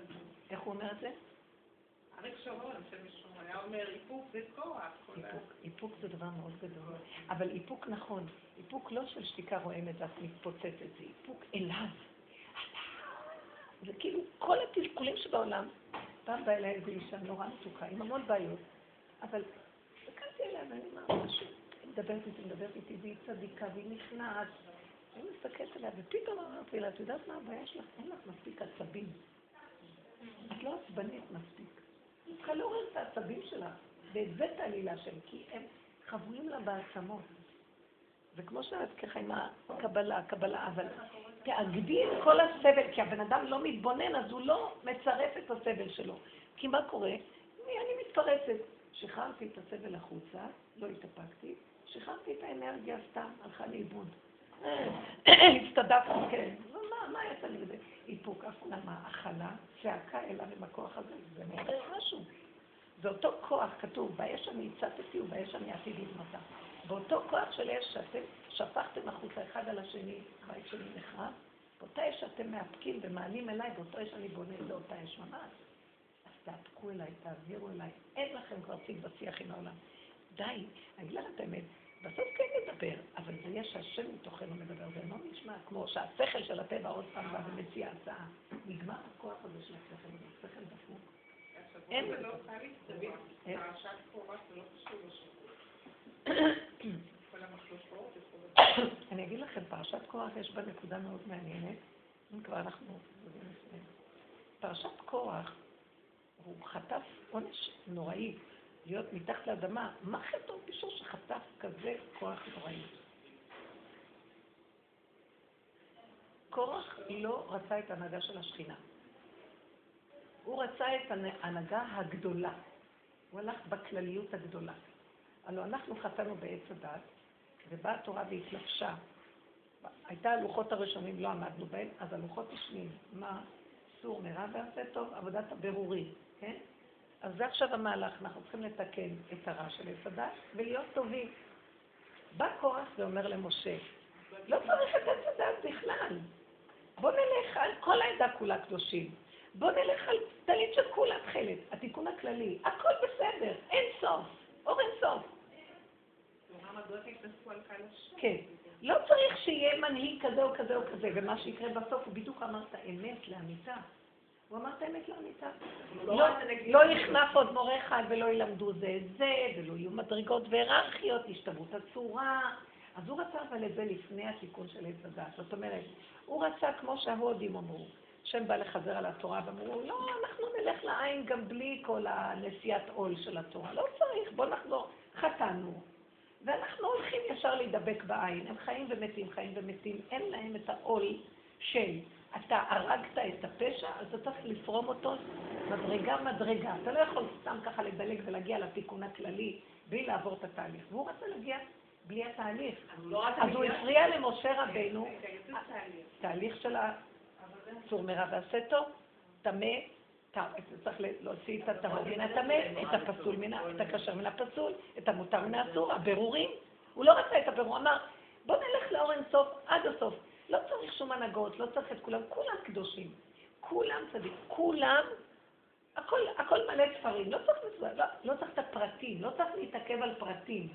זה. איך הוא אומר את זה? אריק שרון, שם ישרון, היה אומר, איפוק זה כוח. איפוק, זה דבר מאוד גדול, אבל איפוק נכון, איפוק לא של שתיקה רועמת ואת מתפוצצת, זה איפוק אליו. זה כאילו כל התסכולים שבעולם. פעם באה אליי איזו אישה נורא מתוקה, עם המון בעיות, אבל הסתכלתי עליה ואני אמרתי משהו, היא מדברת איתי, מדברת איתי, והיא צדיקה, והיא נכנעת. אני מסתכלת עליה, ופתאום אמרתי לה, את יודעת מה הבעיה שלך? אין לך מספיק עצבים. את לא עצבנית מספיק. היא צריכה לעורר את העצבים שלה, ואת זה תעלי להשם, כי הם חבויים לה בעצמות. וכמו שאת ככה עם הקבלה, הקבלה, אבל תאגדי את כל הסבל, כי הבן אדם לא מתבונן, אז הוא לא מצרף את הסבל שלו. כי מה קורה? אני מתפרצת. שחררתי את הסבל החוצה, לא התאפקתי, שחררתי את האנרגיה סתם, הלכה לאיבוד. הצטדקתי, כן. מה יצא לי בזה? איפוק, למה? הכלה, צעקה אליו עם הכוח הזה, זה מעבר משהו. זה אותו כוח, כתוב, באש אני הצטתי ובאש אני עתיד לבנותה. באותו כוח של אש שאתם שפכתם החוצה אחד על השני, בית שלי נחרב, באותה אש שאתם מאפקים ומעלים אליי, באותו אש אני בונה, זה אותה אש ממש. אז תאפקו אליי, תעבירו אליי, אין לכם כבר ציג בשיח עם העולם. די, אני אגיד לך את האמת, בסוף כן נדבר, אבל זה יהיה שהשם מתוכנו מדבר, זה לא נשמע כמו שהשכל של הטבע עוד פעם בא ומציע הצעה. נגמר הכוח הזה של השכל, זה שכל דפוק. אין זה לא טלי, פרשת קורח זה לא קשור אני אגיד לכם, פרשת קורח יש בה נקודה מאוד מעניינת, אם כבר אנחנו פרשת קורח, הוא חטף עונש נוראי. להיות מתחת לאדמה, מה חטאו בשביל שחטף כזה כוח נוראי? קורח לא רצה את ההנהגה של השכינה. הוא רצה את ההנהגה הגדולה. הוא הלך בכלליות הגדולה. הלוא אנחנו חטאנו בעץ הדת, ובאה התורה והתלבשה. הייתה הלוחות הראשונים, לא עמדנו בהם, אז הלוחות השניים, מה? סור מרע ועשה טוב, עבודת הבירורים, כן? אז זה עכשיו המהלך, אנחנו צריכים לתקן את הרע של עץ הדת ולהיות טובים. בא קורח ואומר למשה, לא צריך את עץ הדת בכלל. בוא נלך על כל העדה כולה קדושים. בוא נלך על טלית של כולה תכלת, התיקון הכללי. הכל בסדר, אין סוף, אור אין סוף. כן. לא צריך שיהיה מנהיג כזה או כזה או כזה, ומה שיקרה בסוף הוא בדיוק אמר את האמת לאמיתה. הוא אמר את האמת לאמיתה. לא, לא יכנף עוד מורה אחד ולא ילמדו זה את זה, ולא יהיו מדרגות והיררכיות, ישתברו את הצורה. אז הוא רצה אבל את זה לפני התיקון של עץ הדת. זאת אומרת, הוא רצה, כמו שההודים אמרו, השם בא לחזר על התורה ואמרו, לא, אנחנו נלך לעין גם בלי כל הנשיאת עול של התורה. לא צריך, בוא נחזור. חטאנו, ואנחנו הולכים ישר להידבק בעין. הם חיים ומתים, חיים ומתים. אין להם את העול של אתה הרגת את הפשע, אז אתה צריך לפרום אותו מדרגה מדרגה. אתה לא יכול סתם ככה לדלג ולהגיע לתיקון הכללי בלי לעבור את התהליך. והוא רצה להגיע בלי התהליך. לא אז הוא הפריע למשה רבנו, תהליך של הצור מרע ועשה טוב, טמא, צריך להוציא את הטהור מן הטמא, את הפסול מן, את הכשר מן הפסול, את המותר מן האסור, הבירורים. הוא לא רצה את הבירור, אמר, בוא נלך לאור אינסוף עד הסוף. לא צריך שום הנהגות, לא צריך את כולם, כולם קדושים. כולם צדיק, כולם, הכל, הכל מלא ספרים, לא צריך, לא, לא צריך את הפרטים, לא צריך להתעכב על פרטים.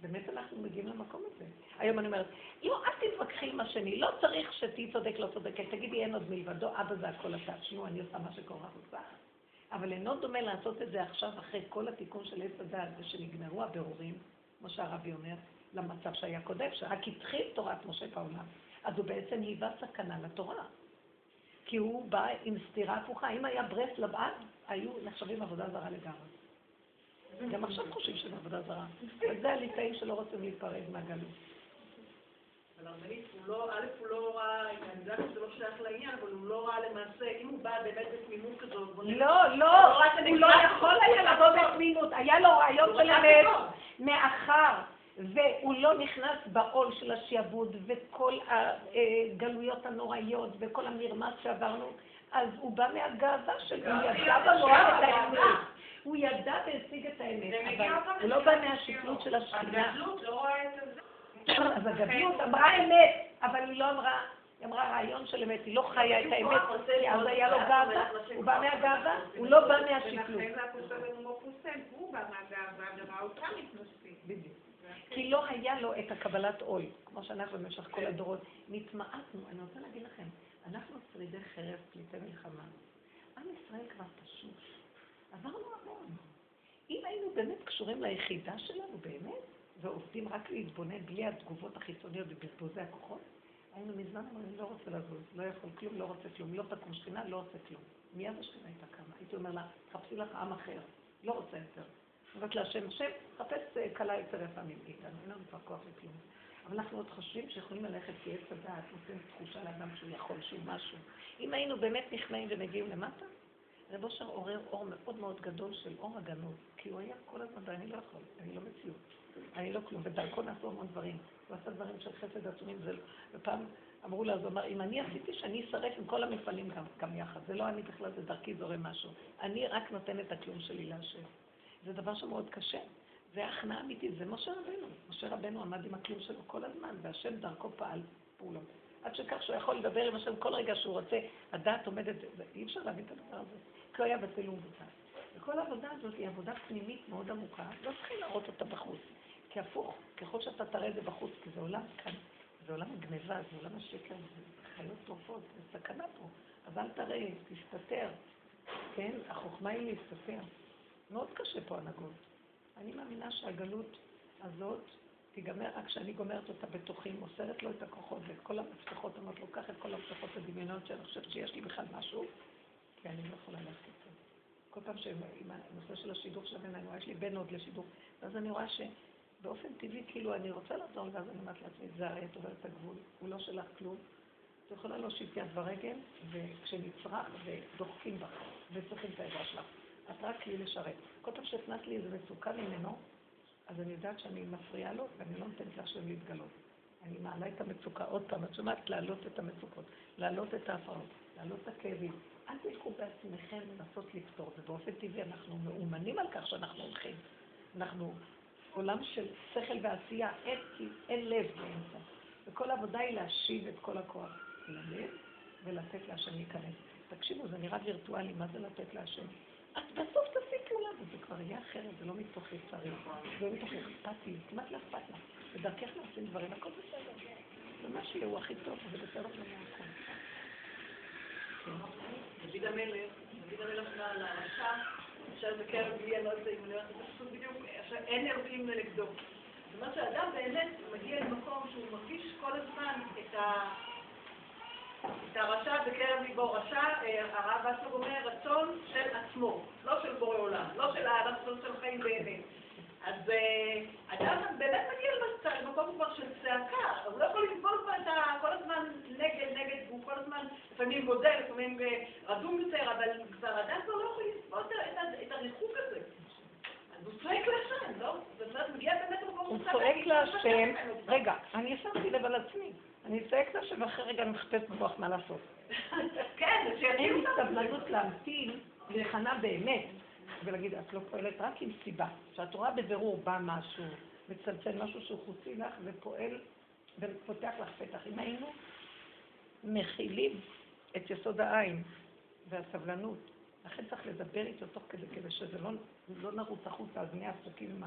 באמת אנחנו מגיעים למקום הזה. היום אני אומרת, לא, אל תתווכחי עם השני, לא צריך שתהיי צודק, לא צודקת, תגידי אין עוד מלבדו, אבא זה הכל אתה, תשמעו, אני עושה מה שקורה עושה. אבל אינו דומה לעשות את זה עכשיו, אחרי כל התיקון של עץ הדעת, ושנגמרו הבירורים, כמו שהרבי אומר, למצב שהיה קודם, שרק התחיל תורת משה בעולם. אז הוא בעצם היווה סכנה לתורה. כי הוא בא עם סתירה הפוכה. אם היה ברסלב אז, היו נחשבים עבודה זרה לגמרי. גם עכשיו חושבים שזה עבודה זרה. וזה הליטאים שלא רוצים להיפרד מהגלות. אבל הרבנית, הוא לא, א', הוא לא ראה, אני יודעת שזה לא שייך לעניין, אבל הוא לא ראה למעשה, אם הוא בא באמת בתמימות כזאת, לא, לא, הוא לא יכול היה לבוא בתמימות, היה לו רעיון של אמת, מאחר והוא לא נכנס בעול של השעבוד וכל הגלויות הנוראיות וכל המרמס שעברנו, אז הוא בא מהגאווה שלו, הוא ידע במוח את האמת. הוא ידע והשיג את האמת, אבל הוא לא בא מהשפלות של השכינה. הגדלות לא רואה את זה. אז הגדלות אמרה אמת, אבל היא לא אמרה, היא אמרה רעיון של אמת, היא לא חיה את האמת, כי אז היה לו גאווה, הוא בא מהגאווה, הוא לא בא מהשפלות. ולכן זה הפוסל הוא בא מהגאווה וראה אותם מתנשאים. בדיוק. כי לא היה לו את הקבלת עול, כמו שאנחנו במשך כל הדורות. נתמעטנו, אני רוצה להגיד לכם, אנחנו שרידי חרב, פליטי מלחמה. עם ישראל כבר תשוש. עברנו המון. אם היינו באמת קשורים ליחידה שלנו, באמת, ועובדים רק להתבונן בלי התגובות החיצוניות ובזבוזי הכוחות, היינו מזמן אומרים, לא רוצה לזוז, לא יכול כלום, לא רוצה כלום, לא תקום שכינה, לא רוצה כלום. מיד השכינה הייתה קמה. הייתי אומר לה, חפשי לך עם אחר, לא רוצה יותר. אומרת להשם, השם, חפש כלה יותר יפה מאיתנו, אין לנו כבר כוח לכלום. אבל אנחנו עוד חושבים שיכולים ללכת כי עץ הדעת נותן תחושה לאדם שהוא יכול, שהוא משהו. אם היינו באמת נכנעים ומגיעים למטה, רב אושר עורר אור מאוד מאוד גדול של אור הגנות, כי הוא היה כל הזמן, ואני לא יכול, אני לא מציאות, אני לא כלום, ודרכו נעשו המון דברים. הוא עשה דברים של חסד עצומים, זה... ופעם אמרו לה, אז הוא אמר, אם אני עשיתי שאני אשרף עם כל המפעלים גם, גם יחד, זה לא אני בכלל, זה דרכי זורם משהו. אני רק נותן את הכלום שלי להשם. זה דבר שמאוד קשה. זה הכנעה אמיתית, זה משה רבנו. משה רבנו עמד עם הכלום שלו כל הזמן, והשם דרכו פעל פעולות. עד שכך שהוא יכול לדבר עם השם כל רגע שהוא רוצה, הדעת עומדת, אי אפשר להבין את הדבר הזה, כי הוא היה בצילום בוטל. וכל העבודה הזאת היא עבודה פנימית מאוד עמוקה, לא צריכים להראות אותה בחוץ. כי הפוך, ככל שאתה תראה את זה בחוץ, כי זה עולם כאן, זה עולם הגניבה, זה עולם השקר, זה חיות טורפות, זה סכנה פה. אז אל תראה, תסתתר. כן? החוכמה היא להסתתר. מאוד קשה פה הנהגות. אני מאמינה שהגלות הזאת תיגמר רק כשאני גומרת אותה בתוכי, מוסרת לו את הכוחות ואת כל המפתחות, אומרת לו, קח את כל המפתחות הדמיונות שאני חושבת שיש לי בכלל משהו, כי אני לא יכולה ללכת איתו. כל פעם שעם הנושא של השידור של הבן, אני רואה, יש לי בן עוד לשידור, ואז אני רואה שבאופן טבעי, כאילו, אני רוצה לעזור, ואז אני אומרת לעצמי, זה הרי את עוברת הגבול, הוא לא שלך כלום. את יכולה להושיט יד ברגל, וכשנצרך, ודוחקים בך, וצריכים את העזרה שלך. את רק כלי לשרת. כל פעם שהכנסת לי איזה מצוקה ממנו, אז אני יודעת שאני מפריעה לו ואני לא נותנת להשם להתגלות. אני מעלה את המצוקה עוד פעם, את שומעת? להעלות את המצוקות, להעלות את ההפרעות, להעלות את הכאבים. אל תלכו בעצמכם לנסות לפתור זה. באופן טבעי אנחנו מאומנים על כך שאנחנו הולכים. אנחנו עולם של שכל ועשייה, אין, אין לב באמצע. וכל העבודה היא להשיב את כל הכוח ללב ולתת להשם להיכנס. תקשיבו, זה נראה וירטואלי, מה זה לתת להשם? את בסוף תעשי פעולה, וזה כבר יהיה אחרת, זה לא מתוך יצרים, זה לא מתוך אכפתיות, כמעט לא אכפת לך. בדרכך נעשים דברים, הכל בסדר. זה מה שיהיה, הוא הכי טוב, זה בסדר לנו הכל. דוד המלך, דוד המלך אמר לרשע, עכשיו בקרב לי, אני לא יודעת אם אני אין אלוקים לנגדו. זאת אומרת שאדם באמת מגיע למקום שהוא מרגיש כל הזמן את ה... את הרשע בקרב ליבו. רשע, אה, הרב אסלוג אומר, רצון של עצמו, לא של בורא עולם, לא של הרצון של חיים באמת. אז אה, אדם באמת מגיע למקום כבר של צעקה, הוא לא יכול לסבול כבר את ה... כל הזמן נגד, נגד, והוא כל הזמן לפעמים מודה, לפעמים אה, רדום יותר, אבל כבר אדם כבר לא יכול לסבול את הריחוק הזה. הוא צועק להשם, לא? הוא צועק להשם, רגע, אני שמתי לב על עצמי. אני צועקת עכשיו ואחרי רגע אני מחפשת במוח מה לעשות. כן, אין לי סבלנות להמתין להיכנע באמת, ולהגיד, את לא פועלת רק עם סיבה. כשאת רואה בבירור בא משהו, מצלצל משהו שהוא חוצי לך ופועל ופותח לך פתח. אם היינו מכילים את יסוד העין והסבלנות, לכן צריך לדבר איתו תוך כדי, כדי שזה לא, לא נרוץ החוצה, אז נהיה עסוקים עם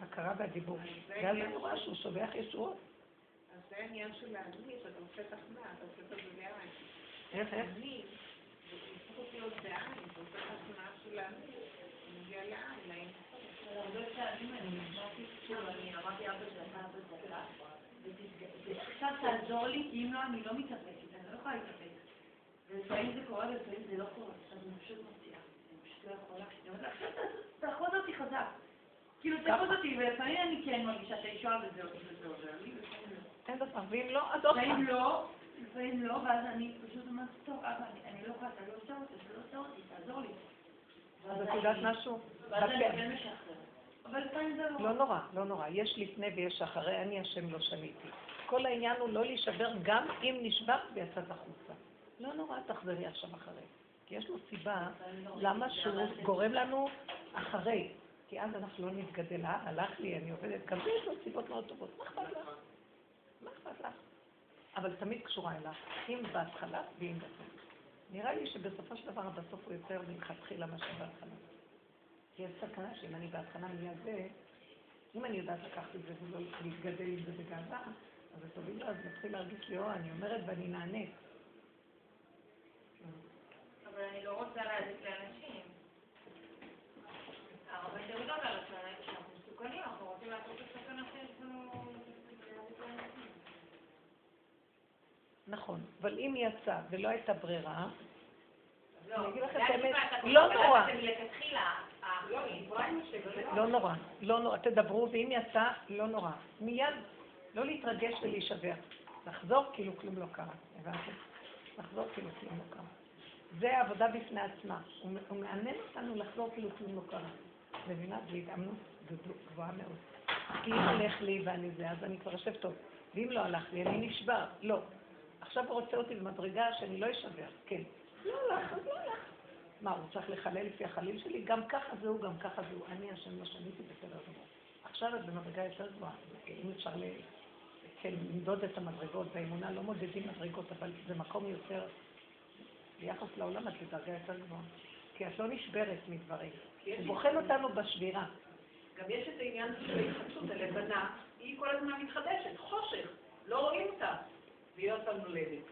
ההכרה והדיבור. ואז אני רואה שהוא שולח ישועות. זה העניין של להניף, אתה עושה תחנה, אתה עושה את זה בעין. איך, איך? להניף, זה צריך להיות בעין, אתה עושה תחנה של להניף, זה מגיע לעין, לעין. הרבה פעמים אני אמרתי, שוב, אני אמרתי אבא שאתה אבא צדקה, ועכשיו תעזור לי, כי אם לא, אני לא מתאפקת, אני לא יכולה להתאפק. ולפעמים זה קורה ולפעמים זה לא קורה, אז אני פשוט מוציאה, אני פשוט לא יכולה. עכשיו תאחוז אותי חזק. כאילו, תאחוז אותי, ולפעמים אני כן מרגישה את הישועה וזה עובר לי, ולפעמים לא. אין דבר, ואם לא, אז עוד פעם. ואם לא, לפעמים לא, ואז אני פשוט אומרת, טוב, אבא, אני לא יכולה, אתה לא עושה אותי, אתה לא עושה אותי, תעזור לי. אז את יודעת משהו? ואז אני כן משחררת. אבל לפעמים זה לא... לא נורא, לא נורא. יש לפני ויש אחרי, אני השם לא שניתי. כל העניין הוא לא להישבר גם אם נשברת ויצאת החוצה. לא נורא, תחזרי עכשיו אחרי. כי יש לו סיבה למה שהוא גורם לנו אחרי. כי אז אנחנו לא נתגדל, הלך לי, אני עובדת, גם יש לו סיבות מאוד טובות. מה אכפת לך? מה אכפת לך? אבל תמיד קשורה אליו, אם בהתחלה ואם בסוף. נראה לי שבסופו של דבר בסוף הוא יותר מלכתחילה מאשר בהתחלה. כי יש סכנה שאם אני בהתחלה מיד זה, אם אני יודעת לקחת את זה ולא להתגדל עם זה בגאווה, אז זה תוביל אז מתחיל להרגיש לי, או, אני אומרת ואני נענית. אבל אני לא רוצה להזיק לאנשים. הרבן דוד אומר שאנחנו מסוכנים, אנחנו רוצים לעשות את הסכנה שיש לנו... נכון, אבל אם יצא ולא הייתה ברירה, לא, אני אגיד לך את האמת, הסיבה, אתה לא חושב נורא. לא נורא, לא נורא, תדברו, ואם יצא, לא נורא. מיד, לא להתרגש ולהישבר. לחזור כאילו כלום לא קרה, הבנתם? לחזור כאילו כלום לא קרה. זה העבודה בפני עצמה. הוא מעניין אותנו לחזור כאילו כלום לא קרה. מבינה? זו התאמנות גבוהה מאוד. כי אם הולך לי ואני זה, אז אני כבר יושב טוב. ואם לא הלך לי, אני נשבר. לא. עכשיו הוא רוצה אותי במדרגה שאני לא אשבר. כן. לא הלך, אז לא הלך. מה, הוא צריך לחלל לפי החליל שלי? גם ככה זהו, גם ככה זהו. אני השם לא שניתי בסדר גמור. עכשיו את במדרגה יותר גבוהה. אם אפשר ל... כן, למדוד את המדרגות, באמונה לא מודדים מדרגות, אבל זה מקום יותר, ביחס לעולם את בדרגה יותר גבוהה. כי את לא נשברת מדברים. הוא בוחן אותנו בשבירה. גם יש את העניין של ההתחדשות הלבנה, היא כל הזמן מתחדשת, חושך, לא רואים אותה, והיא עוד פעם נולדת.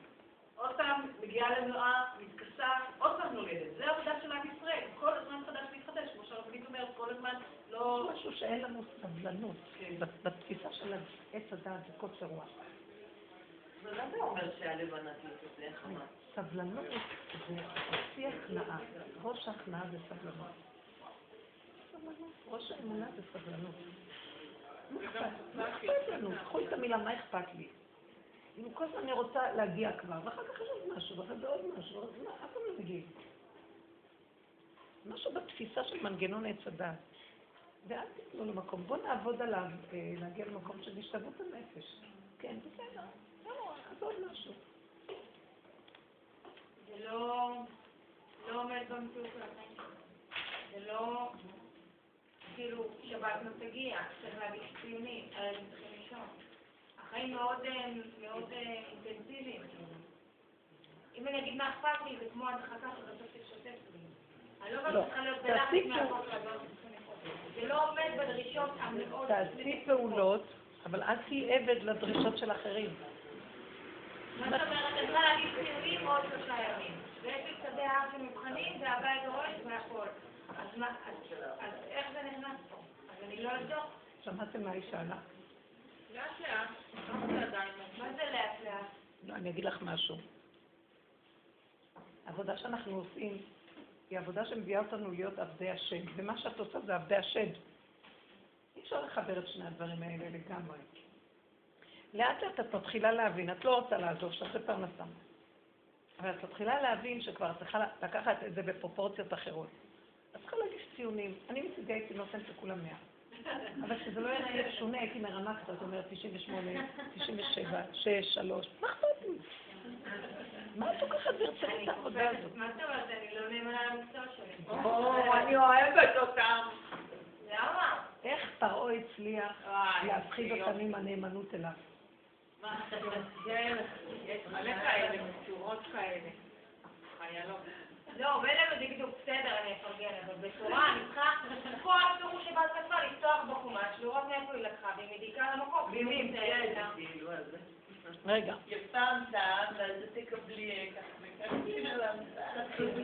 עוד פעם מגיעה למנועה, מתכסה, עוד פעם נולדת. זה העבודה של עם ישראל, כל הזמן חדש להתחדש, כמו שהרבנית אומרת, כל הזמן לא... משהו שאין לנו סבלנות. כן. בתפיסה של עץ הדעת זה קוצר רוח. אבל מה זה אומר שהלבנה תהיה חמה? סבלנות זה חצי הכנעה. ראש ההכנעה זה סבלנות. ראש האמונה זה סבלנות. מה אכפת לנו? קחו את המילה, מה אכפת לי? כאילו כל הזמן אני רוצה להגיע כבר, ואחר כך יש עוד משהו, ואחר כך עוד משהו, אז מה, אף פעם לא מגיעים. משהו בתפיסה של מנגנון עץ הדעת. ואל תיתנו לו מקום. בואו נעבוד עליו, אה, להגיע למקום של השתוות הנפש. כן, בסדר, לא, אז עוד משהו. זה לא, לא עומד במציאות של שלנו. זה לא, כאילו, שבת לא תגיע, צריך להגיש ציונים, הילדים צריכים לישון. החיים מאוד, אה, מאוד אה, אינטנסיביים. אם אני אגיד מה אכפת לי, זה כמו הדחקה שבסוף תשתף לי. אני לא לא. צריכה להיות בלחץ תעשי מהחוק זה לא עומד בדרישות המאוד... תעשי פעולות, אבל אל תהיי עבד לדרישות של אחרים. מה זאת אומרת? אני צריכה להגיד ציונים עוד שלושה ימים. ויש לי שדה האב של מבחנים, והבית מה, אז אז איך זה נכנס פה? אז אני לא אבדוק. שמעתם מה היא שאלה? לא אני אגיד לך משהו. העבודה שאנחנו עושים היא עבודה שמביאה אותנו להיות עבדי השד, ומה שאת עושה זה עבדי השד. אי אפשר לחבר את שני הדברים האלה לגמרי. לאט לאט את מתחילה להבין, את לא רוצה לעזוב, שתעשה פרנסה. אבל את מתחילה להבין שכבר את צריכה לקחת את זה בפרופורציות אחרות. את צריכה להגיש ציונים. אני מצידי הייתי נותנת לכולם 100. אבל כשזה לא יראה שונה, הייתי מרמה קצת, אומרת 98, 97, 6, 3, מה אכפת לי? מה את לוקחת ברצינות את העבודה הזאת? מה זאת אומרת? אני לא נאמנה למקצוע שלי. או, אני אוהבת אותם. למה? איך פרעה הצליח להפחיד. אותנו עם הנאמנות אליו? כן, יש מלא כאלה, מצורות כאלה. חיילות. לא, מילא הם יגידו, בסדר, אני אפרגן, אבל בתורה אני צריכה כל פירוש שבאת כתבה לפתוח בחומש, לראות מאיפה היא לקחה, והיא מדיקה למקום. מילים, זה היה- אז רגע, יפה המצאה, ואז תקבלי ככה וככה.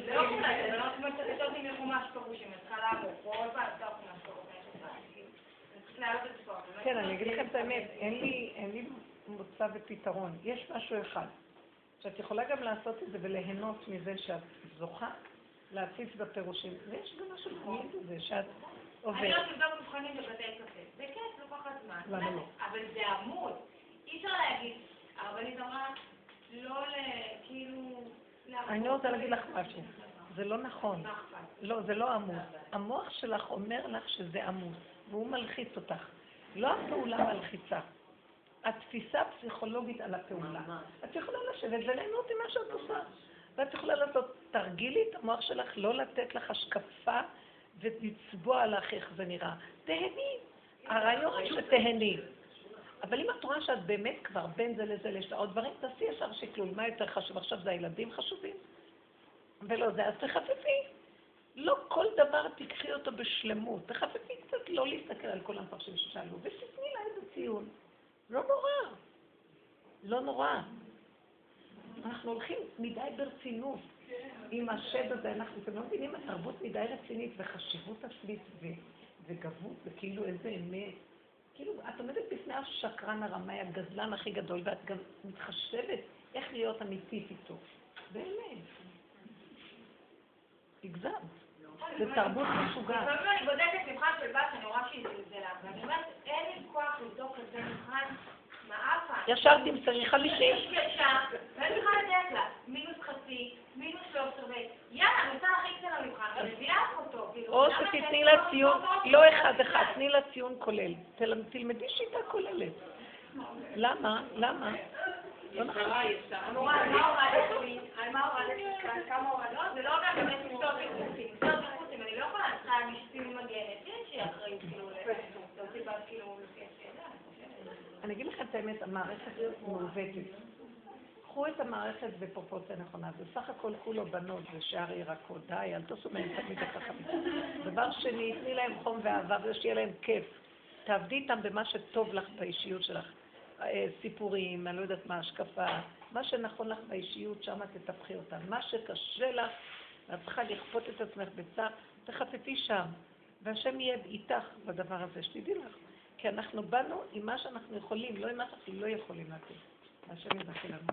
זה לא חומש, זה לא כמו מצטטות עם מחומש פירושים, אני צריכה לעבור כל פעם לפתוח חומש פירושים. אני צריכה להעלות את זה פה. באמת. כן, אני אגיד לכם את האמת, אין לי מוצא ופתרון. יש משהו אחד, שאת יכולה גם לעשות את זה וליהנות מזה שאת זוכה להציץ בפירושים, ויש גם משהו מעניין בזה, שאת אני עוברת. לא תבדוק מבחנים בבתי קפה. זה כיף, לוקחת זמן. למה לא? אבל זה עמוד. אי אפשר להגיד, הרבנית אמרה, לא ל... כאילו... אני רוצה להגיד לך משהו, זה לא נכון. לא, זה לא עמוס. המוח שלך אומר לך שזה עמוס, והוא מלחיץ אותך. לא הפעולה מלחיצה, התפיסה הפסיכולוגית על הפעולה. את יכולה לשבת וליהנות עם מה שאת עושה. ואת יכולה לעשות, תרגילי את המוח שלך לא לתת לך השקפה ולצבוע לך איך זה נראה. תהני. הרעיון הוא שתהני. אבל אם את רואה שאת באמת כבר בין זה לזה יש עוד דברים, תעשי ישר שקלול. מה יותר חשוב? עכשיו זה הילדים חשובים? ולא זה, אז תחפפי. לא כל דבר תקחי אותו בשלמות. תחפפי קצת לא להסתכל על כל המפרשים ששאלו, ותתני לה איזה ציון. לא נורא. לא נורא. אנחנו הולכים מדי ברצינות עם השד הזה. אנחנו, אתם לא מבינים, התרבות מדי רצינית וחשיבות עצמית וגבות, וכאילו איזה אמת. כאילו, את עומדת בפני השקרן הרמאי, הגזלן הכי גדול, ואת גם מתחשבת איך להיות אמיתית איתו. באמת. הגזמת. זה תרבות משוגעת. לפעמים אני בודקת מבחן של בת, אני רואה שהיא זלזלה, ואני אומרת, אין לי כוח לבדוק כזה מבחן, מעפה. ישר תמסרי חמישים. ואני צריכה לדעת לה, מינוס חצי, מינוס לא שווה, יאללה, אני רוצה להכי קצת למבחן, ומביאה אותו, כאילו, או למה שתתני לה לא- ציון, לא- לא אחד אחד, תני לה ציון כולל. תל- תלמדי שיטה כוללת. למה? למה? לא נכון. המורה, על מה הורדת לי? על מה הורדת לי? כמה הורדת? לא, זה לא אומר באמת מקצוע בזכותים. לא יכולה, אני צריכה משפטים ממגנת. יש לי אחריות כאילו להוציא בת כאילו לפי השאלה. אני אגיד לכם את האמת, המערכת מעוותת. קחו את המערכת בפרופורציה נכונה, זה סך הכל כולו בנות, זה שאר ירקות, די, אל תעשו מהם תמיד את החמישה. דבר שני, תני להם חום ואהבה ושיהיה להם כיף. תעבדי איתם במה שטוב לך באישיות שלך. אה, סיפורים, אני לא יודעת מה, השקפה, מה שנכון לך באישיות, שמה תטפחי אותם. מה שקשה לך, ואת צריכה לכפות את עצמך בצער, תחפפי שם. והשם יהיה איתך בדבר הזה, שתדעי לך. כי אנחנו באנו עם מה שאנחנו יכולים, לא עם מה שאנחנו לא יכולים לתת. והשם יזכה לנו.